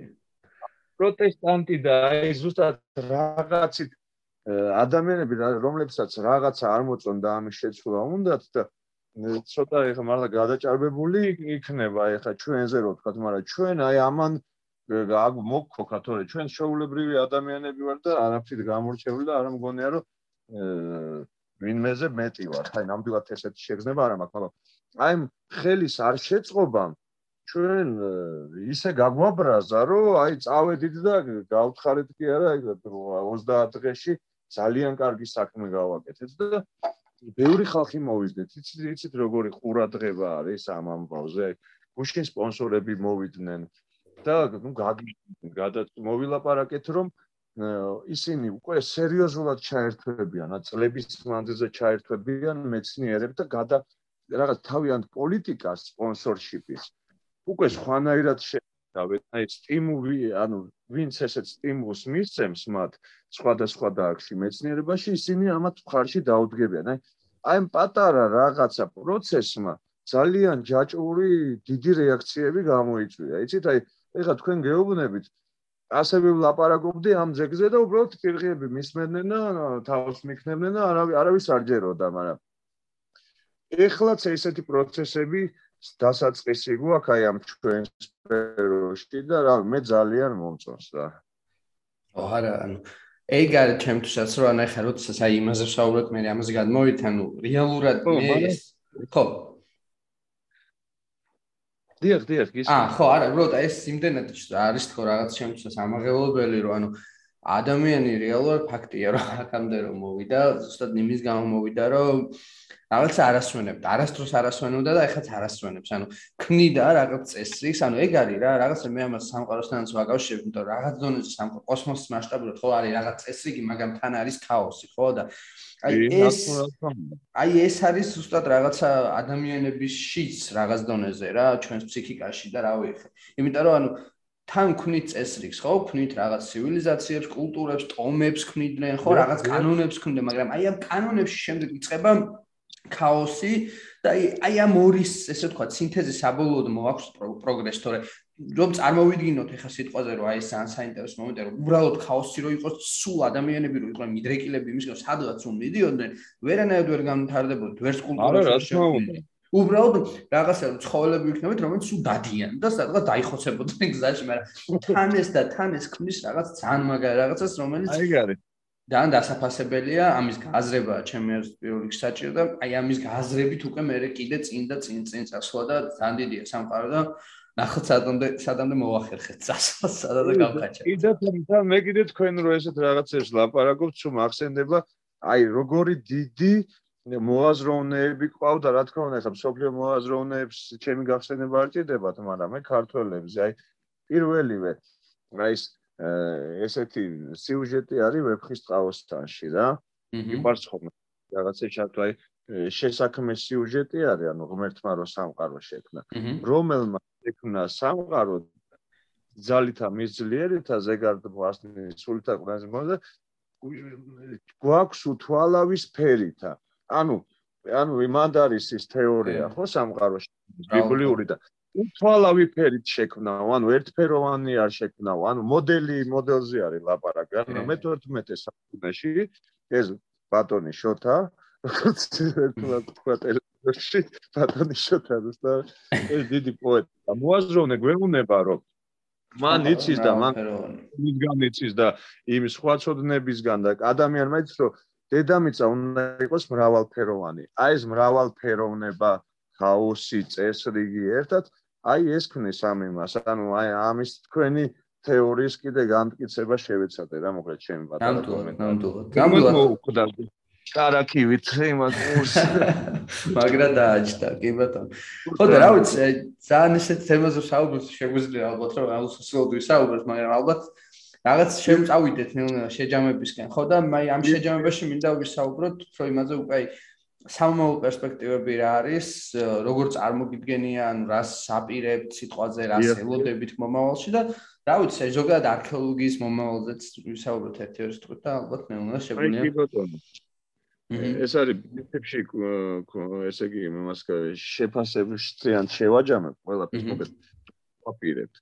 პროტესტანტი და აი ზუსტად რაღაცით ადამიანები რომლებსაც რაღაცა არ მოწონდა ამის შეცვლა უნდათ და ცოტა ეხა მართლა გადაჭარბებული იქნება ეხა ჩვენზე რო თქვა მაგრამ ჩვენ აი ამან მოგქოქა თორე ჩვენ შეულებრივი ადამიანები ვარ და არაფრით გამორჩეული და არ მგონია რომ ვინმეზე მეტი ვარ აი ნამდვილად ესეთი შეგრძნება არ მაქვს მაგრამ აი ხელის არ შეწყობამ ჩვენ ისე გაგვაბრაზა რომ აი წავედით და გავთხარეთ კი არა 30 დღეში ძალიან კარგი საქმე გავაკეთეთ და ბევრი ხალხი მოვიძდეთ. იცით, იცით როგორი ყურადღება არის ამ ამბავზე. გუშინ სპონსორები მოვიდნენ და ნუ გადაც მოვილაპარაკეთ რომ ისინი უკვე სერიოზულად ჩაერთვებიან, წლების მანძილზე ჩაერთვებიან მეცნიერებს და გადა რაღაც თავიანთ პოლიტიკას სპონსორშიპის. უკვე სხვანაირად დავეთ, აი სტიმული, ანუ ვინც ესეთ სტიმულს მისცემს მათ სხვადასხვა დარგში მეცნიერებაში, ისინი ამათ მხარში დაუდგებიან. აი აი პატარა რაღაცა პროცესმა ძალიან ჯაჭვური დიდი რეაქციები გამოიწვია. იცით, აი ეხლა თქვენ გეუბნებით ასევე ვლაპარაკობდი ამ ძეგლზე და უბრალოდ პირღიები მისმენდნენ და თავს მიქნებდნენ და არავის არ ჯეროდა, მაგრამ ეხლაც ესეთი პროცესები დასაწყისი გვაქვს აი ამ ჩვენ სფეროში და რა მე ძალიან მომწონს რა. ო არა, ანუ ეგ არის ჩემთვისაც რომ ანუ ახლა როდესაც აი იმაზე ვსაუბრობ მე ამაზე გადმოვით, ანუ რეალურად მე ხო დიახ, დიახ, ის აა ხო, არა, უბრალოდ ეს იმდენად არის თქო რაღაც ჩემთვისაც ამაღელობელი რომ ანუ ადამიანი რეალურად ფაქტია რომ აქამდე რომ მოვიდა, ზუსტად იმის გამო მოვიდა რომ რაღაც არასვენებდა, არასდროს არასვენებდა და ეხლა არასვენებს. ანუ ქმნიდა რაღაც წესრიგს, ანუ ეგ არის რა, რაღაც მე ამას სამყაროსთანაც ვაკავშირებ, იმიტომ რომ რაღაც დონეზე სამყარო კოსმოსის მასშტაბურად ხო არის რაღაც წესრიგი, მაგრამ თან არის ქაოსი, ხო და აი ეს აი ეს არის ზუსტად რაღაცა ადამიანების შიც რაღაც დონეზე რა, ჩვენს ფსიქიკაში და რა ვიცი. იმიტომ რომ ანუ თან ქმნით წესრიგს, ხო? ქმნით რაღაც ცივილიზაციებს, კულტურებს, ტომებს ქმნიდნენ, ხო, რაღაც კანონებს ქმნიდნენ, მაგრამ აი ამ კანონებში შემდეგ იწყება ქაოსი და აი ამ ორის ესე ვთქვა სინთეზი საბოლოოდ მოაქვს პროგრესი თორე რომ წარმოვიდგინოთ ეხა სიტყვაზე რომ აი ეს ძალიან საინტერესო მომენტია რომ უბრალოდ ქაოსი რო იყოს სულ ადამიანები რო იყვნენ მიდრეკილები იმის გამო სადღაც რომ მიდიოდნენ ვერანაირად ვერ განვითარდებოდათ ვერც კულტურაში უბრალოდ რაღაცა ცხოველები ვიქნებით რომელიც სულ დადიან და სადღაც დაიხოცებოდნენ გზაში მაგრამ თან ეს და თან ეს ქმნის რაღაც ძალიან მაგარი რაღაცას რომელიც აი არის ძალიან დასაფასებელია ამის გააზრება ჩემი პირველი საჭირო და აი ამის გააზრებით უკვე მე კიდე წინ და წინ წინ წასვლა და ძალიან დიდია სამყარო და ნახოთ სადამდე სადამდე მოახერხეთ წასვლა სადამდე გავხაჭა. კიდე და მე კიდე თქვენ რო ესეთ რაღაცებს ლაპარაკობთ, თუ მახსენდება აი როგორი დიდი მოაზროვნეები ყავდა, რა თქმა უნდა, სოფლიო მოაზროვნეებს ჩემი გახსენება არ ჭირდებათ, მაგრამ მე ქართველებს აი პირველივე აი ეს ესეთი სიუჟეტი არის ვეფხის ტყავოსთანში რა. იყარს ხოლმე რაღაცა ჩათვა აი შესაქმე სიუჟეტი არის, ანუ ღმერთმა რო სამყარო შექმნა. რომელმა შექმნა სამყარო ძალითა მისძლიერითა ზეგარდ ვასნის სულითა ყურანზე მომდა გვაქვს უთვალავის ფერითა ანუ ანუ იმანდარისის თეორია ხო სამყაროში ბიბლიური და უთვალავი ფერით შექმნაო ანუ ერთფეროვანი არ შექმნაო ანუ მოდელი მოდელზე არის ლაპარაკი ანუ მე-11 საუკუნეში ეს ბატონი შოთა *laughs* როგორც თქვა ტელევიზორში ბატონი შოთა და ეს დიდი პოეტი მოაზროვნე გვეუბნება რომ მან იცის და მან მისგან იცის და იმ სხვა ცოდნებისგან და ადამიანმა იცის რომ დედამიწა უნდა იყოს მრავალფეროვანი. აი ეს მრავალფეროვნება, хаоსი, წესრიგი ერთად, აი ეს ქმნის ამ იმას, ანუ აი ამის თქვენი თეორიის კიდე გამტკიცება შევეცადე რა მოკლედ ჩემი ბატონო კომენტარი. ნამდვილად. გამოგვუხდა შარაკივით იმას კურს. *laughs* მაგრამ დააჭდა, კი ბატონო. ხო და რა ვიცი, ძალიან ისეთ თემაზე საუბრობთ, შეგვიძლია ალბათ რომ აუცილებლად ვისაუბროთ, მაგრამ ალბათ რაღაც შემწავიდეთ ნელა შეჯამებისკენ, ხო და მე ამ შეჯამებაში მინდა ვისაუბროთ უფრო იმაზე უკვე სამომავლო პერსპექტივები რა არის, როგორ წარმოგიდგენიან, რას აპირებთ სიტყვაზე, რას ელოდებით მომავალში და რა ვიცი, აი ზოგადად არქეოლოგიის მომავალზეც ვისაუბროთ ერთ-ერთი სიტყვით და ალბათ შეგვიძლია. აი კი ბატონო. ეს არის ფიფში ესე იგი იმას შეფასებს ტრიან შევაჯამებ ყველაფერს მოგეთ აპირებთ.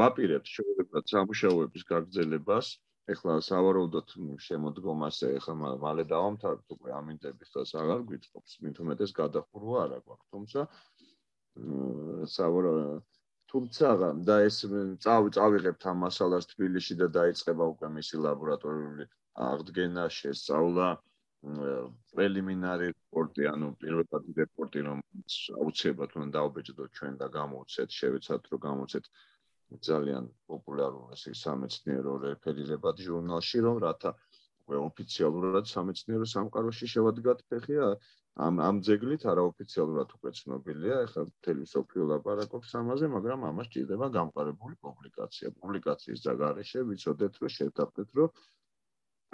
ვაპირებთ შეუძლებელად სამუშაოების გაგრძელებას. ეხლა სავარაუდოდ შემოდგომას ეხლა მალე დავამთავრებთ უკვე ამინდების და აღარ გვითხოვს მithumetes გადახურვა არა გვაქვს თუმცა სავარაუდოდ თუმცა და ეს წავ წავიღებთ ამ მასალას თბილისში და დაიწყება უკვე მისი ლაბორატორიული აღდგენა შესწავლა პრელიმინარი რეპორტი ანუ პირველად რეპორტი რომ აუცილებლად უნდა დაუბეჭდოთ ჩვენ და გამოვცეთ შევეცადოთ რომ გამოვცეთ ძალიან პოპულარულ ესე სამეცნიერო რეფერირებად ჟურნალში რომ რათა უკვე ოფიციალურად სამეცნიერო სამყაროში შევადგათ ფეხი ამ ამ ძეგლით არაოფიციალურად უკვე ცნობილია ეხლა მთელი სოფიო ლაპარაკობს ამაზე მაგრამ ამას ჭირდება გამყარებული პუბლიკაცია. პუბლიკაციის ზაგარეშე ვიცოდეთ რომ შევთანხმდეთ რომ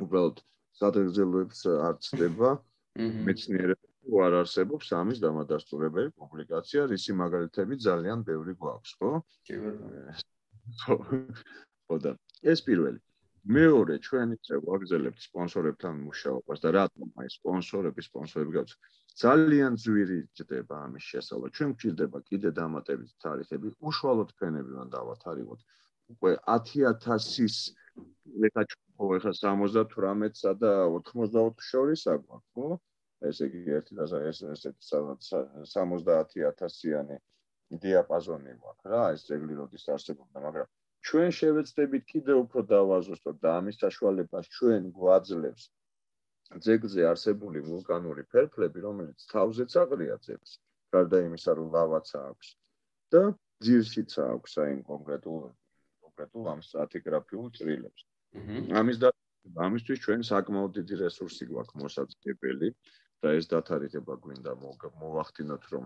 უბრალოდ სადღეგრძელოებს არ ცდება მეცნიერები არ არსებობს ამის დამადასტურებელი პუბლიკაცია, რისი მაგალითები ძალიან ბევრი გვაქვს, ხო? კი ბატონო. ხო და ეს პირველი. მეორე, ჩვენი წევა აგზელებთ სპონსორებთან მუშაობას და რატომ აი სპონსორები, სპონსორები გაქვს ძალიან ძვირი ჯდება ამის შესავალ. ჩვენ გვჭირდება კიდე დამატებით თარიღები, უშუალოდ ფენები უნდა დავათარიღოთ. უკვე 10000-ის ლეკა ხო ეხლა 78-სა და 84 შორის აგვაქვს, ხო? ესე იგი ერთი და ეს ესეთი 70000-იანი დიაპაზონი გვაქვს რა ეს ძეგლი როდის არსებობდა მაგრამ ჩვენ შევეცდებით კიდევ უფრო დავაზუსტოთ და ამის საშუალებას ჩვენ გვაძლევს ძეგლზე არსებული ვულკანური ფერფლები რომელიც თავზეც აყრია ძეგლს გარდა იმისა რომ ლავაც აქვს და ძირშიც აქვს აი კონკრეტულ კონკრეტულ ამ სტრატიგრაფიულ ჭრილებს ამის და ამისთვის ჩვენ საკმაოდ დიდი რესურსი გვაქვს მოსაწყობელი და ეს დათარიღება გვინდა მოვახდინოთ რომ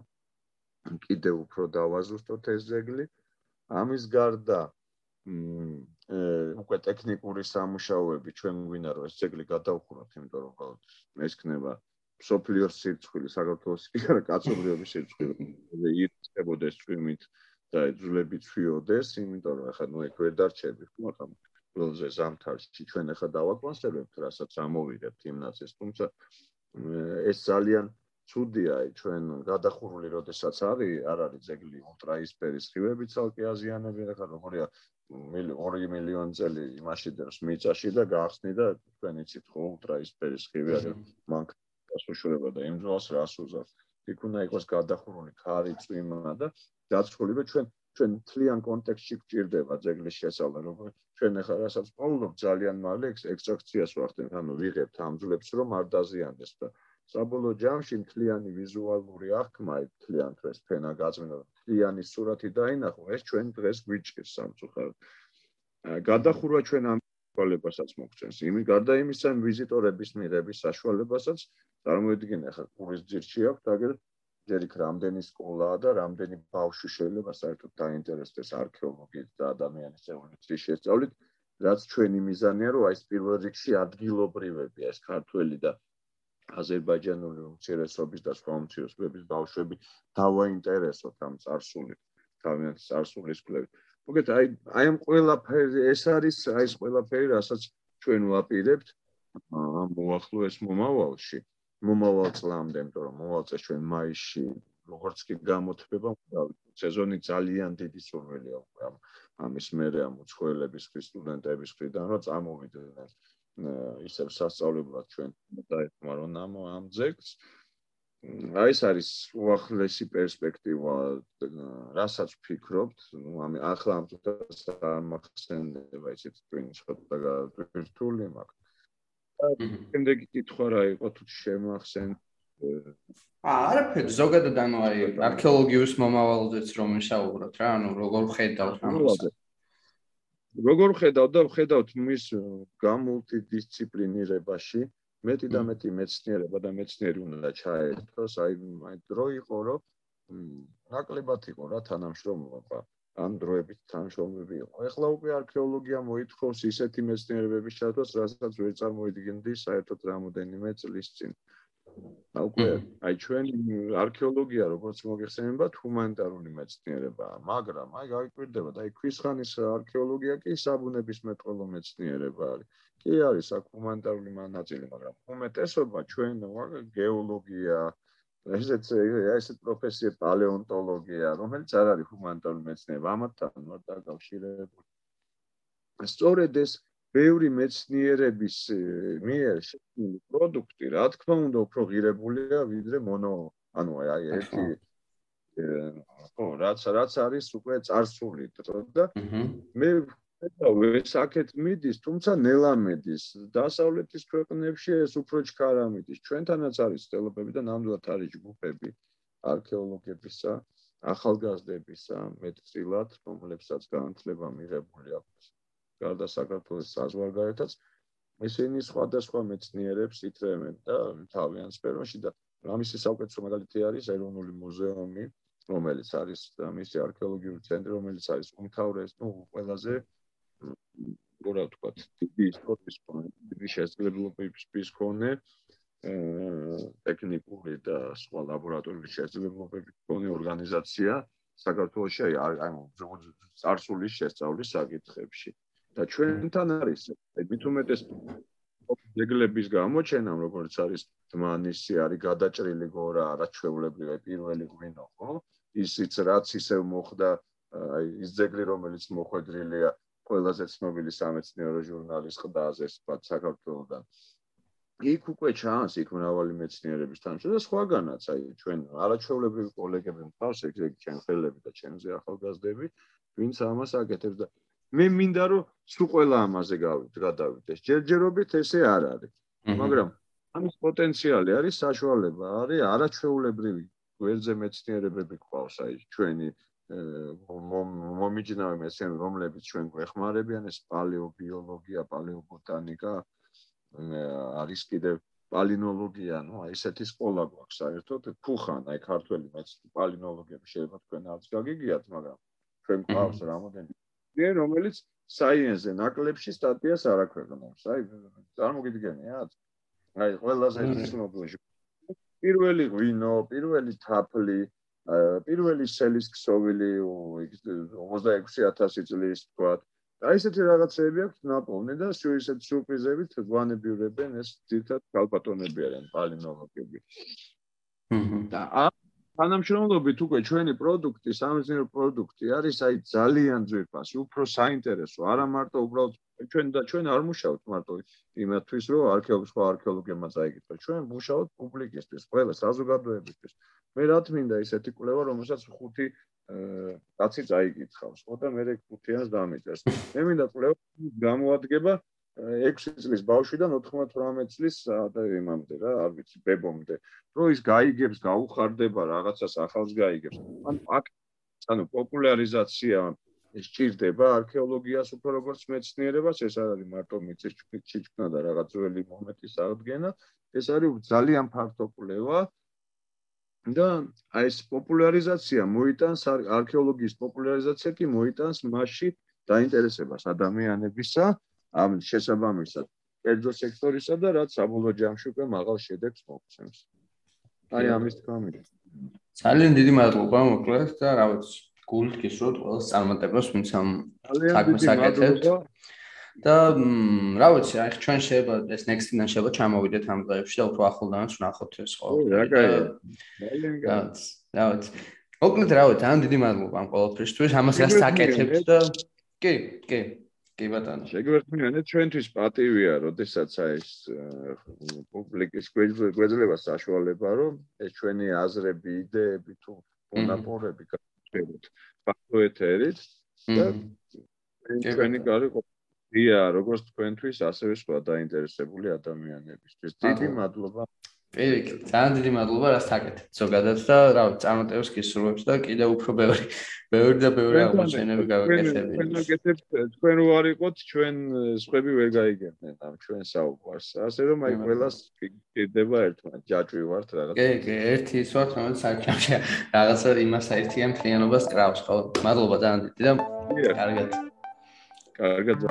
კიდე უფრო დავაზუსტოთ ეს ზეგლი ამის გარდა მ უკვე ტექნიკური სამუშაოები ჩვენ გვინდა რომ ეს ზეგლი გადავხუროთ იმიტომ რომ ეს ქნება სოფლიოს სირცხვილი საქართველოს იქარა კაცობრიობის სირცხვილი იწებოდეს წვიმით და ძვლები ცვიოდეს იმიტომ რომ ახლა ნუ ეგ ვერ დარჩები მაგრამ ყველაზე ზამთარში ჩვენ ახლა დავაკონსერვებთ რასაც ამოვიღებთ იმ ნაცეს თუმცა ეს ძალიან ცუდია ჩვენ გადახურული როდესაც არის არ არის ძეგლი ულტრაისფერის ხივები ცალკე აზიანები ახლა როგორია 2 მილიონი წელი იმაში დებს მიწაში და გახსნი და თქვენ იცით ხო ულტრაისფერის ხივი არის მან გასაშურება და იმ ძვალს რას უზავს? იქ უნდა იყოს გადახურული ქარი წვიმა და დაცხოვლება ჩვენ ჩვენ თლიან კონტექსტში გვჭირდება ძეგლის შესწავლა როგორ ჩვენ ახლა რასაც პოულობ ძალიან მალე ექსტრაქციას ვახდენთ ანუ ვიღებთ ამ ძვლებს რომ არ დაზიანდეს და საბოლოო ჯამში მთლიანი ვიზუალური აღქმა, მთლიან დღეს ფენა გაწმენდა, მთლიანი სურათი დაინახო, ეს ჩვენ დღეს გვიჭირს სამწუხაროდ. გადახურვა ჩვენ ამ საშუალებასაც მოგწენს. იმის გარდა იმისა, ვიზიტორების მიღების საშუალებასაც წარმოედგინე, ხა ყურის ძირში აქვს, აგერ ჯერ იქ რამდენი სკოლაა და რამდენი ბავშვი შეიძლება საერთოდ დაინტერესდეს არქეოლოგიით და ადამიანის ევოლუციის შესწავლით, რაც ჩვენი მიზანია, რომ ეს პირველ რიგში ადგილობრივები, ეს ქართველი და აზერბაიჯანული უმცირესობის და სხვა უმცირესობების ბავშვები დავაინტერესოთ ამ წარსულით, თავიანთი წარსულის კვლევით. მოგეთ აი აი ამ ყველაფერი ეს არის აი ეს ყველაფერი რასაც ჩვენ ვაპირებთ ამ მოახლოეს მომავალში მომავალ წლამდე იმიტომ რომ მომავალ წელს ჩვენ მაისში როგორც კი გამოთბება სეზონი ძალიან დიდი სურვილია უკვე ამ ამის მერე ამ უცხოელების ხრი სტუდენტების ხრიდან რომ წამოვიდნენ ისევ სასწავლებლად ჩვენ დაეთმა რომ ამ ამ ძეგლს აი ეს არის უახლესი პერსპექტივა რასაც ვფიქრობთ ამ ახლა ამ წუთას ამახსენდება ისეთ თქვენ ცოტა ვირტუალი მაქვს შემდეგ კითხვა რა იყო თუ შემახსენ? აა არაფერი ზოგადად ანუ აი არქეოლოგიის მომავალზეც რომ ვისაუბროთ რა ანუ როგორ ხედავთ ამას? როგორ ხედავთ და ხედავთ მის გამულტიდისციპლინირებაში? მეტი და მეტი მეცნიერება და მეცნიერი უნდა ჩაერთოს. აი აი დრო იყო რომ ნაკლებად იყო რა თანამშრომლობა ამ დროებით თანამშრომლები იყო. ეხლა უკვე არქეოლოგია მოითხოვს ისეთი მეცნიერებების ჩათვლას რასაც ვერ წარმოიდგენდი საერთოდ რამოდენიმე წლის წინ. უკვე აი ჩვენ არქეოლოგია როგორც მოგეხსენებათ ჰუმანიტარული მეცნიერებაა მაგრამ აი გაიკვირდება და აი ქვისხანის არქეოლოგია კი საბუნების მეტყველო მეცნიერება არის. კი არის აქ ჰუმანიტარული ნაწილი მაგრამ უმეტესობა ჩვენ გეოლოგია ესეც ესეთ პროფესია პალეონტოლოგია, რომელიც არ არის ჰუმანიტარული მეცნება, ამათთან ვარ დაკავშირებული. სწორედ ეს ბევრი მეცნიერების მიერ შექმნილი პროდუქტი, რა თქმა უნდა, უფრო ღირებულია ვიდრე მონო, ანუ აი ერთი ხო, რაც რაც არის უკვე წარსული და მე ეს აქეთ მიდის, თუმცა ნელამედის დასავლეთის ქვეყნებში ეს უფრო ჩქარა მიდის. ჩვენთანაც არის სტელობები და ნამდვილად არის ჯგუფები არქეოლოგებისა, ახალგაზრდებისა, მეტწილად, რომლებსაც განათლება მიღებული აქვს. გარდა საქართველოს საზღვარგარეთაც ესენი სხვადასხვა მეცნიერებს ითრემენ და თავიანთ სფეროში და ამისი საუკეთესო მაგალითი არის ეროვნული მუზეუმი რომელიც არის მისი არქეოლოგიური ცენტრი რომელიც არის უმთავრეს ნუ ყველაზე რა ვთქვა დიდი ისტორიის დიდი შესაძლებლობების მქონე ტექნიკური და სხვა ლაბორატორიული შესაძლებლობების მქონე ორგანიზაცია საქართველოში აი აი წარსულის შესწავლის საკითხებში. და ჩვენთან არის აი უმეტეს ძეგლების გამოჩენამ როგორც არის დმანისი არის გადაჭრილი გორა არაჩვეულებრივი პირველი ღვინო ხო ისიც რაც ისევ მოხდა აი ის ძეგლი რომელიც მოხვედრილია ყველაზე ცნობილი სამეცნიერო ჟურნალის ყდაზე სხვა საქართველოსთან იქ უკვე ჩანს იქ მრავალი მეცნიერების თანხმობა და სხვაგანაც აი ჩვენ არაჩვეულებრივი კოლეგები მყავს ეგ ეგ ჩვენ ხელები და ჩვენზე ახალგაზრდები ვინც ამას აკეთებს და მე მინდა რომ სულ ყველა ამაზე გადავიდეს. ჯერჯერობით ესე არ არის. მაგრამ ამის პოტენციალი არის საშუალება, არის არაჩვეულებრივი გვერდზე მეცნიერებები ყავს აი ჩვენი მომიჯნავე მეცნიერები რომლებიც ჩვენ გვეხმარებიან ეს პალეობიოლოგია, პალეობოტანიკა არის კიდევ პალინოლოგია, ну, აი ესეთი სკოლა გვაქვს საერთოდ, ფუხან, აი ქართველი პალინოლოგები შეიძლება თქვენ არც გაგიგიათ, მაგრამ ჩვენ ყავს რამოდენი მე რომელიც საიენსზე ნაკლებში სტატიას არ აქვეყნებს. აი წარმოგიდგენიათ? აი ყველაზე ცნობილი პირველი ღვინო, პირველი თაფლი, პირველი სელის ქსოვილი 26000 წლის თქვა. აი ესეთი რაღაცები აქვს ნაპოვნი და შუ ისეთ სურპრიზებით გვანებიურებენ ეს ძირთად კალპატონები არიან პალინოლოგები. და ამ თანამშრომლობით უკვე ჩვენი პროდუქტი, სამეცნიერო პროდუქტი არის აი ძალიან ძვირფასი, უფრო საინტერესო, არა მარტო უბრალოდ ჩვენ და ჩვენ არ მუშაობთ მარტო იმათთვის, რომ არქეოლოგი სხვა არქეოლოგებმა წაიკითხა. ჩვენ მუშაობთ პუბლიკისთვის, ყველა საზოგადოებისთვის. მე რა თქმა ისეთი კვლევა, რომელსაც ხუთი კაცი წაიკითხავს, ხო და მე რე ხუთიანს დამიწერს. მე მინდა კვლევა გამოადგება 6 წლის ბავშვიდან 98 წლის და იმამდე რა, არ ვიცი, ბებომდე. რო ის გაიგებს, გაუხარდება რაღაცას ახალს გაიგებს. ან აქ ანუ პოპულარიზაცია სჭირდება არქეოლოგიას უფრო როგორც მეცნიერებას, ეს არ არის მარტო მიწის ჩიჩქნა და რაღაც ძველი მომენტის აღდგენა, ეს არის ძალიან ფართო კვლევა. და აი ეს პოპულარიზაცია მოიტანს არქეოლოგიის პოპულარიზაცია კი მოიტანს მასში დაინტერესებას ადამიანებისა ამ შესაბამისად კერძო სექტორისა და რაც საბოლოო ჯამში უკვე მაღალ შედეგს მოგცემს. აი ამის მინდა. ძალიან დიდი მადლობა მოკლედ და რა ვიცი, გულით გისურვებთ ყველას წარმატებას, ვინც ამ საქმეს აკეთებთ. და რა ვიცი, აი ჩვენ შეიძლება ეს next-დან შეიძლება ჩამოვიდეთ ამ დღეებში და უფრო ახლდანაც ვნახოთ ეს ხო? რა კაია. რა ვიცი. ოკლედ რა ვიცი, ძალიან დიდი მადლობა ამ ყოველთვის, ამას რაც აკეთებთ და კი, კი. კი ბატონო. შეგვერთმიანეთ ჩვენთვის პატივია, როდესაც აი ეს პუბლიკის გვეძლება საშუალება, რომ ეს ჩვენი აზრები, იდეები თუ მონაპორები გაჩერდეთ ფაქტოეთერით და ჩვენი კარი ყოფილია როგორც თქვენთვის, ასევე სხვა დაინტერესებული ადამიანებისთვის. დიდი მადლობა. პირიქით, ძალიან დიდი მადლობა რაც აკეთებთ ზოგადად და რა ვიცი, წარმატებას გისურვებთ და კიდევ უფრო ბევრი ბევრი და ბევრი აღმოჩენები გავაკეთებთ. თქვენ გაკეთებთ, თქვენ რო არიყოთ, ჩვენ სხვები ვერ გაიგებდნენ ამ ჩვენ საუბარს. ასე რომ აი ყველას გირდება ერთმანეთ, ჯაჭვი ვართ რაღაც. კი, კი, ერთი ის ვართ, რომელიც საერთოდ რაღაცა იმას აერთიან ფლიანობას კრავს, ხო? მადლობა ძალიან დიდი და კარგად. კარგად.